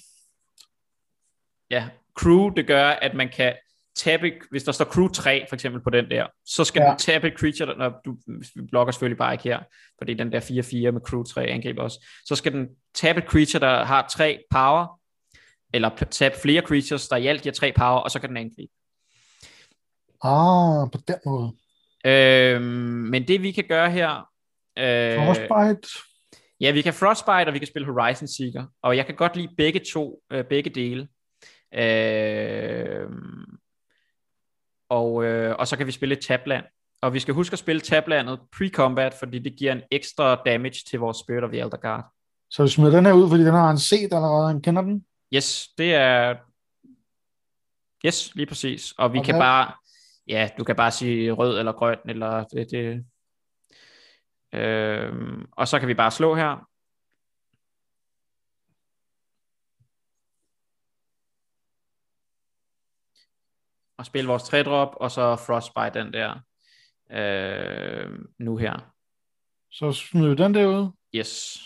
ja. Crew, det gør, at man kan tabe, hvis der står crew 3 for eksempel på den der, så skal Ja. du tabe et creature, når du, vi blokker selvfølgelig bare ikke her, fordi den der 4-4 med crew 3 angriber også, så skal den tabe et creature, der har 3 power, eller tabe flere creatures, der i alt giver 3 power, og så kan den angribe. Ah, på den måde. Øhm, men det vi kan gøre her, øh, Frostbite. Ja, vi kan Frostbite, og vi kan spille Horizon Seeker. Og jeg kan godt lide begge to, øh, begge dele. Øh, og, øh, og så kan vi spille et tabland. Og vi skal huske at spille tablandet pre-combat, fordi det giver en ekstra damage til vores Spirit of the Elder Guard. Så vi smider den her ud, fordi den har han set allerede. Han kender den. Yes, det er... Yes, lige præcis. Og vi Og kan bare... Ja, du kan bare sige rød eller grøn, eller det... det øhm, og så kan vi bare slå her. Og spille vores 3-drop, og så frostbite den der øh, nu her. Så smider vi den der ud. Yes.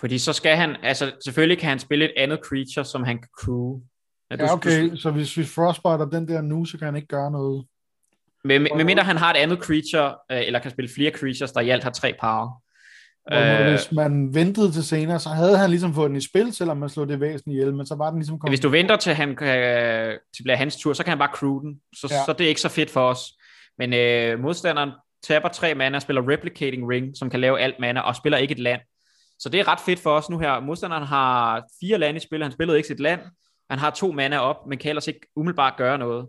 Fordi så skal han, altså selvfølgelig kan han spille et andet creature, som han kan crew. Ja, ja okay, du, så hvis vi frostbiter den der nu, så kan han ikke gøre noget. Med, med mindre han har et andet creature, øh, eller kan spille flere creatures, der i alt har tre power. Øh, hvis man ventede til senere, så havde han ligesom fået den i spil, selvom man slog det væsen ihjel, men så var den ligesom kommet... Hvis du venter til, han kan, til bliver hans tur, så kan han bare crew den, så, ja. så det er ikke så fedt for os. Men øh, modstanderen taber tre mana, spiller Replicating Ring, som kan lave alt mana, og spiller ikke et land. Så det er ret fedt for os nu her. Modstanderen har fire lande i spil, han spillede ikke sit land, han har to mana op, men kan ellers ikke umiddelbart gøre noget.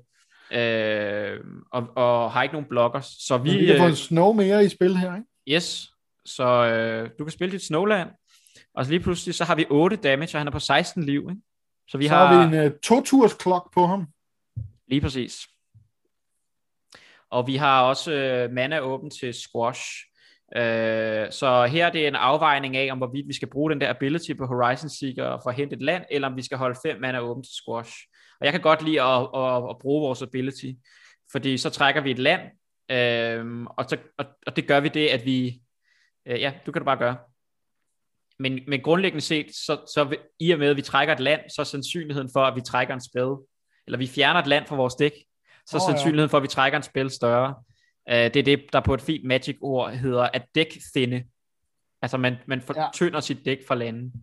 Øh, og, og har ikke nogen blokker. Så vi, vi kan få en snow mere i spil her, ikke? Yes, så øh, du kan spille dit Snowland, og så lige pludselig så har vi 8 damage, og han er på 16 liv. Ikke? Så vi så har, har vi en uh, to-turs klok på ham. Lige præcis. Og vi har også øh, mana åben til squash. Øh, så her er det en afvejning af, om hvorvidt vi skal bruge den der ability på Horizon Seeker for at hente et land, eller om vi skal holde fem mana åben til squash. Og jeg kan godt lide at, at, at bruge vores ability, fordi så trækker vi et land, øh, og, så, og, og det gør vi det, at vi Øh, ja, du kan du bare gøre. Men, men grundlæggende set, så, så i og med, at vi trækker et land, så er sandsynligheden for, at vi trækker en spil, eller vi fjerner et land fra vores dæk, så er oh, sandsynligheden ja. for, at vi trækker en spil større. Uh, det er det, der på et fint magic-ord hedder at dæk thinne. Altså man, man fortynder ja. sit dæk fra landen.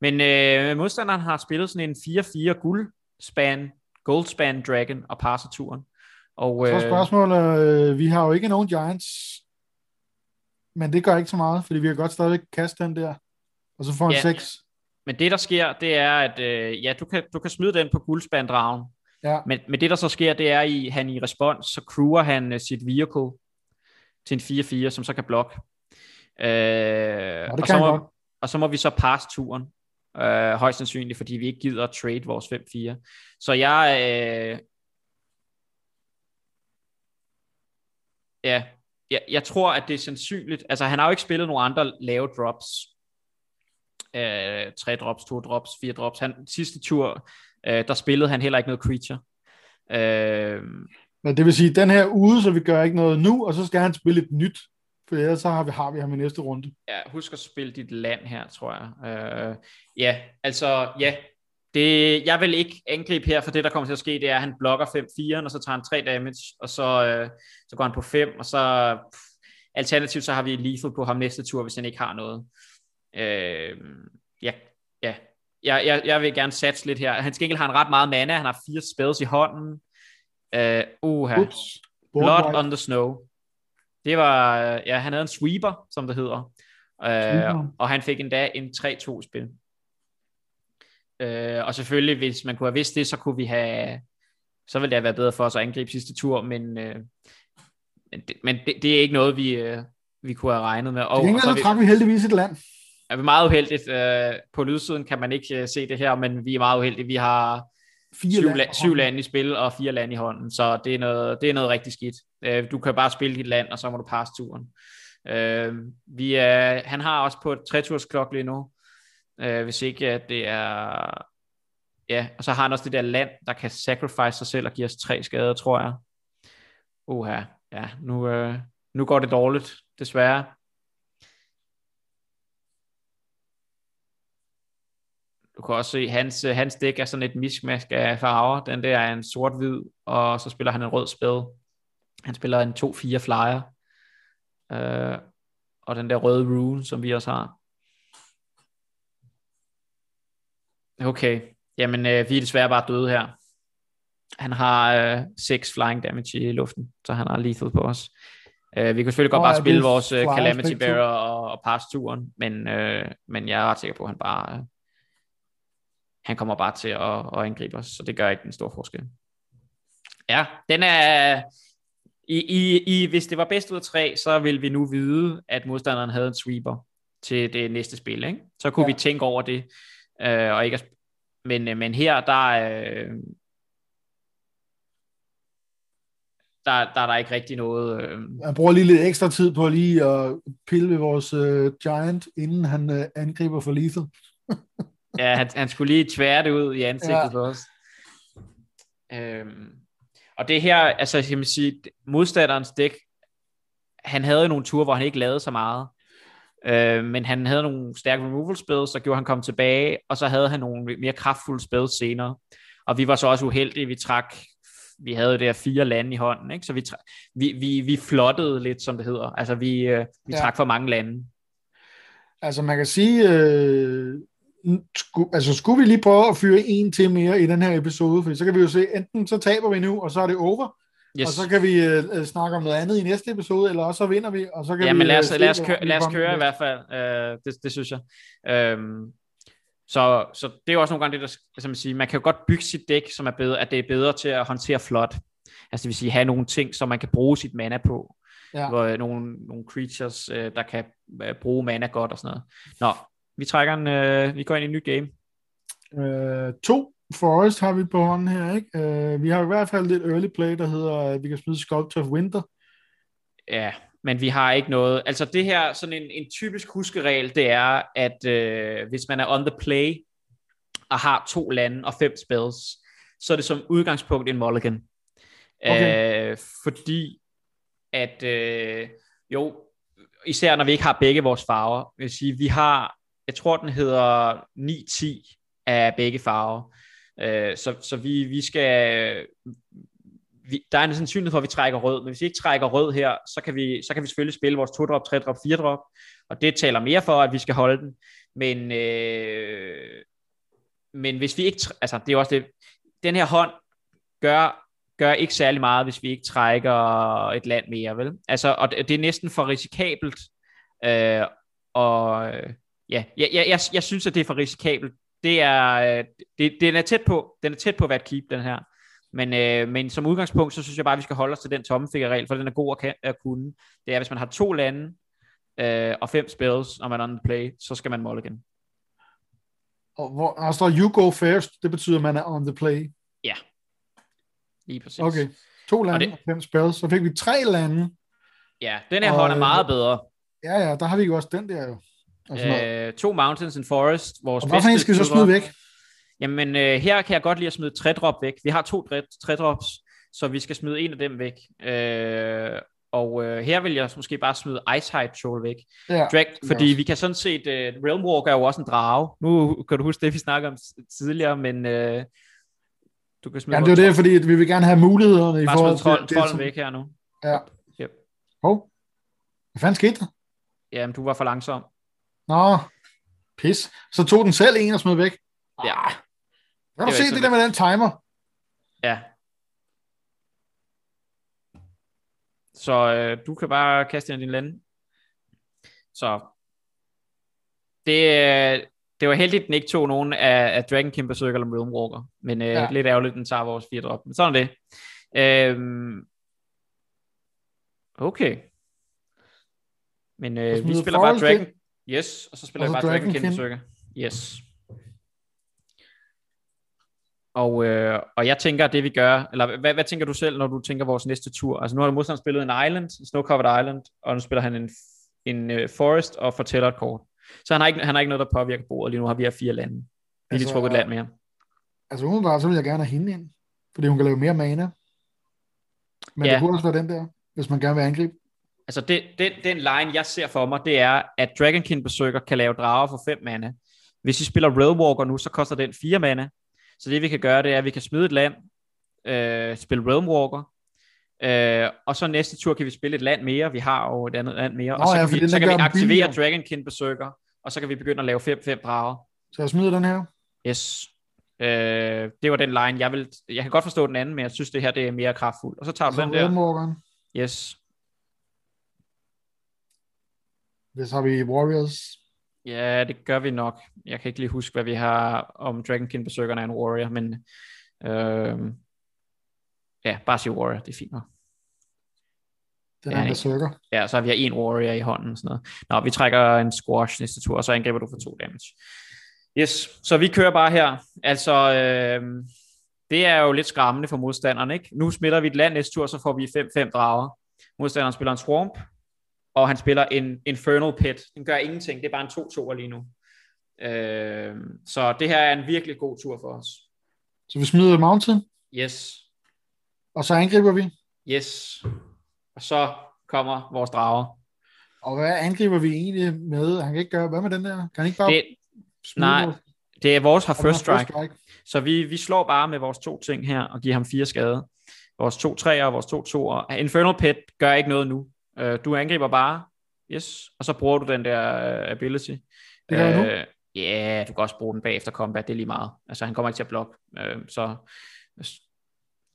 Men uh, modstanderen har spillet sådan en 4-4 guldspan, goldspan dragon og passer turen. Og, så spørgsmålet, øh, vi har jo ikke nogen Giants men det gør ikke så meget, fordi vi kan godt stadigvæk kaste den der, og så får en ja, 6. Men det der sker, det er, at øh, ja, du, kan, du kan smide den på guldspanddragen, ja. men, men det der så sker, det er, at han i respons, så crewer han uh, sit vehicle til en 4-4, som så kan blokke. Øh, ja, og, så må, og så må vi så passe turen, øh, højst sandsynligt, fordi vi ikke gider at trade vores 5-4. Så jeg... Øh, ja, jeg, jeg tror, at det er sandsynligt. Altså, han har jo ikke spillet nogen andre lave drops. Øh, tre drops, to drops, fire drops. Han, sidste tur, øh, der spillede han heller ikke noget creature. Øh, Men det vil sige, den her ude, så vi gør ikke noget nu, og så skal han spille et nyt. For ellers så har vi, har vi ham i næste runde. Ja, husk at spille dit land her, tror jeg. Øh, ja, altså, ja, det, jeg vil ikke angribe her, for det der kommer til at ske, det er, at han blokker 5-4, og så tager han 3 damage, og så, øh, så går han på 5, og så pff, alternativt så har vi lethal på ham næste tur, hvis han ikke har noget. Øh, ja, ja. Jeg, jeg, jeg vil gerne satse lidt her. Han skal ikke have ret meget mana, han har fire spells i hånden. Øh, uh, Oops. Blood on the Snow. Det var, ja, han havde en sweeper, som det hedder. Øh, og han fik endda en 3-2 spil. Øh, og selvfølgelig, hvis man kunne have vidst det, så kunne vi have, så ville det have været bedre for os at angribe sidste tur, men, øh, men, det, men det, det er ikke noget, vi, øh, vi kunne have regnet med. Og, og så, så trak vi heldigvis et land. Er vi meget uheldigt. Øh, på lydsiden kan man ikke øh, se det her, men vi er meget uheldige. Vi har fire syv, land, syv lande i spil og fire lande i hånden, så det er noget, det er noget rigtig skidt. Øh, du kan bare spille dit land, og så må du passe turen. Øh, vi er, han har også på et treturs klok lige nu, øh, hvis ikke at det er... Ja, og så har han også det der land, der kan sacrifice sig selv og give os tre skader, tror jeg. Uha, ja, nu, øh, nu går det dårligt, desværre. Du kan også se, hans, øh, hans dæk er sådan et mismask af farver. Den der er en sort-hvid, og så spiller han en rød spil. Han spiller en 2-4 flyer. Øh, og den der røde rune, som vi også har. Okay, jamen øh, vi er desværre bare døde her. Han har øh, 6 flying damage i luften, så han har lethal på os. Øh, vi kan selvfølgelig godt oh, bare spille vores øh, Calamity Bearer og, og passe turen, men, øh, men jeg er ret sikker på, at han bare øh, han kommer bare til at, at angribe os, så det gør ikke en stor forskel. Ja, den er... I, i, i, hvis det var bedst ud af tre, så vil vi nu vide, at modstanderen havde en sweeper til det næste spil. Ikke? Så kunne ja. vi tænke over det. Øh, og ikke men, øh, men her, der, øh, der, der er der ikke rigtig noget... Øh... Han bruger lige lidt ekstra tid på lige at pille ved vores øh, Giant, inden han øh, angriber for lethal. ja, han, han skulle lige tvære det ud i ansigtet ja. for os. Øhm, og det her, altså jeg vil sige, modstanderens dæk, han havde jo nogle ture, hvor han ikke lavede så meget. Øh, men han havde nogle stærke removal spells, så gjorde han kom tilbage, og så havde han nogle mere kraftfulde spells senere. Og vi var så også uheldige, vi trak vi havde jo der fire lande i hånden, ikke? så vi, vi, vi, vi flottede lidt, som det hedder. Altså vi, øh, vi ja. trak for mange lande. Altså man kan sige, øh, sku, altså skulle vi lige prøve at fyre en til mere i den her episode, for så kan vi jo se, enten så taber vi nu, og så er det over, yes. og så kan vi øh, snakke om noget andet i næste episode, eller også så vinder vi, og så kan ja, vi... men lad os, øh, lad os, køre, lad os køre i hvert fald, øh, det, det synes jeg. Øhm, så, så det er jo også nogle gange det, der, altså man, siger, man kan jo godt bygge sit dæk, som er bedre, at det er bedre til at håndtere flot. Altså det vil sige, have nogle ting, som man kan bruge sit mana på. Ja. Hvor, øh, nogle, nogle creatures, øh, der kan øh, bruge mana godt og sådan noget. Nå, vi trækker en, øh, vi går ind i en ny game. Øh, to Forest har vi på hånden her, ikke? Øh, vi har i hvert fald lidt early play, der hedder, at vi kan spille Sculptor of Winter. Ja, men vi har ikke noget. Altså det her, sådan en, en typisk huskeregel, det er, at øh, hvis man er on the play, og har to lande og fem spells, så er det som udgangspunkt en mulligan. Okay. Øh, fordi at, øh, jo, især når vi ikke har begge vores farver, vil sige, vi har, jeg tror den hedder 9-10 af begge farver, øh, så, så vi, vi skal, vi, der er en sandsynlighed for, at vi trækker rød, men hvis vi ikke trækker rød her, så kan vi, så kan vi selvfølgelig spille vores 2-drop, 3-drop, 4-drop, og det taler mere for, at vi skal holde den, men, øh, men hvis vi ikke, altså det er også det, den her hånd gør, gør ikke særlig meget, hvis vi ikke trækker et land mere, vel? Altså, og det, det er næsten for risikabelt, øh, og øh, ja, jeg, jeg, jeg, jeg synes, at det er for risikabelt. Det er, øh, det, den er tæt på, den er tæt på at være et keep, den her. Men, øh, men som udgangspunkt, så synes jeg bare, at vi skal holde os til den tommefingerregel, for den er god at, kan, at kunne. Det er, hvis man har to lande øh, og fem spells, og man er on the play, så skal man mulligan. Og hvor der står you go first, det betyder, at man er on the play. Ja, lige præcis. Okay, to lande og, det... og fem spells, så fik vi tre lande. Ja, den her og, hånd er meget bedre. Ja, ja, der har vi jo også den der jo. Øh, to Mountains and Forest. Vores og hvorfor skal vi så smide væk? Jamen, øh, her kan jeg godt lide at smide tre drop væk. Vi har to tre drops, så vi skal smide en af dem væk. Øh, og øh, her vil jeg måske bare smide Ice Hide Troll væk. Ja, Drag, fordi vi kan sådan set, uh, Realm Walker er jo også en drage. Nu kan du huske det, vi snakkede om tidligere, men uh, du kan smide... Ja, det er det, fordi vi vil gerne have mulighederne i forhold til... Bare trolden væk her nu. Ja. Yep. Hov. Hvad fanden skete der? Jamen, du var for langsom. Nå, pis. Så tog den selv en og smed væk. Ja. Kan du se det der med den timer? Ja. Så øh, du kan bare kaste ind din lande. Så det, øh, det var heldigt, at den ikke tog nogen af, af Dragon King Berserker eller Realm Walker. Men øh, ja. lidt ærgerligt, at den tager vores fire drop. Men sådan er det. Øhm, okay. Men øh, vi spiller bare Dragon... Yes, og så spiller vi bare Dragon, King. Yes. Og, øh, og jeg tænker, at det vi gør, eller hvad, hvad tænker du selv, når du tænker vores næste tur? Altså nu har modstanderen spillet en Island, en Snow-Covered Island, og nu spiller han en, en uh, Forest og fortæller et kort. Så han har, ikke, han har ikke noget, der påvirker bordet. Lige nu har vi her fire lande. Vi har altså, lige trukket et land mere. Altså umiddelbart, så vil jeg gerne have hende ind, fordi hun kan lave mere mana. Men ja. det kunne også være den der, hvis man gerne vil angribe. Altså det, det, den line, jeg ser for mig, det er, at Dragonkin Berserker kan lave drager for 5 mana. Hvis vi spiller Realwalker nu, så koster den 4 mana. Så det vi kan gøre, det er, at vi kan smide et land, øh, spille Realmwalker, øh, og så næste tur kan vi spille et land mere. Vi har jo et andet land mere. Nå, og så ja, kan vi, så kan vi aktivere Dragonkin Berserker, og så kan vi begynde at lave 5-5 drager. Så jeg smider den her? Yes. Øh, det var den line, jeg vil... Jeg kan godt forstå den anden, men jeg synes, det her det er mere kraftfuldt. Og så tager du den der. Yes. Hvis har vi Warriors. Ja, det gør vi nok. Jeg kan ikke lige huske, hvad vi har om Dragonkin besøgerne af en warrior, men øh, ja, bare sige warrior, det er fint nok. Den er ja, en besøger. Ja, så har vi en warrior i hånden og sådan noget. Nå, vi trækker en squash næste tur, og så angriber du for to damage. Yes, så vi kører bare her. Altså, øh, det er jo lidt skræmmende for modstanderen, ikke? Nu smitter vi et land næste tur, så får vi 5-5 drager. Modstanderen spiller en swamp, og han spiller en Infernal Pit. Den gør ingenting, det er bare en 2-2'er lige nu. Øh, så det her er en virkelig god tur for os. Så vi smider Mountain? Yes. Og så angriber vi? Yes. Og så kommer vores drager. Og hvad angriber vi egentlig med? Han kan ikke gøre, hvad med den der? Kan han ikke bare... Det, nej, vores- det er vores har first vores strike. Så vi, vi slår bare med vores to ting her og giver ham fire skade. Vores to træer og vores to toer. Infernal Pit gør ikke noget nu. Uh, du angriber bare. Yes. Og så bruger du den der uh, ability. Det nu. Øh, Ja, yeah, du kan også bruge den bagefter combat. Det er lige meget. Altså han kommer ikke til at blokke. Uh, så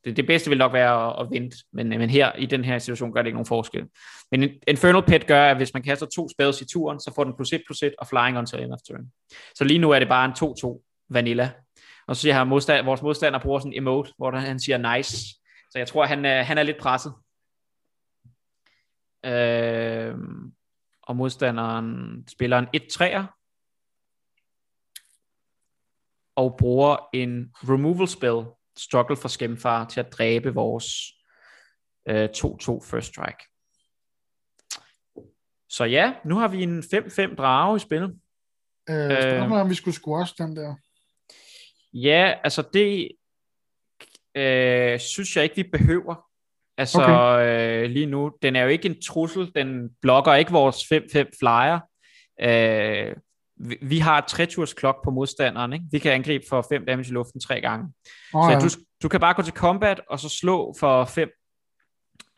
det, det bedste vil nok være at, at vente. Men, men her i den her situation gør det ikke nogen forskel. Men Infernal Pit gør, at hvis man kaster to spells i turen, så får den plus 1 plus 1 og flying until end of turn. Så lige nu er det bare en 2-2 vanilla. Og så siger han, modstand, vores modstander bruger sådan en emote, hvor han siger nice. Så jeg tror, han, han er lidt presset. Øh, og modstanderen spiller en 1-3'er. Og bruger en removal spell, struggle for skæmfar, til at dræbe vores øh, 2-2 first strike. Så ja, nu har vi en 5-5 drage i spil. Øh, spørgsmålet er, om vi skulle squash den der. Ja, altså det øh, synes jeg ikke, vi behøver. Altså Okay. øh, lige nu, den er jo ikke en trussel, den blokker ikke vores 5-5 flyer. Øh, vi, vi har et 3 klok på modstanderen, ikke? Vi kan angribe for 5 damage i luften tre gange. Oh, Så ja. du, du kan bare gå til combat, og så slå for 5.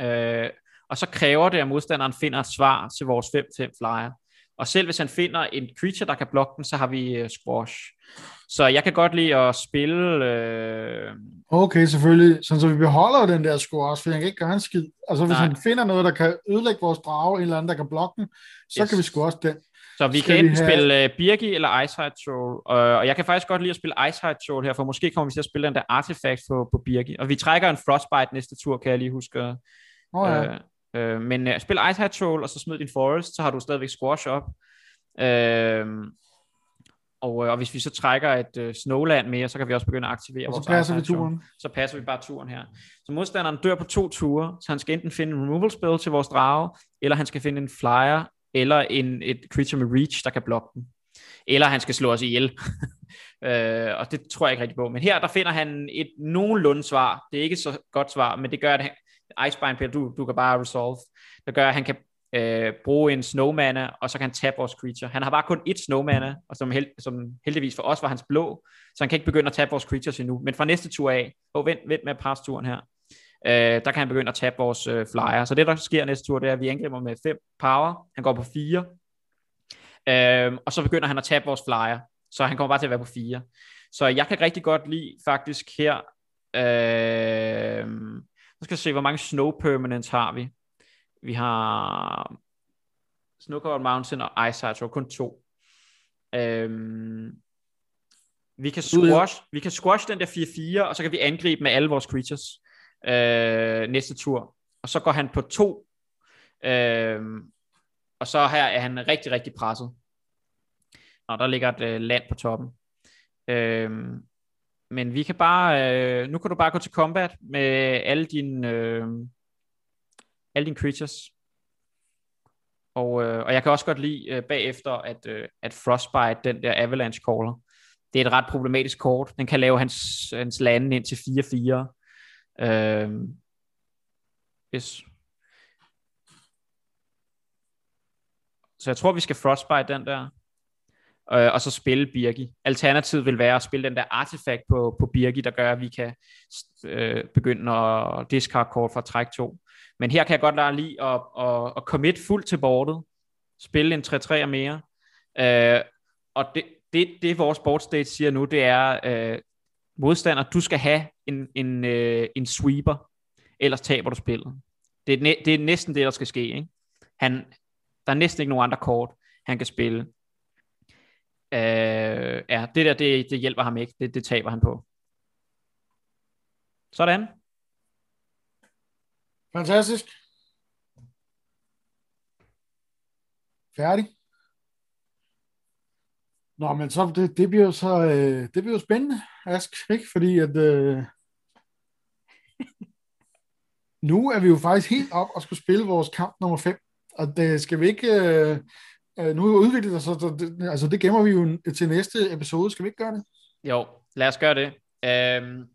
Øh, og så kræver det, at modstanderen finder et svar til vores 5-5 flyer. Og selv hvis han finder en creature, der kan blokke den, så har vi uh, squash. Så jeg kan godt lide at spille... Øh, Okay, selvfølgelig. Sådan, så vi beholder den der squash, for han kan ikke gøre en skid. Altså, hvis Nej. han finder noget, der kan ødelægge vores drage, en eller anden, der kan blokke den, så Yes. kan vi squash den. så vi Skal kan enten have- spille uh, Birgi eller Icehide Troll. Og, og jeg kan faktisk godt lide at spille Icehide Troll her, for måske kommer vi til at spille den der artifact på, på Birgi. Og vi trækker en Frostbite næste tur, kan jeg lige huske. Oh, ja. Øh, øh, men uh, spil Ice Troll, og så smid din Forest, så har du stadigvæk squash op. Øh, og, øh, og hvis vi så trækker et øh, Snowland mere, så kan vi også begynde at aktivere og vores så passer vi turen. Så passer vi bare turen her. Så modstanderen dør på to ture, så han skal enten finde en removal spell til vores drage, eller han skal finde en flyer, eller en, et creature med reach, der kan blokke den. Eller han skal slå os ihjel. øh, og det tror jeg ikke rigtig på. Men her, der finder han et nogenlunde svar. Det er ikke så godt svar, men det gør, at han, Icebind Pit, du, du kan bare resolve. der gør, at han kan øh, bruge en snowmana, og så kan han tabe vores creature. Han har bare kun ét snowmana, og som, held, som heldigvis for os var hans blå, så han kan ikke begynde at tabe vores creatures endnu. Men fra næste tur af, oh, vent, vent med at turen her, øh, der kan han begynde at tabe vores øh, flyer. Så det, der sker næste tur, det er, at vi angriber med 5 power. Han går på 4. Øh, og så begynder han at tabe vores flyer. Så han kommer bare til at være på 4. Så jeg kan rigtig godt lide faktisk her, øh, nu skal jeg se, hvor mange snow permanents har vi. Vi har Snowcovered Mountain og Ice så kun to. Øhm, vi kan squash, vi kan squash den der 4-4, og så kan vi angribe med alle vores creatures øh, næste tur. Og så går han på to, øhm, og så her er han rigtig, rigtig presset. Og der ligger et øh, land på toppen. Øhm, men vi kan bare, øh, nu kan du bare gå til combat med alle dine, øh, alle dine creatures. Og, øh, og jeg kan også godt lide øh, bagefter, at, øh, at Frostbite, den der Avalanche Caller, det er et ret problematisk kort. Den kan lave hans, hans lande ind til 4-4. Øh, yes. Så jeg tror, vi skal Frostbite den der. Øh, og så spille Birgi. Alternativet vil være at spille den der artefakt på, på Birgi, der gør, at vi kan øh, begynde at discard kort fra træk 2. Men her kan jeg godt lade lige at, at, at commit fuldt til bordet. Spille en 3-3'er mere. Øh, og det, det, det vores board state siger nu, det er, øh, modstander, du skal have en, en, øh, en sweeper, ellers taber du spillet. Det er, det er næsten det, der skal ske. Ikke? Han, der er næsten ikke nogen andre kort, han kan spille. Øh, ja, det der, det, det hjælper ham ikke. Det, det taber han på. Sådan. Fantastisk. Færdig. Nå, men så, det, det bliver jo så, øh, det bliver jo spændende, Ask, ikke? Fordi at, øh, nu er vi jo faktisk helt op og skulle spille vores kamp nummer 5, og det skal vi ikke, øh, øh, nu er det udviklet, så, så det, altså det gemmer vi jo til næste episode, skal vi ikke gøre det? Jo, lad os gøre det. Øhm,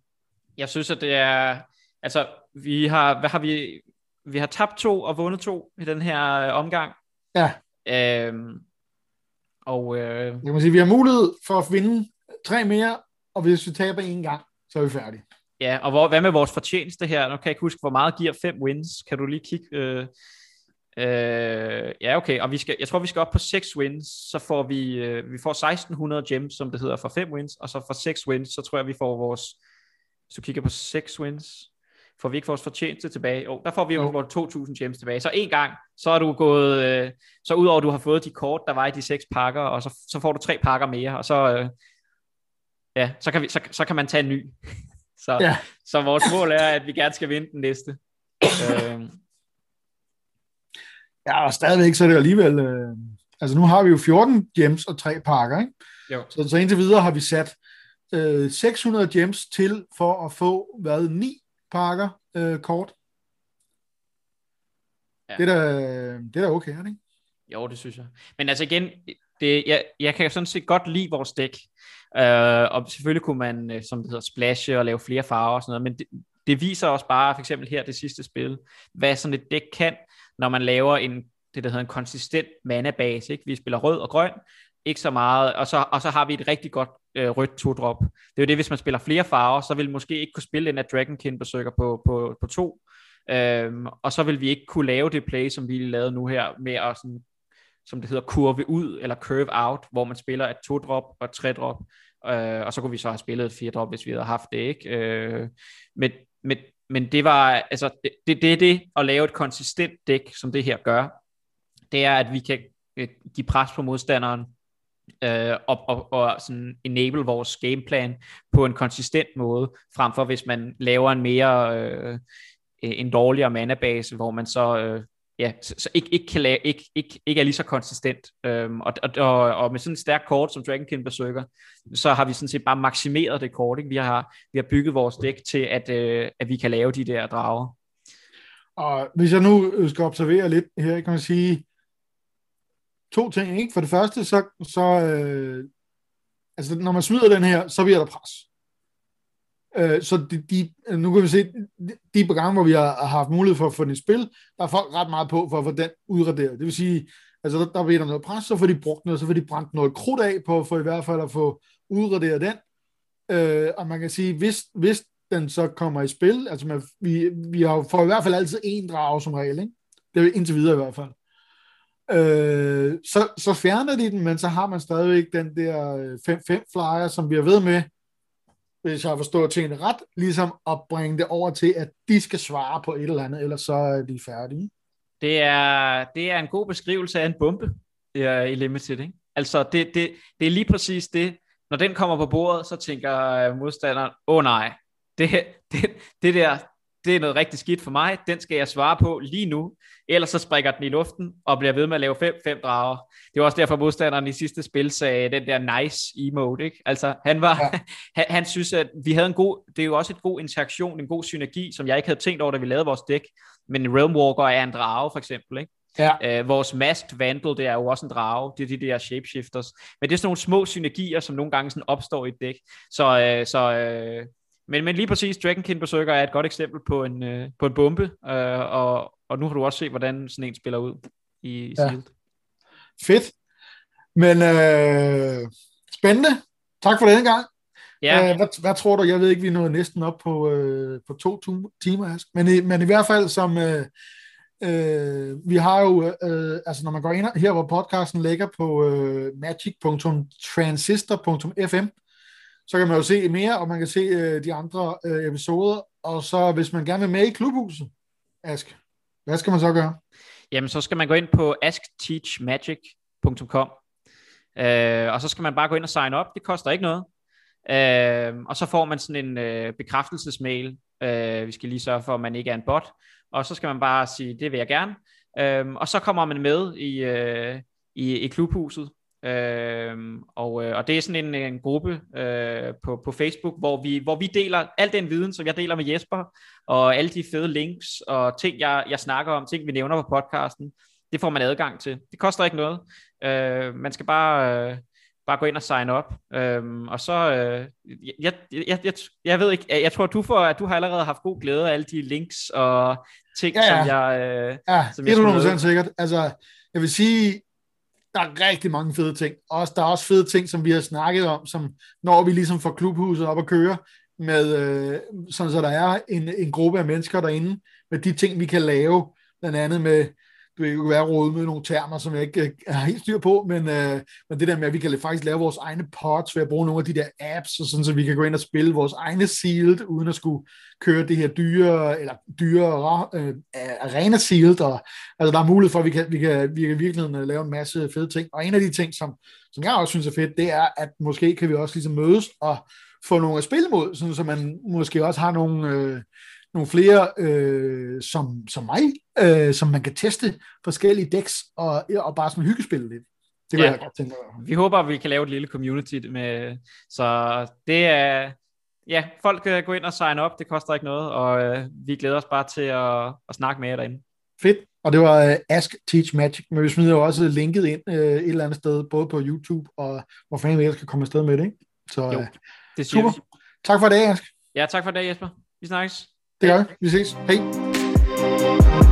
jeg synes, at det er... Altså, vi har... Hvad har vi... Vi har tabt to og vundet to i den her øh, omgang. Ja. Øhm, og øh, Jeg kan sige, vi har mulighed for at vinde tre mere, og hvis vi taber en gang, så er vi færdige. ja, og hvor, hvad med vores fortjeneste her? Nu kan jeg ikke huske, hvor meget giver fem wins. Kan du lige kigge? Øh, øh, ja, okay. Og vi skal, jeg tror, vi skal op på 6 wins. Så får vi, øh, vi får 1600 gems, som det hedder, for 5 wins. Og så for 6 wins, så tror jeg, vi får vores... Hvis du kigger på 6 wins, får vi ikke vores fortjeneste tilbage. Jo, der får vi jo vores 2000 gems tilbage. Så en gang, så er du gået... Øh, så udover at du har fået de kort, der var i de seks pakker, og så, så får du tre pakker mere, og så... Øh, ja, så kan, vi, så, så kan man tage en ny. så, Ja. så vores mål er, at vi gerne skal vinde den næste. øh, Ja, og stadigvæk så er det alligevel... Øh, altså nu har vi jo 14 gems og tre pakker, ikke? jo. Så, så indtil videre har vi sat øh, 600 gems til for at få, hvad, 9 pakker øh, kort. Ja. Det, er da, det er da okay, er det ikke? Jo, det synes jeg. Men altså igen, det, jeg, jeg kan sådan set godt lide vores dæk. Uh, og selvfølgelig kunne man, øh, som det hedder, splashe og lave flere farver og sådan noget, men det, det viser også bare, for eksempel her det sidste spil, hvad sådan et dæk kan, når man laver en, det der hedder en konsistent mana-base. Ikke? Vi spiller rød og grøn, ikke så meget, og så, og så har vi et rigtig godt øh, rødt to-drop. Det er jo det, hvis man spiller flere farver, så vil måske ikke kunne spille den af Dragonkin Berserker på, på, på to, øhm, og så vil vi ikke kunne lave det play, som vi lavede nu her, med at sådan, som det hedder, kurve ud, eller curve out, hvor man spiller et to-drop og et tre-drop, øh, og så kunne vi så have spillet et fire-drop, hvis vi havde haft det, ikke? Øh, men, men, men det var, altså, det, det, det er det, at lave et konsistent dæk, som det her gør, det er, at vi kan øh, give pres på modstanderen, øh, og, og, og sådan enable vores gameplan på en konsistent måde, frem for hvis man laver en mere øh, en dårligere manabase, hvor man så øh, ja, så, så ikke, ikke, kan lave, ikke, ikke, ikke er lige så konsistent. Øhm, og, og, og, og med sådan et stærkt kort som Dragonkin Berserker, så har vi sådan set bare maksimeret det kort. Ikke? Vi, har, vi har bygget vores dæk til, at, øh, at vi kan lave de der drager. Og hvis jeg nu skal observere lidt her, kan man sige to ting. Ikke? For det første, så, så øh, altså, når man smider den her, så bliver der pres. Øh, så de, de, nu kan vi se, de, de gange, hvor vi har, har haft mulighed for at få den i spil, der er folk ret meget på for at få den udraderet. Det vil sige, altså der, der bliver der noget pres, så får de brugt noget, så får de brændt noget krudt af på, for i hvert fald at få udraderet den. Øh, og man kan sige, hvis, hvis den så kommer i spil, altså man, vi, vi har får i hvert fald altid en drage som regel, ikke? det er indtil videre i hvert fald. Øh, så, så fjerner de den, men så har man stadigvæk den der øh, 5-5 flyer, som bliver ved med, hvis jeg har forstået tingene ret, ligesom at bringe det over til, at de skal svare på et eller andet, ellers så er de færdige. Det er, det er en god beskrivelse af en bombe ja, i Limited. Ikke? Altså, det, det, det er lige præcis det. Når den kommer på bordet, så tænker øh, modstanderen, åh oh, nej, det, det, det der, det er noget rigtig skidt for mig, den skal jeg svare på lige nu, ellers så springer den i luften og bliver ved med at lave 5-5 drager. Det var også derfor modstanderen i sidste spil sagde den der nice emote, ikke? Altså han var, ja. han, han synes at vi havde en god, det er jo også et god interaktion, en god synergi, som jeg ikke havde tænkt over, da vi lavede vores dæk, men Realm Walker er en drage for eksempel, ikke? Ja. Øh, vores Masked Vandal, det er jo også en drage, det er de der shapeshifters, men det er sådan nogle små synergier, som nogle gange sådan opstår i et dæk, så, øh, så øh, men, men lige præcis, Dragonkin Berserker er et godt eksempel på en, øh, på en bombe, øh, og, og nu har du også set, hvordan sådan en spiller ud i, i ja. Sealed. Fedt. Men øh, spændende. Tak for denne gang. Ja. Øh, hvad, hvad tror du? Jeg ved ikke, vi nåede næsten op på, øh, på to timer, Ask. Men, i, men i hvert fald som... Øh, øh, vi har jo, øh, altså når man går ind her, hvor podcasten ligger på øh, magic.transistor.fm, så kan man jo se mere, og man kan se øh, de andre øh, episoder. Og så hvis man gerne vil med i klubhuset, Ask, hvad skal man så gøre? Jamen, så skal man gå ind på askteachmagic.com, øh, og så skal man bare gå ind og sign op. Det koster ikke noget. Øh, og så får man sådan en øh, bekræftelsesmail. Øh, vi skal lige sørge for, at man ikke er en bot. Og så skal man bare sige, det vil jeg gerne. Øh, og så kommer man med i, øh, i, i klubhuset. Øhm, og, øh, og det er sådan en, en gruppe øh, på, på Facebook, hvor vi, hvor vi deler al den viden, som jeg deler med Jesper, og alle de fede links og ting, jeg, jeg snakker om, ting vi nævner på podcasten, det får man adgang til. Det koster ikke noget. Øh, man skal bare, øh, bare gå ind og sign op. Øhm, og så, øh, jeg, jeg, jeg, jeg ved ikke, jeg tror, du, får, at du har allerede haft god glæde af alle de links og ting, ja, ja. som jeg øh, Ja, som jeg 100% sikkert. Altså, jeg vil sige, der er rigtig mange fede ting. Også, der er også fede ting, som vi har snakket om, som når vi ligesom får klubhuset op at køre, med, øh, sådan så der er en, en gruppe af mennesker derinde, med de ting, vi kan lave, blandt andet med, du vil ikke være råd med nogle termer, som jeg ikke øh, har helt styr på, men, øh, men det der med, at vi kan faktisk lave vores egne pods ved at bruge nogle af de der apps, og sådan, så vi kan gå ind og spille vores egne sealed, uden at skulle køre det her dyre, eller dyre øh, øh arena sealed, og altså der er mulighed for, at vi kan, vi kan, vi kan virkelig øh, lave en masse fede ting, og en af de ting, som, som jeg også synes er fedt, det er, at måske kan vi også ligesom mødes og få nogle at spille mod, sådan, så man måske også har nogle, øh, nogle flere øh, som, som mig, øh, som man kan teste forskellige decks og, og bare sådan hyggespille lidt. Det kunne ja, jeg godt tænke mig. Vi håber, at vi kan lave et lille community med, så det er, ja, folk kan gå ind og sign op, det koster ikke noget, og øh, vi glæder os bare til at, at snakke med jer derinde. Fedt, og det var uh, Ask Teach Magic, men vi smider jo også linket ind uh, et eller andet sted, både på YouTube og hvor fanden vi ellers kan komme afsted med det, ikke? Så jo, det super. Vi. Tak for det, Ask. Ja, tak for det, Jesper. Vi snakkes. Det gør vi. Vi ses. Hej.